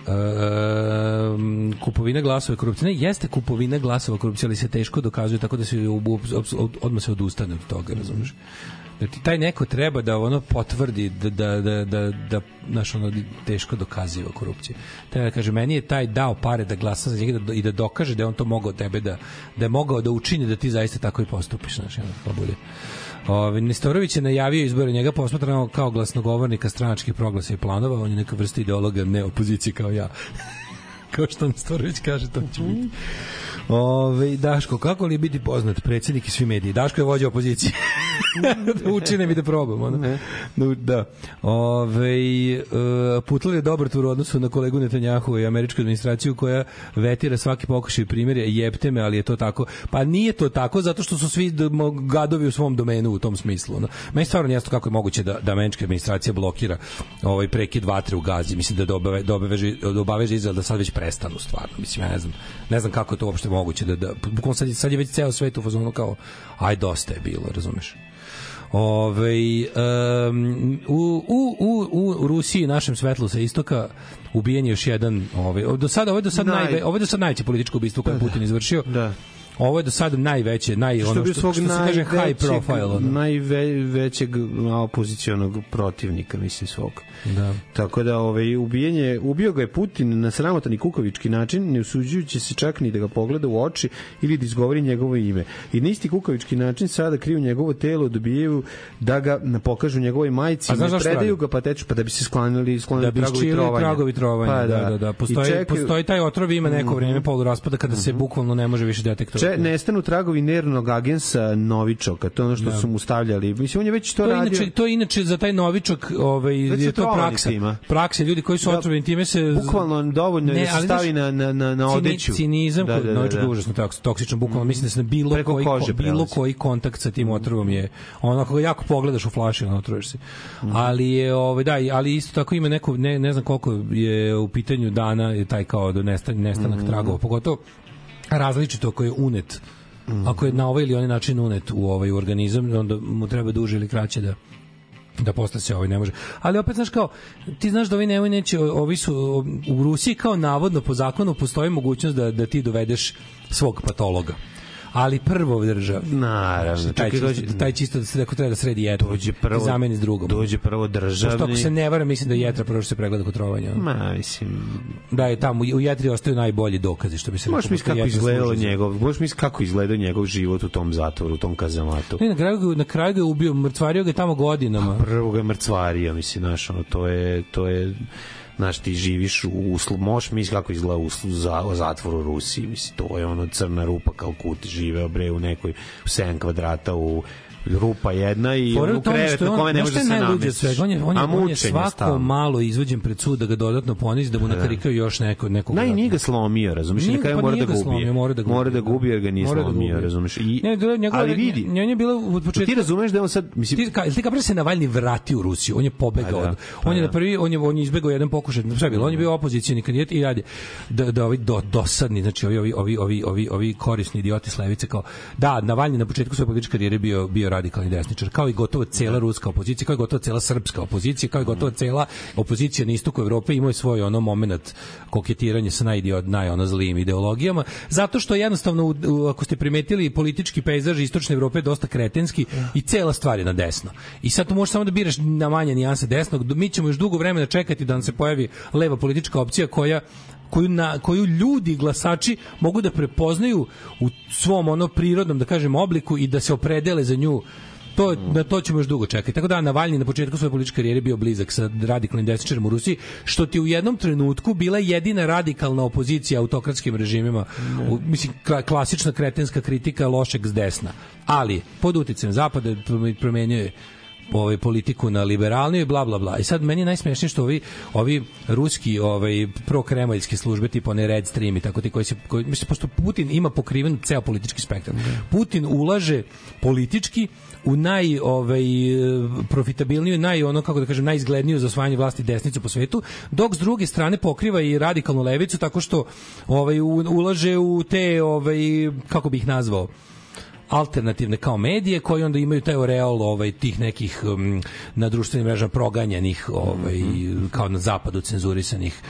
Um, kupovina glasova korupcije. Ne, jeste kupovina glasova korupcije, ali se teško dokazuje, tako da se odmah se odustane od toga, razumiješ? Da ti taj neko treba da ono potvrdi da da da da da naš ono teško dokaziva korupcija. Treba da kaže meni je taj dao pare da glasa za njega da, i da dokaže da je on to mogao tebe da da je mogao da učini da ti zaista tako i postupiš, znači ono kao bude. Ove, Nestorović je najavio izbore njega posmatrano kao glasnogovornika stranačkih proglasa i planova, on je neka vrsta ideologa ne opozicije kao ja. kao što Nestorović kaže, to će biti. Ove, Daško, kako li je biti poznat predsjednik i svi mediji? Daško je vođa opozicije. da učine mi da probam. Ono. Da, da. Ove, e, Putl je dobar tur u odnosu na kolegu Netanjahu i američku administraciju koja vetira svaki pokušaj primjer jebte me, ali je to tako. Pa nije to tako zato što su svi gadovi u svom domenu u tom smislu. Ono. Meni stvarno jasno kako je moguće da, da američka administracija blokira ovaj prekid vatre u Gazi. Mislim da dobave, dobaveže, da obaveže Izrael da sad već prestanu stvarno. Mislim, ja ne znam, ne znam kako je to uopšte moguće. Da, da, bukvalno sad, sad je već ceo svet u fazonu kao aj dosta je bilo, razumeš? Ove, um, u, u, u, u Rusiji, našem svetlu sa istoka, ubijen je još jedan, ovaj, do sada, ovo je do sad, Naj- najve, ovo je do sad najveće političko ubistvo koje je Putin izvršio. Da. Ovo je do sad najveće, naj, što ono što, svog što se kaže high profile. Ono. najvećeg opozicionog protivnika mislim svog Da. tako da ovaj ubijenje ubio ga je Putin na sramotan i kukavički način ne usuđujući se čak ni da ga pogleda u oči ili da izgovori njegovo ime i na isti kukavički način sada kriju njegovo telo dobijaju da ga ne pokažu njegovoj majici A znaš ne predaju ga pa teču pa da bi se sklonili sklonili da bi tragovi trovanja tragovi trovanja. pa, da, da, da. Postoji, I čekaju- postoji taj otrov ima neko Mhm. vreme poluraspada kada se bukvalno ne može više detektovati. Če, nestanu tragovi nervnog agensa Novičoka, to je ono što Da. su mu stavljali. Mislim, on je već to, to radio. inače to je inače za taj novičak ovaj Već je to praksa tima. praksa ljudi koji su Da, otrovani time se Bukvalno dovoljno je da ali stavi na, na, na, na odeću. Cinizam Da, da, da, da, novičak da. je užasno toks- toksičan, bukvalno mislim da se na bilo Preko koji kože bilo prelazi. koji kontakt sa tim otrovom je ono ako ga jako pogledaš u flaši, ono otruješ se. Ali je ovaj da, ali isto tako ima neko ne, ne znam koliko je u pitanju dana je taj kao do nestanak, nestanak tragova, pogotovo različito ako je unet ako je na ovaj ili onaj način unet u ovaj organizam, onda mu treba duže ili kraće da da posle se ovaj ne može. Ali opet znaš kao ti znaš da ovi nemoj neće ovi su u Rusiji kao navodno po zakonu postoji mogućnost da da ti dovedeš svog patologa. Ali prvo država. Naravno. Taj, Čekaj, čisto, dođe- taj čisto da se ako treba da sredi jetra. Dođe prvo- zameni s drugom. Dođe prvo Pošto ako državni. se ne varam, mislim da je jetra prvo što se pregleda kod trovanja. Ma, mislim, Da je tamo u jetri ostaju najbolji dokazi što bi se možeš pošto kako izgledao njegov, možeš misliti kako izgledao njegov život u tom zatvoru, u tom kazamatu. Ne, na kraju, na kraju ga je ubio, mrtvario ga je tamo godinama. Prvo ga je mrcvario, mislim, znaš, ono, to je, to je, znaš, ti živiš u uslu, možeš misliti kako izgleda uslu za, u zatvoru u Rusiji, mislim, to je ono crna rupa kao kut, živeo bre u nekoj, u 7 kvadrata u rupa jedna i Fora on u u tome krevet što na je on- kome ne može da se namestiš. svega? On je, on je, A on je svako stalno. malo izvođen pred sud da ga dodatno ponizi, da mu nakarikaju još neko, nekog Naj nije ga slomio, razumiješ, Nije na pa mora da ubije. slomio, mora da ga Mora da ubije jer ga nije Mora da slomio, ubije. razumeš. I, Ne, da, njegova, ali vidi, nje je bilo od početka... ti razumeš da je on sad, mislim, Ti, ka, ti kapiraš da se Navalni vrati u Rusiju? On je pobegao. Pa da, pa on je da. na prvi on je on je izbegao jedan pokušaj. Šta je bilo? On je bio opozicioni kandidat i radi da da ovi do, dosadni, znači ovi ovi ovi ovi ovi ovi korisni idioti s levice kao da Navalni na početku svoje političke karijere bio bio radikalni desničar, kao i gotovo cela ruska opozicija, kao i gotovo cela srpska opozicija, kao i gotovo cela opozicija na istoku Evrope imao je svoj ono momenat koketiranja sa najidiot naj ono zlim ideologijama, zato što jednostavno u, u, ako ste primetili politički pejzaž istočne Evrope je dosta kretenski i cela stvar je na desno. I sad tu možeš samo da biraš na manje nijanse desnog. Mi ćemo još dugo vremena čekati da nam se pojavi leva politička opcija koja koju, na, koju ljudi glasači mogu da prepoznaju u svom ono prirodnom da kažem obliku i da se opredele za nju to na to ćemo još dugo čekati. Tako da Navalni na početku svoje političke karijere bio blizak sa radikalnim desničarima u Rusiji, što ti u jednom trenutku bila jedina radikalna opozicija autokratskim režimima. U, mislim kla- klasična kretenska kritika lošeg s desna. Ali pod uticajem zapada prom- promenio je ovaj politiku na liberalniju i bla bla bla. I sad meni je najsmešnije što ovi ovi ruski ovaj prokremaljske službe tipa one Red Stream i tako ti koji se koji mislim pošto Putin ima pokriven ceo politički spektar. Putin ulaže politički u naj ovaj profitabilniju naj ono kako da kažem najizgledniju za osvajanje vlasti desnicu po svetu dok s druge strane pokriva i radikalnu levicu tako što ovaj ulaže u te ovaj kako bih ih nazvao alternativne kao medije koji onda imaju taj oreol ovaj tih nekih um, na društvenim mrežama proganjanih ovaj kao na zapadu cenzurisanih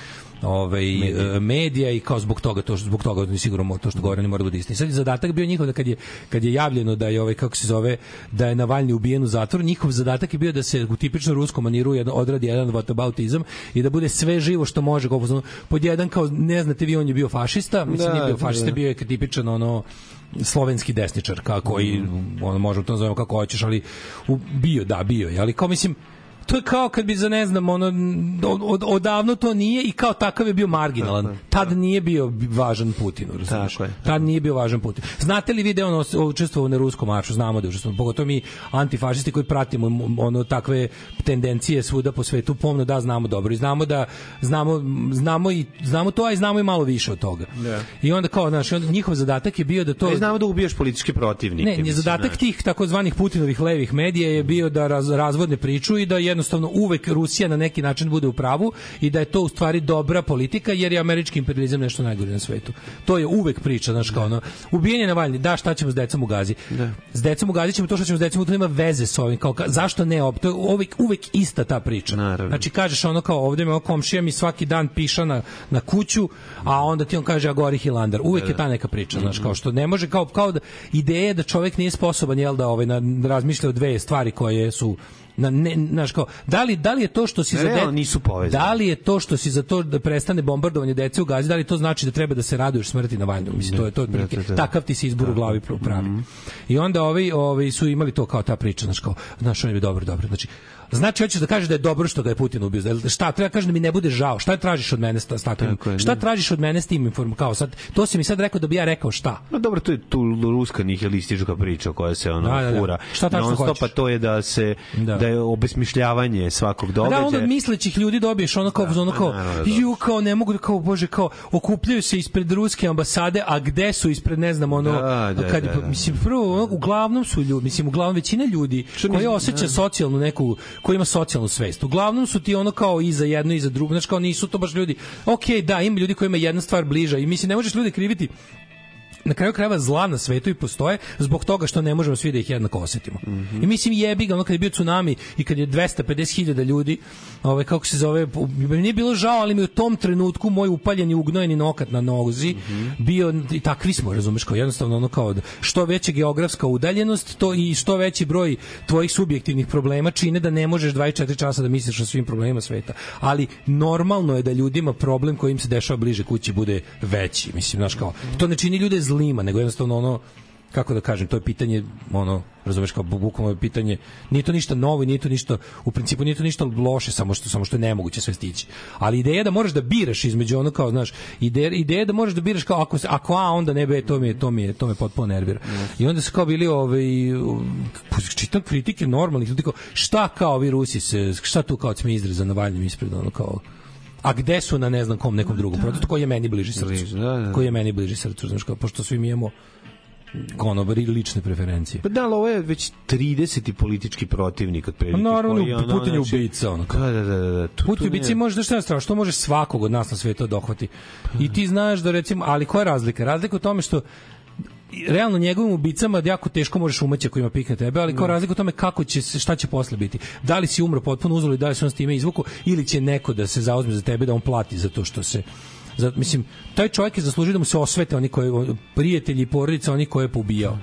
ovaj medija. medija i kao zbog toga to što zbog toga oni sigurno to što govore ne mora da bude istina. Sad je zadatak bio njihov da kad je kad je javljeno da je ovaj kako se zove da je Navalni ubijen u zatvoru, njihov zadatak je bio da se u tipično ruskom maniru jedan odradi jedan whataboutizam i da bude sve živo što može kao pod jedan kao ne znate vi on je bio fašista, mislim Da, nije bio da, fašista, da. bio je tipičan ono slovenski desničar kako i ono možemo to zovemo kako hoćeš ali u, bio da bio je ali kao mislim to je kao kad bi za ne znam ono od, od, odavno to nije i kao takav je bio marginalan. Tad nije bio važan Putinu, razumiješ? Tako je. Tad nije bio važan Putin. Znate li vi da je on učestvovao na ruskom maršu? Znamo da je učestvovao. Pogotovo mi antifašisti koji pratimo ono takve tendencije svuda po svetu, pomno da znamo dobro i znamo da znamo znamo i znamo to, a i znamo i malo više od toga. Da. I onda kao, znaš, onda njihov zadatak je bio da to To... znamo da ubijaš političke protivnike. ne, ne, mislim, zadatak tih takozvanih Putinovih levih medija je bio da raz, razvodne priču i da jednostavno uvek Rusija na neki način bude u pravu i da je to u stvari dobra politika jer je američki imperializam nešto najgore na svetu. To je uvek priča, znaš kao ono, ubijenje Navalni, da šta ćemo s decom u Gazi? S decom u Gazi ćemo to što ćemo s decom, to nema veze sa ovim, kao ka- zašto ne, op- to je uvek, uvek ista ta priča. Znači kažeš ono kao ovde me komšija mi svaki dan piša na, na kuću, a onda ti on kaže a gori Hilandar. Uvek je ta neka priča, znaš, kao što ne može kao kao da ideja da čovjek nije sposoban jel da ovaj na, da razmišlja o dve stvari koje su na ne, znaš kao, da li, da li je to što si za Realno de- nisu povezani. Da li je to što si za to da prestane bombardovanje dece u Gazi, da li to znači da treba da se raduješ smrti na vanju? Mislim, to je to otprilike. da, da. Takav ti se izbor u glavi pravi. I onda ovi, ovi su imali to kao ta priča, znaš kao, znaš, on je dobro, dobro. Znači, Znači, hoćeš da kažeš da je dobro što ga je Putin ubio. Šta, treba kažem da mi ne bude žao. Šta tražiš od mene s, s takvim? Tako je, šta da. tražiš od mene s tim inform kao sad? To si mi sad rekao da bi ja rekao šta? No dobro, to je tu ruska nihilistička priča koja se ono Da, da, da. fura. Šta tačno hoćeš? a to je da se Da. da, je obesmišljavanje svakog A da događaja. onda od mislećih ljudi dobiješ ono kao ono kao da ju kao ne mogu da kao bože kao okupljaju se ispred ruske ambasade a gde su ispred ne znam ono Da, da, kad da, da. mislim prvo uglavnom su ljudi mislim uglavnom većina ljudi koji da. socijalnu neku koji ima socijalnu svest. Uglavnom su ti ono kao i za jedno i za drugo. Znači kao nisu to baš ljudi. Okej da ima ljudi kojima je jedna stvar bliža i mislim ne možeš ljude kriviti na kraju krajeva zla na svetu i postoje zbog toga što ne možemo svi da ih jednako osetimo. I mislim jebi ga, ono kad je bio tsunami i kad je 250.000 ljudi, ovaj kako se zove, nije bilo žao, ali mi u tom trenutku moj upaljeni ugnojeni nokat na nozi bio i takvi smo, razumeš, kao jednostavno ono kao da što veća geografska udaljenost, to i što veći broj tvojih subjektivnih problema čine da ne možeš 24 časa da misliš o svim problemima sveta. Ali normalno je da ljudima problem koji im se dešava bliže kući bude veći, mislim, znaš kao. To ne čini ljude zlima, nego jednostavno ono kako da kažem, to je pitanje, ono, razumeš kao bu- bukvalno je pitanje, nije to ništa novo, nije to ništa, u principu nije to ništa loše, samo što samo što je nemoguće sve stići. Ali ideja da možeš da biraš između ono kao, znaš, ideja, ideja da možeš da biraš kao ako se- ako A onda ne B, to mi je to mi je to me potpuno nervira. I onda su kao bili ovaj čitam kritike normalnih ljudi kao šta kao ovi Rusi se šta tu kao sme izreza na valjnim ispred ono kao a gde su na ne znam kom nekom drugom protestu koji je meni bliži srcu. Bliže, da, da. Koji je meni bliži srcu, znaš kao, pošto svi mi imamo ono, lične preferencije. Pa da, ali ovo je već 30. politički protivnik otprilike. Pa naravno, koji, ono, Putin je znači- ubica, ono kao. Da, da, da, da. Tu, Putin tu ubici ne- može da šta je strano, što može svakog od nas na svetu da dohvati. I ti znaš da recimo, ali koja je razlika? Razlika u tome što realno njegovim ubicama jako teško možeš umeći ako ima pik na tebe, ali kao razlika u tome kako će se, šta će posle biti. Da li si umro potpuno uzalo i da li se on s time izvuku ili će neko da se zauzme za tebe da on plati za to što se za, mislim, taj čovjek je zaslužio da mu se osvete oni koji, prijatelji i porodica oni koje je poubijao.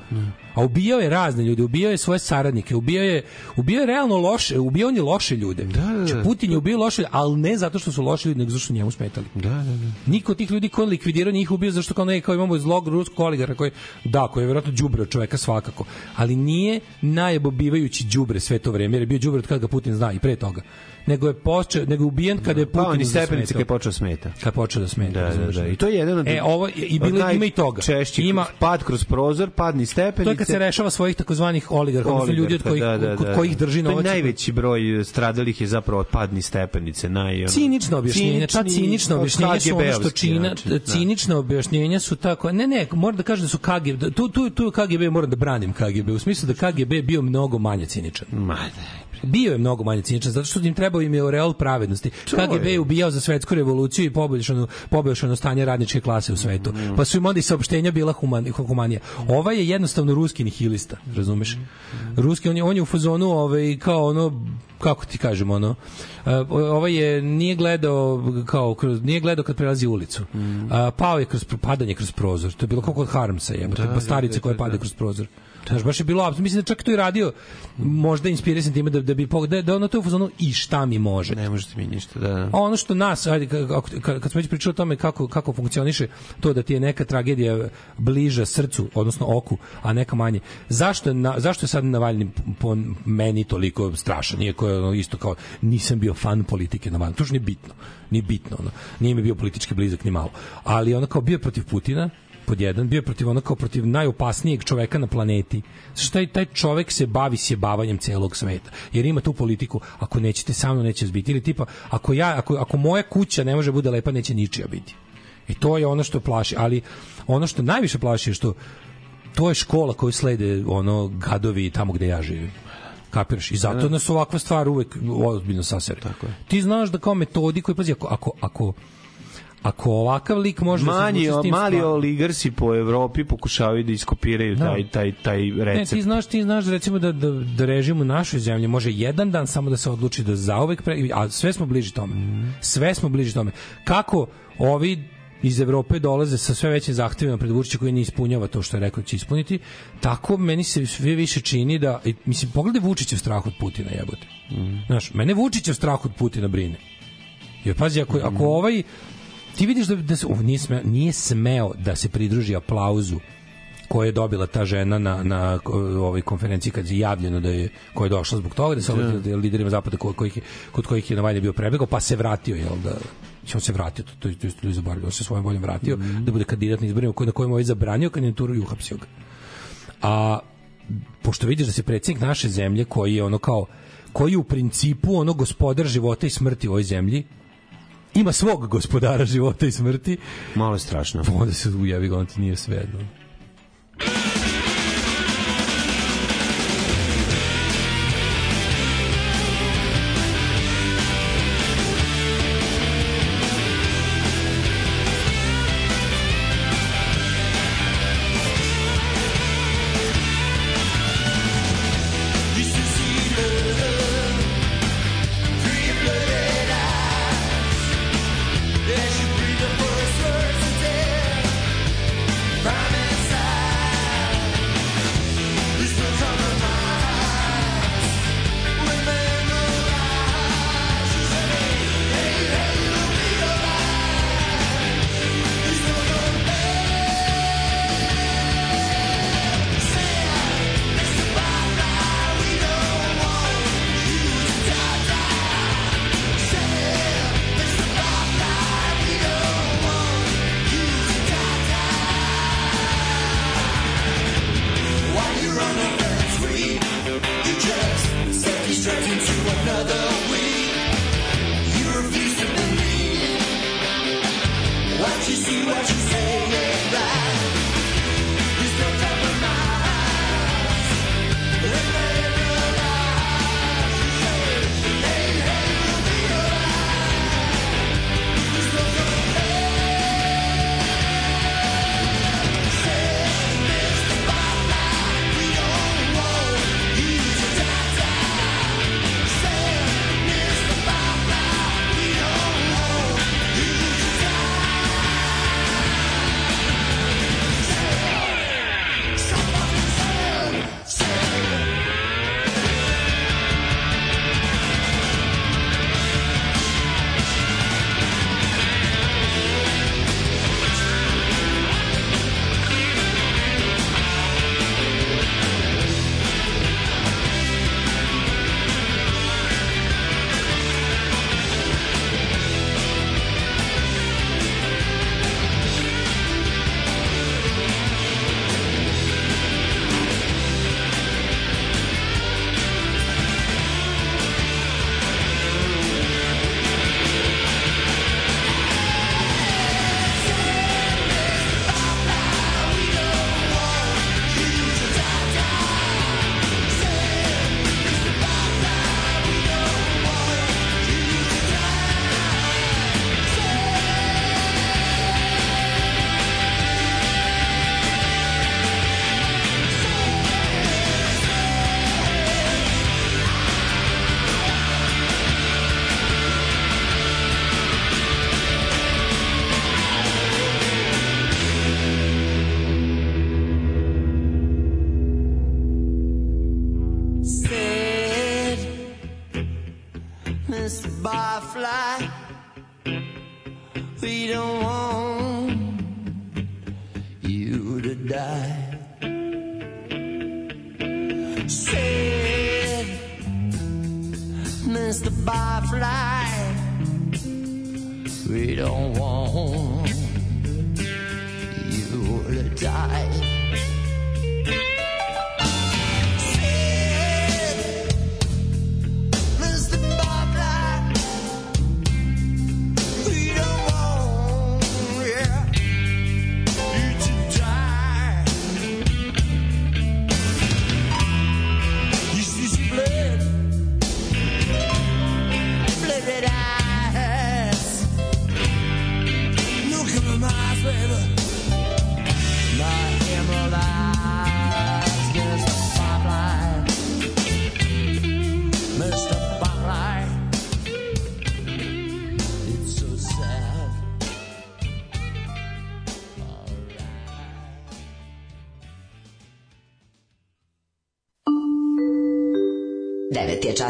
A ubijao je razne ljude, ubijao je svoje saradnike, ubijao je, ubijao je realno loše, ubijao on je loše ljude. Da, da, Putin je ubio loše, ali ne zato što su loši ljudi, nego zato što njemu smetali. Da, da, da. Niko od tih ljudi ko je likvidirao njih ubio zašto kao ne kao imamo zlog ruskog oligara koji da koji je verovatno đubre od čoveka svakako, ali nije najbobivajući đubre sve to vreme jer je bio đubre od kada ga Putin zna i pre toga. Nego je počeo, nego je ubijen kada je Pa Putin on iz stepenice kad je počeo smeta. kad je počeo da smeta. Da, da, da. I to je jedan od E, ovo i bilo ima i toga. Češći Ima pad kroz prozor, padni stepenice. To kad se rešava svojih takozvanih oligarha, odnosno ljudi od kojih da, da, da. kojih drži To je novac. najveći broj stradalih je zapravo padni stepenice. Naj, ono, cinično objašnjenje, ta cinična objašnjenja su ono što čina, znači, da. cinična objašnjenja su tako, ne, ne, moram da kažem da su KGB, da- tu, tu, tu KGB, moram da branim KGB, u smislu da KGB bio mnogo manje ciničan. Ma, ne. Bio je mnogo manje ciničan, zato što im trebao im je oreal pravednosti. KGB je ubijao za svetsku revoluciju i poboljšano, poboljšano stanje radničke klase u svetu. Pa su im onda i saopštenja bila human, humanija. Ova je jednostavno ruski nihilista, razumeš? Ruski, on je, on je u fazonu ovaj, kao ono, kako ti kažem, ono, uh, ovaj je, nije gledao kao, kroz, nije gledao kad prelazi ulicu. Uh, pao je kroz, padanje kroz prozor. To je bilo kao kod Harmsa, jebote, Da, da, bastarice da, koje da, padaju da. kroz prozor. Znaš, baš je bilo. Mislim da čak to i radio možda inspirisan time da, da bi da, da ono to u fazonu i šta mi može. Ne možete mi ništa, da. A ono što nas, ajde, ka- ako- ka- kad smo već pričali o tome kako, kako funkcioniše to da ti je neka tragedija bliža srcu, odnosno oku, a neka manje. Zašto, na, zašto je sad Navalni po meni toliko strašan? Iako je ono isto kao, nisam bio fan politike Navalni. To što nije bitno. Nije bitno. Ono. Nije mi bio politički blizak ni malo. Ali ono kao bio protiv Putina, pod jedan, bio je protiv ono kao protiv najopasnijeg čoveka na planeti. Što taj, taj čovek se bavi sjebavanjem celog sveta. Jer ima tu politiku, ako nećete sa mnom, neće zbiti. Ili tipa, ako, ja, ako, ako moja kuća ne može bude lepa, neće ničija biti. I to je ono što plaši. Ali ono što najviše plaši je što to je škola koju slede ono gadovi tamo gde ja živim. Kapiraš? I zato nas ovakva stvar uvek ozbiljno sasere. Tako je. Ti znaš da kao metodi koji, pazi, ako, ako, ako ako ovakav lik može Manji, da se s tim mali stvarima- oligarsi po Evropi pokušavaju da iskopiraju Da. taj, taj, taj Ne, recept. ti znaš, ti znaš recimo da, da, da režim u našoj zemlji može jedan dan samo da se odluči da zauvek pre, a sve smo bliži tome. Sve smo bliži tome. Kako ovi iz Evrope dolaze sa sve većim zahtevima pred Vučića koji ne ispunjava to što je rekao da će ispuniti, tako meni se sve više čini da, mislim, pogledaj Vučićev strah od Putina, jebote. Znaš, mene Vučićev strah od Putina brine. Jer pazi, ako, ako ovaj ti vidiš da, da se, ovo nije, smeo, nije smeo da se pridruži aplauzu koje je dobila ta žena na, na ovoj konferenciji kad je javljeno da je koja je došla zbog toga da se obratila da. liderima zapada ko, kojih je, kod kojih je Navalny bio prebegao pa se vratio jel da će on se vratio to to, to ljudi zaboravili on se svojom voljom vratio da bude kandidat na izborima na kojem ovaj zabranio kandidaturu i uhapsio ga a pošto vidiš da se predsjednik naše zemlje koji je ono kao koji je u principu ono gospodar života i smrti u ovoj zemlji ima svog gospodara života i smrti Malo je strašno. onda se ujavi on ti nije sve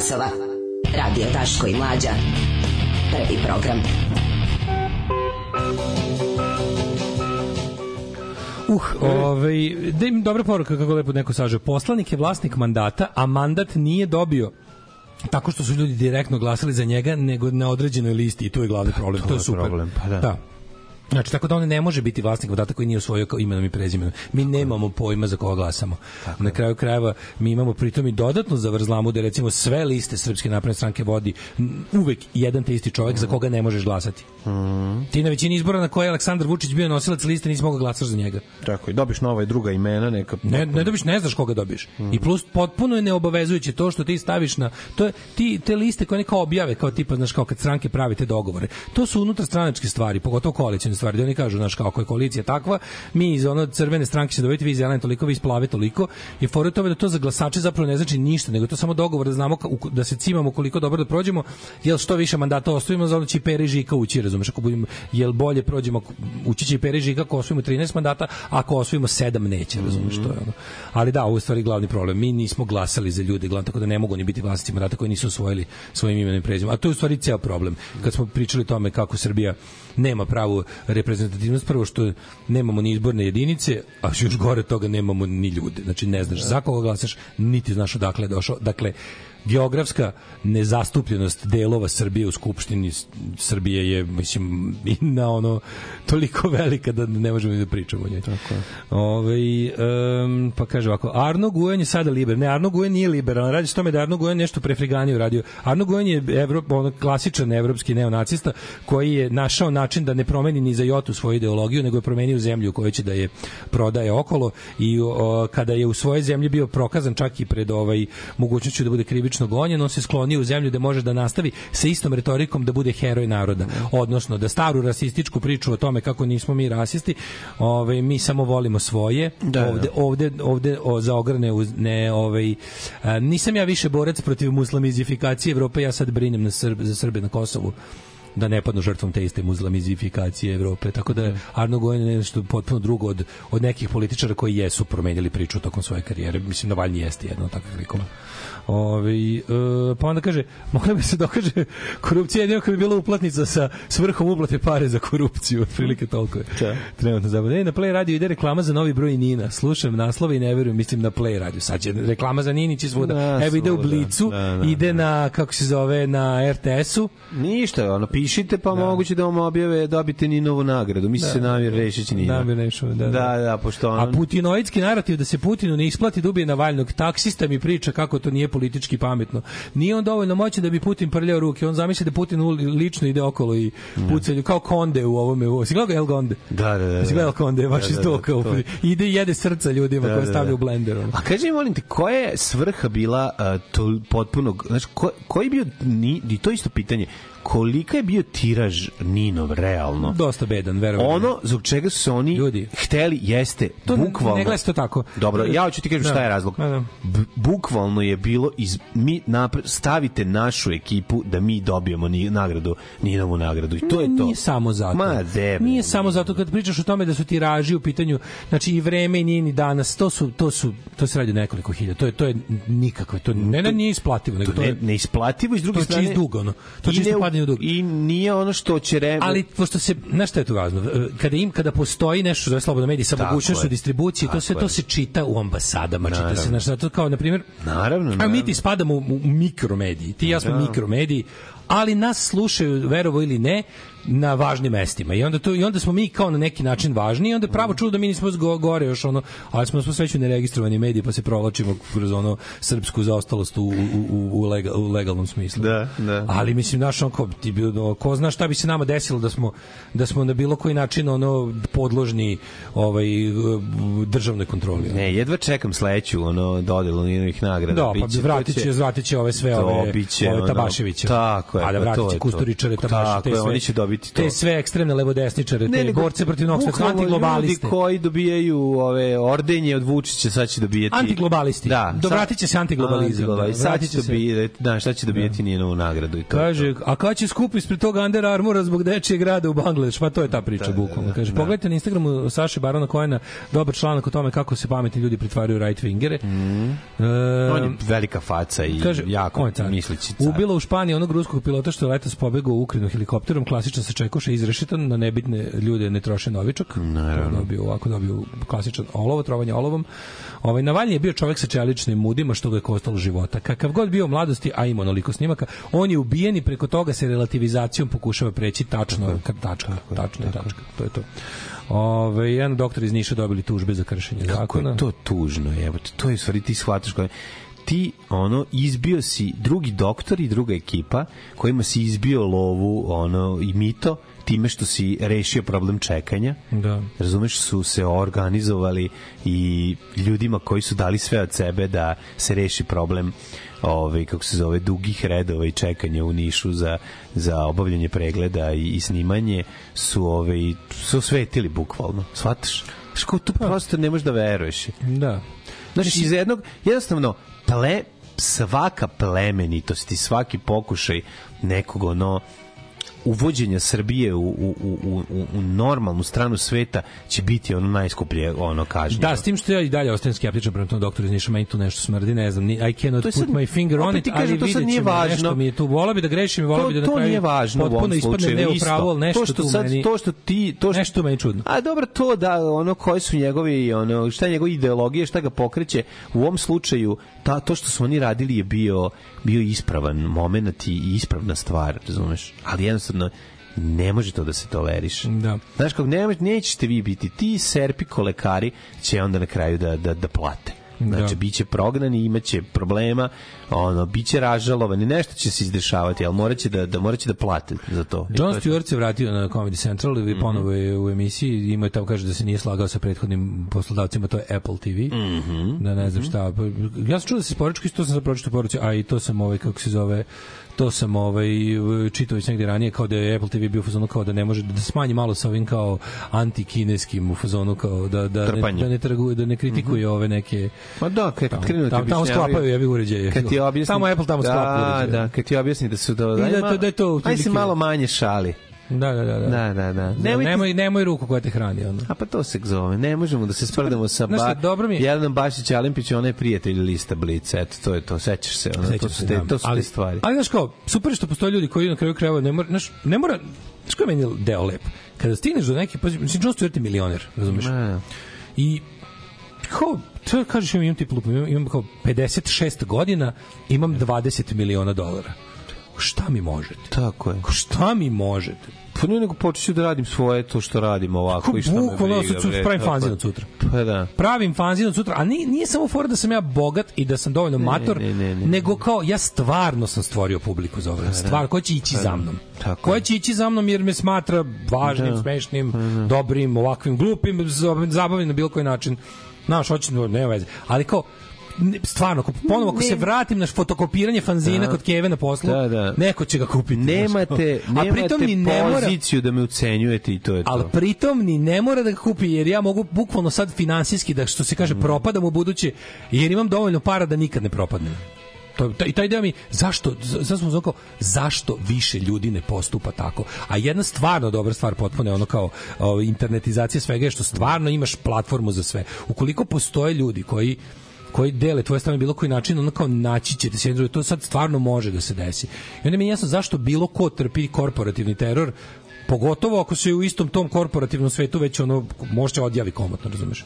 časova. Radio Daško i Mlađa. Prvi program. Uh, ovaj, da im dobra poruka kako lepo neko saže. Poslanik je vlasnik mandata, a mandat nije dobio tako što su ljudi direktno glasali za njega, nego na određenoj listi i tu je glavni problem. To, to je je super. problem, pa da. da. Znači, tako da on ne može biti vlasnik mandata koji nije osvojio kao imenom i prezimenom. Mi nemamo pojma za koga glasamo. Na kraju krajeva mi imamo pritom i dodatnu zavrzlamu da recimo sve liste Srpske napredne stranke vodi uvek jedan te isti čovjek za koga ne možeš glasati. Ti na većini izbora na koje je Aleksandar Vučić bio nosilac liste nisi mogao glasati za njega. Tako i dobiš nova i druga imena, neka Ne, ne dobiš, ne znaš koga dobiješ. I plus potpuno je neobavezujuće to što ti staviš na to je ti te liste koje neka objave kao tipa znaš kao kad stranke prave te dogovore. To su unutar stranačke stvari, pogotovo koalicione stvari. Oni kažu znaš kako je koalicija takva, mi iz ono crvene stranke će dobiti vi zelene toliko, vi iz plave toliko. I fora tome da to za glasače zapravo ne znači ništa, nego to samo dogovor da znamo da se cimamo koliko dobro da prođemo, jel što više mandata ostavimo za onda će i Pere i Žika ući, razumeš, ako budemo jel bolje prođemo ući će i Pere i Žika ako osvojimo 13 mandata, ako osvojimo 7 neće, razumeš, to je ono. Ali da, ovo je stvari glavni problem. Mi nismo glasali za ljude, glavno, tako da ne mogu ni biti vlasnici mandata koji nisu osvojili svojim imenom i prezimenom. A to je u stvari ceo problem. Kad smo pričali o tome kako Srbija nema pravu reprezentativnost, prvo što nemamo ni izborne jedinice, a još gore toga nemamo ni ljude. Znači ne znaš za koga glasaš, niti znaš odakle je došao. Dakle, geografska nezastupljenost delova Srbije u skupštini Srbije je mislim na ono toliko velika da ne možemo ni da pričamo o njoj. Tako Ovaj em, pa kaže ovako Arno Gujan je sada liber. Ne, Arno Gujan nije liberalan. Radi se tome da Arno Gujan nešto pre Friganiju radio. Arno Gujan je Evrop, ono, klasičan evropski neonacista koji je našao način da ne promeni ni za jotu svoju ideologiju, nego je promenio zemlju u kojoj će da je prodaje okolo i o, kada je u svojoj zemlji bio prokazan čak i pred ovaj mogućnošću da bude krivično gonjen, on se sklonio u zemlju da može da nastavi sa istom retorikom da bude heroj naroda. Odnosno da staru rasističku priču o tome kako nismo mi rasisti, ovaj mi samo volimo svoje. Da, ovde da. ovde ovde o, za ograne uz, ne ovaj a, nisam ja više borac protiv muslimizifikacije Evrope, ja sad brinem na Srb, za Srbe na Kosovu da ne padnu žrtvom te iste muslimizifikacije Evrope. Tako da je Arno Gojen je nešto potpuno drugo od, od nekih političara koji jesu promenili priču tokom svoje karijere. Mislim, Navalnji jeste jedan od takvih likova. Ovi, e, pa onda kaže, mogla bi se dokaže korupcija jedino kad bi bila uplatnica sa svrhom uplate pare za korupciju, otprilike toliko je. Trenutno zabavno. E, na Play radio ide reklama za novi broj Nina. Slušam naslove i ne verujem, mislim na Play radio. Sad će reklama za Ninić svuda. Da, Evo ide u. Blicu, Da, da, ide na, kako se zove, na RTS-u. Ništa, ono, pišite pa moguće da vam objave dobite ni novu nagradu. Misli se Namir Rešić Nina. Namir Rešić, da, da. Da, da, pošto ono... A putinoidski narativ da se Putinu ne isplati da ubije Navalnog taksista mi priča kako to nije politički pametno. Nije on dovoljno moćan da bi Putin prljao ruke. On zamisli da Putin lično ide okolo i puca lju- kao Konde u ovome. U, si gledao El Gonde? Da, da, da. Si gledao Konde, baš Da, iz da, da, kao to. ide i jede srca ljudima Da, koje da, stavlja da. u blender. A kaži mi, molim te, koja je svrha bila uh, to, potpunog, znači, ko, koji bio, ni, to isto pitanje, kolika je bio tiraž Ninov realno? Dosta bedan, verujem. Ono zbog čega su se oni Ljudi. hteli jeste To ne- bukvalno ne gleda to tako. Dobro, ja hoću ti kažem Da. šta je razlog. Da, da. Bukvalno je bilo iz mi napre, stavite našu ekipu da mi dobijemo ni, nagradu, Ninovu nagradu i to je to. Nije samo zato. Ma. Nije samo zato kad pričaš o tome da su tiraži u pitanju, znači i vreme i nije ni danas, to su to su to se radi nekoliko hiljada. To je to je nikakvo, to ne ne nije isplativo, nego to to ne, je neisplativo i s druge to je strane čist dug, ono. To je čisto ne- padanje u dug. i nije ono što će re... Ali pošto se, znaš šta je tu važno? Kada im kada postoji nešto zove slobodno mediji sa mogućnošću je. distribucije, to je. to se čita u ambasadama, čita se Naravno. znaš, zato kao na primjer Naravno, A mi naravno. ti spadamo u, u mikromediji. Ti i ja smo Da. mikromediji, ali nas slušaju verovo ili ne na važnim mestima. I onda to i onda smo mi kao na neki način važni i onda pravo čudo da mi nismo go- gore još ono, ali smo smo sveću neregistrovani mediji pa se provlačimo kroz ono srpsku zaostalost u, u, u, u, legal, u legalnom smislu. Da, da. Ali mislim naš on ko ti bi ono, ko zna šta bi se nama desilo da smo da smo na bilo koji način ono podložni ovaj državnoj kontroli. Ne, jedva čekam sledeću ono dodelu njenih nagrada. Da, pa vratit to će, vratit će ove sve ove, ove ono, Tabaševiće. tako je, A da pa vratit to će je to. Kusturičare, Tabaše, Tako je, oni će dobiti to. Te sve ekstremne levodesničare, te nego borce protiv novog sveta, antiglobaliste. Ljudi koji dobijaju ove ordenje od Vučića sad će dobijati Antiglobalisti. Da, Dovratit će se antiglobalizam, Antiglobalizam. da, sad će dobijati, da, šta će dobijati njenu nagradu i to. Kaže, a kad će skup ispred tog Under Armoura zbog dečijeg grada u Bangladeš? Pa to je ta priča, bukvalno. Kaže, pogledajte na Instagramu Saše Barona Kojena dobar članak o tome kako se pametni ljudi pretvaraju u right-wingere. to. E, On je velika faca i Kaže, jako on je car. mislići car. Ubila u Španiji onog ruskog pilota što je letos pobegao u Ukrajinu helikopterom, klasičan se čekuša izrešitan, na nebitne ljude ne troše novičak. Naravno. Dobio, ovako dobio klasičan olovo, trovanje olovom. Ovaj, Navalnji je bio čovek sa čeličnim mudima, što ga je kostalo života. Kakav god bio u mladosti, a ima onoliko snimaka, on je ubijen i preko toga se relativizacijom pokušava preći tačno, ka- tačka, tačno je tačka. To je to. Ove, jedan doktor iz Niša dobili tužbe za kršenje Kako zakona. je to tužno, jebote. To je u stvari ti shvataš koje ti ono izbio si drugi doktor i druga ekipa kojima si izbio lovu ono i mito time što si rešio problem čekanja. Da. Razumeš, su se organizovali i ljudima koji su dali sve od sebe da se reši problem ovaj kako se zove dugih redova i čekanja u Nišu za za obavljanje pregleda i, i snimanje su ovaj su osvetili bukvalno. Shvataš? Što to prosto ne možeš da veruješ. Da. Znači, iz jednog, jednostavno, ple, svaka plemenitost i svaki pokušaj nekog ono uvođenja Srbije u, u, u, u, u normalnu stranu sveta će biti ono najskuplje ono kažnjeno. Da, s tim što ja i dalje ostajem skeptičan prema tom doktoru iz Niša, meni tu nešto smrdi, ne znam, ni, I cannot put sad- my finger on it, kažem, ali to vidjet ćemo, važno. nešto mi je tu, vola bi da grešim vola bi da na to nije važno potpuno ispadne slučaju. ne u isto. pravu, ali nešto to što tu sad, meni, to što ti to što, nešto meni čudno. A dobro to da ono koji su njegovi ono šta je njegova ideologija, šta ga pokreće. U ovom slučaju ta to što su oni radili je bio bio ispravan momenat i ispravna stvar, razumeš? Ali jednostavno ne može to da se toleriše. Da. Znaš kako ne, nećete vi biti ti serpiko lekari će onda na kraju da, da, da plate. Znači, Da. biće prognani, imaće problema, ono, biće ražalovani, nešto će se izdešavati, ali moraće da, da, moraće da plate za to. I to John to. Stewart se vratio na Comedy Central i ponovo je u emisiji ima tamo kaže da se nije slagao sa prethodnim poslodavcima, to je Apple TV. Mhm. Da ne znam šta. Pa, Ja sam čuo da se poručka, isto sam sad pročitao poruci, a i to sam ovaj, kako se zove, to sam ovaj čitao već negde ranije kao da je Apple TV bio u fazonu kao da ne može da smanji malo sa ovim kao antikineskim u fazonu kao da da ne, Trpanje. da ne trguje da ne kritikuje ove neke Ma da, kad krenu da ti tamo, tamo sklapaju jebi uređaje. Kad ti objasni, tamo Apple tamo da, uređaje. Da, kad ti objasni da su da je ma- to- da je to Aj se malo manje šali. Da, da, da. da. Da, da, da. Nemoj, nemoj, nemoj ruku koja te hrani. Ono. A pa to se zove. Ne možemo da se sprdamo sa Znaš šta, ba, dobro mi je- Jelenom Bašić Alimpić, ona je prijatelj lista Blica. Eto, to je to. Sećaš se. Ono, to su te, da. to su ali, te stvari. Ali znaš kao, super što postoje ljudi koji na kraju krajeva ne mora, znaš, ne mora, znaš koji je meni deo lep? Kada stigneš do neke, pazi, mislim, John Stewart je milioner, razumeš? Ma, I kao, to kažeš, imam, imam tip lupu, imam, imam kao 56 godina, imam 20 miliona dolara. Šta mi možete? Tako je. Šta mi možete? Pa ne nego počeću da radim svoje to što radim ovako Kako i šta me bukvalno briga. bre, pravim fanzin od sutra. Pa da. pravim fanzin od sutra, a nije, nije samo fora da sam ja bogat i da sam dovoljno mator, ne, ne, ne. nego kao ja stvarno sam stvorio publiku za ovo. Stvar, koja će ići za mnom. Tako koja će ići za mnom jer me smatra važnim, Da. smešnim, dobrim, ovakvim, glupim, zabavnim na bilo koji način. Znaš, hoće, no, nema veze. Ali kao, stvarno, ako, ponovo ako Ne. se vratim na fotokopiranje fanzina Da. kod Keve na poslu, Da, da. neko će ga kupiti. Nemate, znaš. a pritom ni nemate ne mora, poziciju da me ucenjujete i to je to. ali pritom ni ne mora da ga kupi jer ja mogu bukvalno sad finansijski da što se Mm. kaže propadam u buduće jer imam dovoljno para da nikad ne propadnem. To, taj, taj deo mi, zašto, sad smo zvukao, zašto više ljudi ne postupa tako? A jedna stvarno dobra stvar potpuno je ono kao o, internetizacija svega je što stvarno imaš platformu za sve. Ukoliko postoje ljudi koji koji dele tvoje na bilo koji način, ono kao naći ćete se druge. To sad stvarno može da se desi. I onda mi je jasno zašto bilo ko trpi korporativni teror, pogotovo ako se u istom tom korporativnom svetu već ono možda odjavi komotno, razumeš?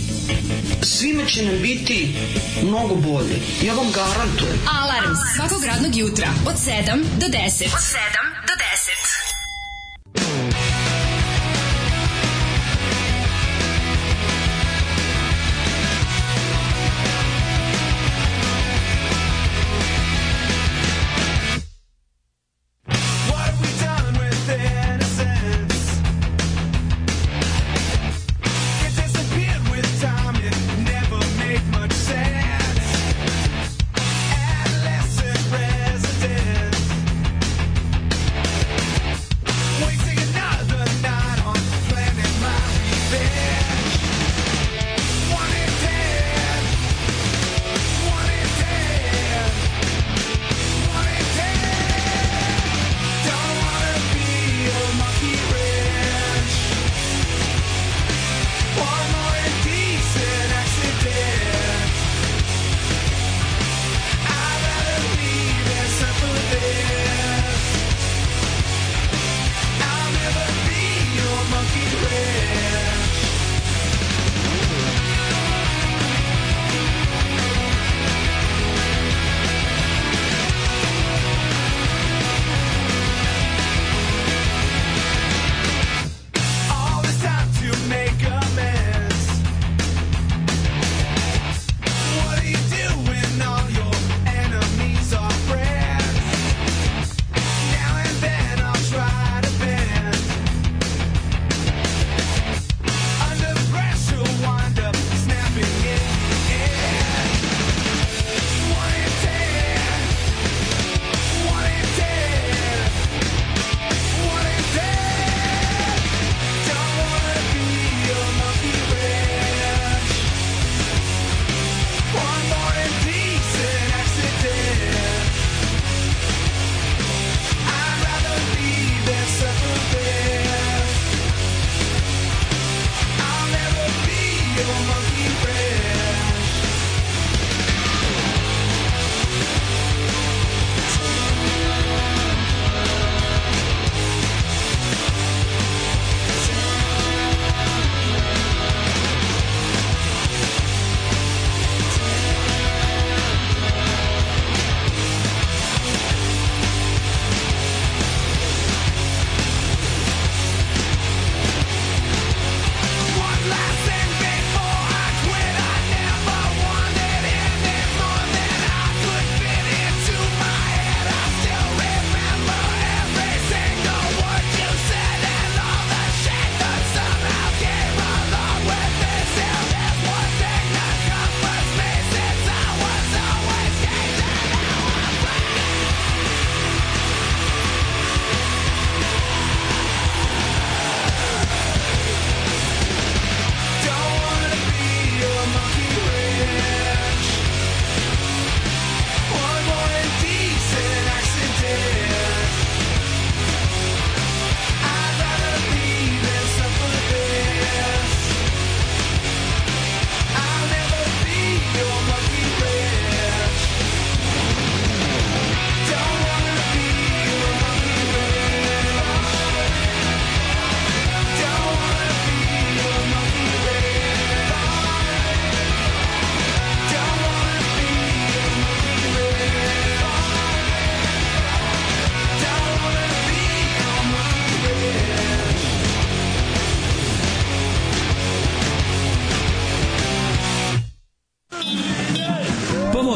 svima će nam biti mnogo bolje. Ja vam garantujem. Alarm svakog radnog jutra od 7 do 10. Od 7 do 10.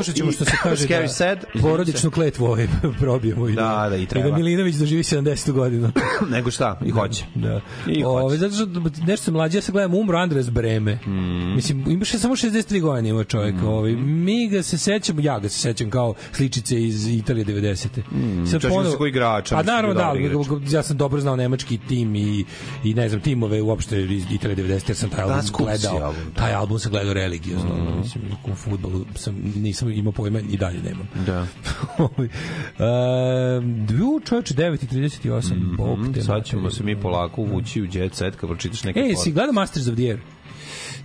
Pokušat ćemo što se kaže da sad. porodičnu kletvu ovaj probijemo. I Da, da, i treba. I da Milinović doživi 70. godinu. Nego šta, i hoće. Da. I Ove, zato što nešto sam mlađi, ja se gledam, umro Andres Breme. Mm. Mislim, imaš samo 63 godine ima čovjek. Ovaj. Mi ga se sećamo, ja ga se sećam kao sličice iz Italije 90. Mm, sećam se kao igrača, A naravno da, igrač. ja sam dobro znao nemački tim i, i ne znam, timove uopšte iz Italije 90. jer sam taj Da, album si gledao. album, da. Taj album sam gledao religiozno. Mm. Mislim, u futbolu sam, nisam imao pojma i dalje nemam. Da. Dvu čovječe 9.38, mm bog te Sad ćemo se mi polako uvući u jet set kad pročitaš neke Ej, si gledao Masters of the Air?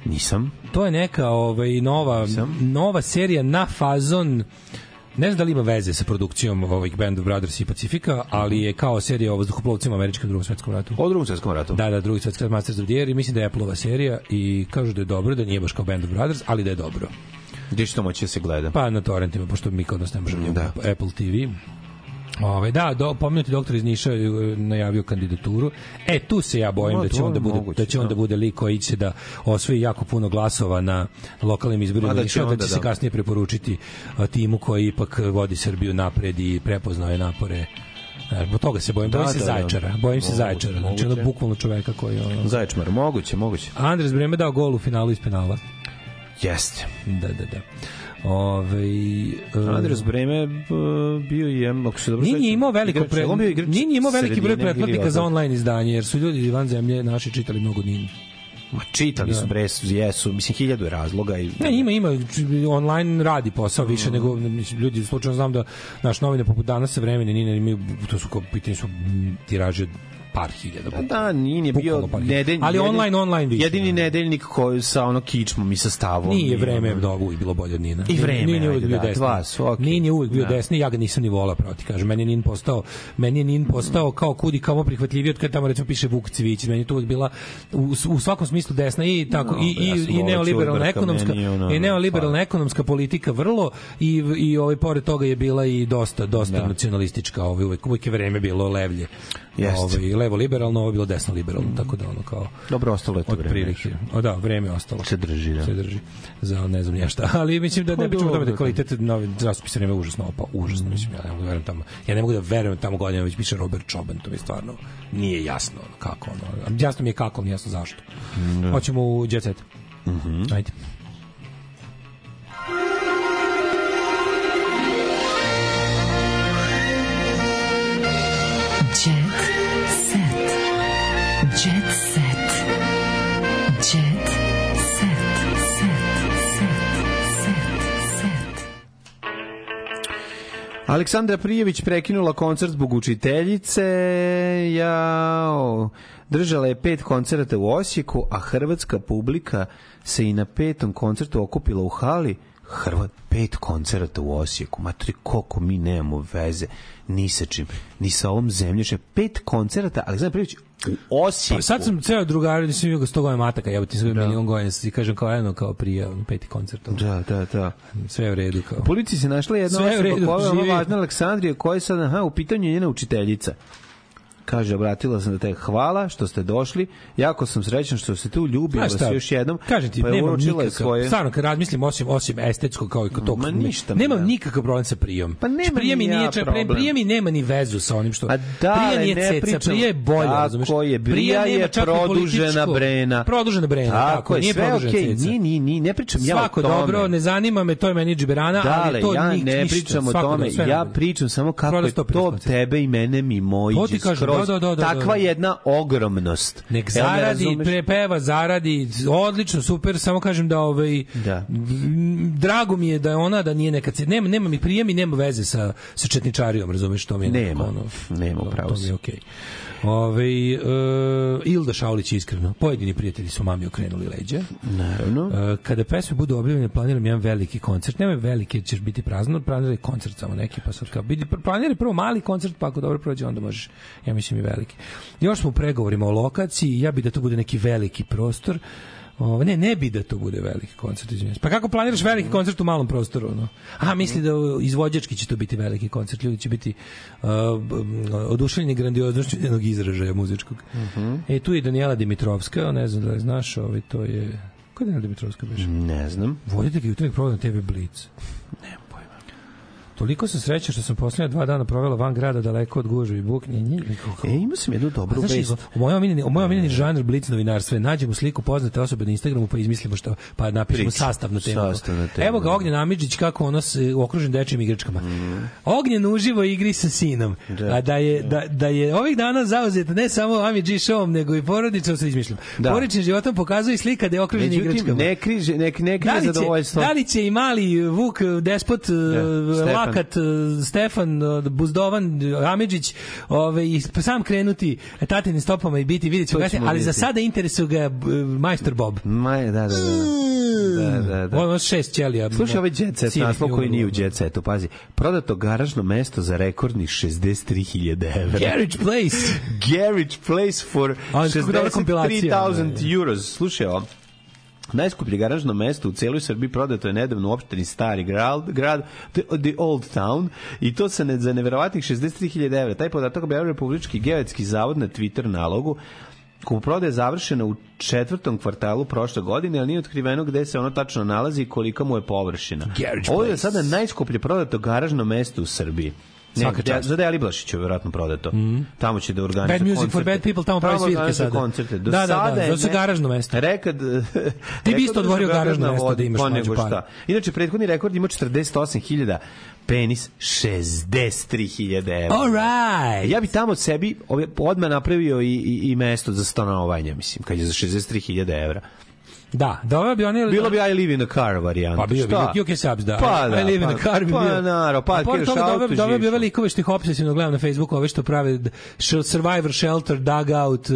Nisam. To je neka ovaj, nova, nova serija na fazon ne znam da li ima veze sa produkcijom ovih Band of Brothers i Pacifika, ali je kao serija o vazduhoplovcima američkom drugom svetskom ratu. O drugom svetskom ratu. Da, da, drugi svetski rat Masters of the Air i mislim da je Apple-ova serija i kažu da je dobro, da nije baš kao Band of Brothers, ali da je dobro. Gde će to moći da se gleda? Pa na torrentima, pošto mi kod nas ne možemo Da. da. Apple TV. Ove, da, do, pomenuti doktor iz Niša je najavio kandidaturu. E, tu se ja bojim Ma, da će on da bude, moguće, da će on da. da bude lik koji će da osvoji jako puno glasova na lokalnim izborima da Niša, da će se da. kasnije preporučiti timu koji ipak vodi Srbiju napred i prepoznao je napore E, Zbog toga se bojim, Da, bojim se da, da. Zaječara, bojim se Moguće, Zaječara, znači ono bukvalno čoveka koji ono... Zaječmar, moguće, moguće. Andres Breme dao gol u finalu iz penala. Jeste. Da, da, da. Ove, Andres Breme b- bio je, ako se dobro Nije imao veliko pre... Nije imao veliki broj pretplatnika za online izdanje, jer su ljudi van zemlje naši čitali mnogo Nin. Ma čitali su bre, jesu, mislim hiljadu je razloga i Ne, ima, ima, online radi posao više nego mislim, ljudi, slučajno znam da naš novine poput danas sa vremena Nina imaju, to su kao pitanje su tiraže par hiljada. Pa da, Nin je bio nedeljnik. Ali online, online više. Jedini nedeljnik koji sa ono kičmom i sastavom. Nije I vreme ono- da uvijek bilo bolje od Nina. I vreme, Nin je uvijek ajde, bio da, desni. dva su, okej. Nin je uvijek bio Da. desni, ja ga nisam ni volao, pravo ti kažem. Meni je Nin postao, meni je Nin postao kao kudi kao prihvatljiviji od kada tamo recimo piše Vuk Cvijić. Meni je to uvijek bila u, u svakom smislu desna i tako No, i, i, ja i neoliberalna ekonomska je ono- i neoliberalna ekonomska politika vrlo i i ovaj pored toga je bila i dosta dosta Da. nacionalistička, ovaj uvek uvek je vreme bilo levlje. Jeste. Ovaj levo liberalno, ovo je bilo desno liberalno, tako da ono kao Dobro, ostalo je to vreme. prilike. O da, vreme je ostalo. Se drži, da. Se drži. Za ne znam ja šta. Ali mislim da ne pričamo o tome da kvalitet novi časopisa vreme je užasno opao. Užasno, mislim, ja ne mogu da verujem tamo. Ja ne mogu da verujem tamo godinama već piše Robert Čoban, to mi stvarno nije jasno ono, kako ono. Jasno mi je kako, nije jasno zašto. Da. Hoćemo u Jet Set. Mhm. Ajde. Aleksandra Prijević prekinula koncert zbog učiteljice. Jao. Držala je pet koncerta u Osijeku, a hrvatska publika se i na petom koncertu okupila u hali. Hrvat, pet koncerta u Osijeku. Matri, koliko mi nemamo veze ni sa čim, ni sa ovom zemljišem. Pet koncerta, Aleksandra Prijević u Osijeku. Pa sad sam ceo drugar, nisam bio ga 100 godina mataka, ja ti sam milion godina, i kažem kao eno, kao prije, peti koncert. Da, da, da. Sve je u redu. Kao. U policiji se našla jedna Sve osoba koja je važna Aleksandrija, koja je sad, aha, u pitanju je njena učiteljica. Kaže, obratila sam da te hvala što ste došli. Jako sam srećan što ste tu ljubim vas još jednom. Kažem ti, pa je nemam je nikakav, svoje... stvarno, kad razmislim osim, osim estetskog kao i kod tog, Ma ništa, nemam da. nikakav problem sa prijom. Pa nema Znači, prije mi ni ja čak- problem. prije mi nema ni vezu sa onim što... A da, prije ali nije ne ceca, pričam- prije je Tako razumeš? je, nema je ni produžena brena. Produžena brena, tako, Tako je, nije sve produžena okej, ceca. nije, nije, nije, ne pričam ja o Svako dobro, ne zanima me, to je meni džiberana, ali to ja ni, ne pričam o tome, ja pričam samo kako je 150 to tebe i mene To ti kažem, skroz. da, da, da, da, Takva da. jedna ogromnost. Nek zaradi, razumeš? prepeva, zaradi, odlično, super, samo kažem da ovaj Da. drago mi je da je ona da nije neka ce- nema nema mi prijemi, nema veze sa sa četničarijom, razumeš što mi je Nema, ono, nema, to- upravo to mi je okej. Ovaj e, Ilda Šaulić iskreno. Pojedini prijatelji su mami okrenuli leđa. Naravno. E, kada pesme budu objavljene, planiram jedan veliki koncert. Nemoj veliki, ćeš biti prazno, planiraj koncert samo neki, pa sad kao, vidi, planiraj prvo mali koncert, pa ako dobro prođe, onda možeš, ja mislim i veliki. Još smo u pregovorima o lokaciji, ja bi da to bude neki veliki prostor, O, ne, ne bi da to bude veliki koncert, izvinjavam se. Pa kako planiraš veliki koncert u malom prostoru? No? A, misli da izvođački će to biti veliki koncert, ljudi će biti uh, oduševljeni grandioznošću jednog izražaja muzičkog. E, tu je Daniela Dimitrovska, ne znam da li znaš, ovaj, to je... Ko je Daniela Dimitrovska biš? Ne znam. Voditelj jutarnjeg programa TV Blitz. Pojma. Toliko sam srećan što sam posljednja dva dana provela van grada daleko od gužve i buke. Nje, nje, E, imao sam jednu dobru Znaš, vest. u mojom omiljeni, u mojom omiljeni žanr blic novinarstva nađemo sliku poznate osobe na Instagramu pa izmislimo što pa napišemo Priču. sastav na temu. Sastav na temu, Evo ga da. Ognjen Amidžić kako ono se okružen dečijim igračkama. Ognjen uživo igri sa sinom. Da. A da je da, da je ovih dana zauzet ne samo Amidži showom nego i porodično se izmišljam. Da. Porodičnim životom pokazuje slika da je okružen Međutim, igračkama. ne križe, ne, ne Da križe li, će, zadovoljstvo. da li će i mali Vuk, Despot, Stefan. Lakat, Stefan, Buzdovan, Amidžić ove, i sam krenuti tatinim stopama i biti, vidjet ćemo ali za vidjeti. sada interesuje ga majstor Bob. Ma, da, da, da. Da, da, da. Ono šest ćelija. Slušaj ovaj jet set naslov koji nije u jet setu, pazi. Prodato garažno mesto za rekordnih 63.000 evra. Garage Place. Garage Place for A, kako dobra kompilacija, 63.000 euros. Slušaj ovo. Najskuplje garažno mesto u celoj Srbiji prodato je nedavno u opštini Stari grad, grad the, the Old Town i to sa ne, za neverovatnih 63.000 evra. Taj podatak objavio Republički geodetski zavod na Twitter nalogu Kupoprodaja je završena u četvrtom kvartalu prošle godine, ali nije otkriveno gde se ono tačno nalazi i kolika mu je površina. Ovo je sada najskuplje prodato garažno mesto u Srbiji. Svaka čast. za Deli Blašića je vjerojatno prodato. Tamo će da organizuje Bad music for koncerte. bad people, tamo pravi svirke sada. koncerte. Do Da, da, da, je zato garažno mesto. Rekad, Ti bi isto otvorio garažno mesto da imaš pa mlađu nego paru. šta. Inače, prethodni rekord ima 48.000, penis 63.000 evra. All right. Ja bi tamo sebi ove- odmah napravio i, i, i mesto za stanovanje, mislim, kad je za 63.000 evra. Da, doveo bi oni... Bilo bi I live in a car varijanta. Pa bio bi? UK Subs, da. Pa da, I live in pa- a car bi pa bio. pa A pored keš toga auto, doveo- doveo bi živiš. ove likove što ih obsesivno gledam na Facebooku, ove što prave Survivor Shelter, Dugout, uh,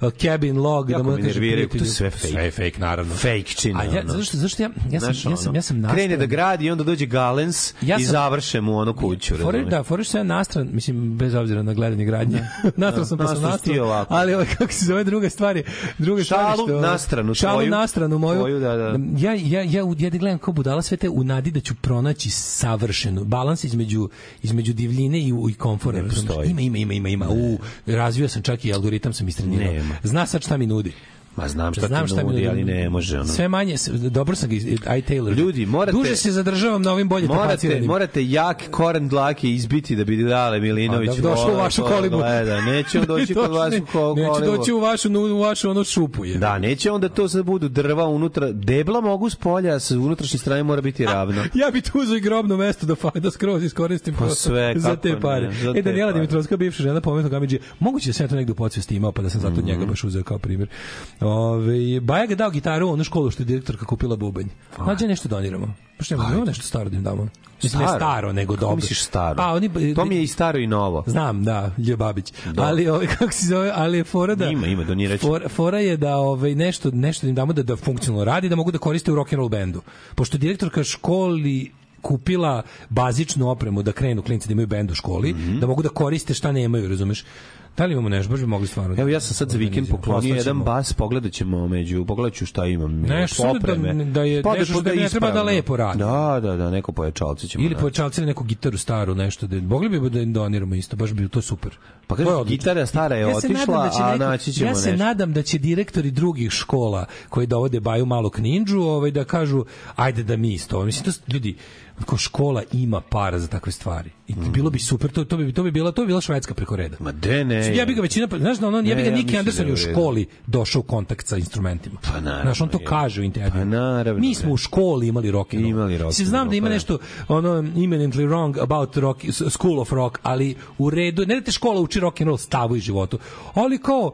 uh, Cabin Log. Jako da mu me kaže nerviraju, to je sve fake. Sve je fake, naravno. Fake čina. A ja, zašto, zašto ja, ja sam, Znaš, ja sam, ja sam Krene da nastran- gradi i onda dođe Galens Ja i završe mu onu kuću. Razumeš? da, fore što ja nastran, mislim, bez obzira na gledanje gradnje. nastran sam pa sam nastran nastran. Ali ovaj, kako se zove druga stvari, druga stvari Šalu što... na stranu šalu tvoju. Stranu moju. Tvoju, da, da. Ja, ja, ja, ja da gledam kao budala sve te u nadi da ću pronaći savršenu balans između, između divljine i, i komfora. Ima, ima, ima, ima, ima. U, razvio sam čak i algoritam sam istrenirao. Zna sad šta mi nudi. Ma znam šta Znam ti šta nudi, ali ne može. Ono. Sve manje, s- dobro sam aj Taylor. Ljudi, morate- Duže se zadržavam na ovim bolje Morate, morate jak koren dlake izbiti da bi dale Milinović A, da bi došao u vašu kolibu. Gleda. Neće on doći kod vas u ko- Neće kolibu. doći u vašu, u vašu ono šupu. Je. Da, neće onda to sad budu drva unutra. Debla mogu s polja, sa unutrašnje strane mora biti ravno. Ja bi tu uzeo i grobno mesto da, da skroz iskoristim Pa sve, za te ne, pare. za e, Daniela. Dimitrovska, bivša žena pomenutog Amidžije, moguće da sam ja to negde u podsvesti imao, pa da sam zato Mhm. njega baš uzeo kao primjer. Ove, Baja ga dao gitaru u onu školu što je direktorka kupila bubanj. Mlađe nešto doniramo. Baš nema, nema nešto staro da im damo. Mislim, ne Staro? nego Kako dobro. misliš staro? Pa, oni, To mi je i staro i novo. Znam, da, Ljo Babić. Ali ovaj kako se zove, ali je fora da Ima, ima, donirat će. Fora, fora je da ovaj nešto nešto im damo da da funkcionalno radi, da mogu da koriste u rock and roll bendu. Pošto je direktorka školi kupila bazičnu opremu da krenu klinci da imaju bend u školi, Mhm. da mogu da koriste šta nemaju, razumeš? Da li imamo nešto, baš bi mogli stvarno. Evo ja sam sad za vikend poklonio jedan bas, pogledat ćemo među, pogledat ću šta imam. Nešto da- opreme. da je- Pa nešto što ne treba da lepo radi. Da, da, da, neko pojačalce ćemo. Ili naći. pojačalci ili neku gitaru staru, nešto da mogli bi da im doniramo isto, baš bi to super. Pa odlično. gitara stara je Ja otišla, da a naći ćemo Ja se nešto. nadam da će direktori drugih škola koji dovode Baju malo kninđu, ovaj da kažu ajde da mi isto. Mislim to su- ljudi ko škola ima para za takve stvari. I bilo bi super, to, to bi to bi bila to bi bila švedska preko reda. Ma de ne. Ja bi ga većina, znaš, da ono, ja bi Ne, ga ja Niki mislim Anderson da u školi došao u kontakt sa instrumentima. Pa naravno, Znaš, on to je. kaže u intervju. Pa naravno, Mi smo ne. u školi imali rock and roll. Imali rock and znam da ima pa da. nešto ono eminently wrong about rock, school of rock, ali u redu, ne da te škola uči rock and roll stavu i životu, ali kao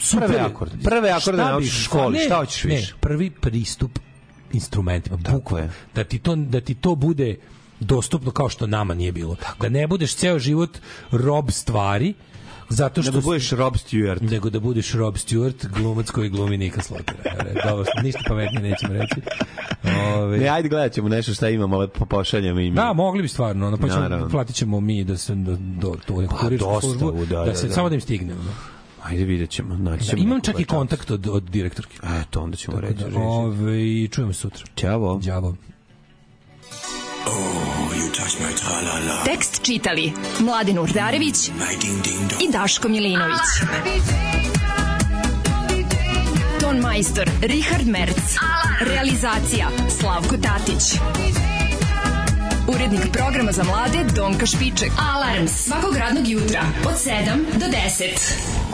super. Prve akorde. Prve akorde naučiš bi- u školi, ne, šta hoćeš ne, više? prvi pristup instrumentima, bukvalno. je. Da ti to da ti to bude dostupno kao što nama nije bilo. Da ne budeš ceo život rob stvari, zato što Nego budeš Rob Stewart. nego da budeš Rob Stewart, glumac koji glumi Nika Slotera. Dobro, ništa pametnije nećemo reći. Ove, Ne, ajde gledat ćemo nešto šta imamo, ali po- pošaljemo i mi. Da, mogli bi stvarno, ono, pa ćemo, platit ćemo mi da se da, do, to neku Pa, kurirsku dostavu, službu, da, da, da, se, da. samo da im stigne. Ajde vidjet ćemo. Naći Da, ćemo imam nekog čak i kontakt od, od direktorke. Eto, onda ćemo reći. Da, reći. ove, čujemo se sutra. Ćao. Đavo. Tekst čitali Mladin Urdarević i Daško Milinović. Ton majstor Richard Merc. Realizacija Slavko Tatić. Urednik programa za mlade Donka Špiček. Alarms svakog radnog jutra od 7 do 10.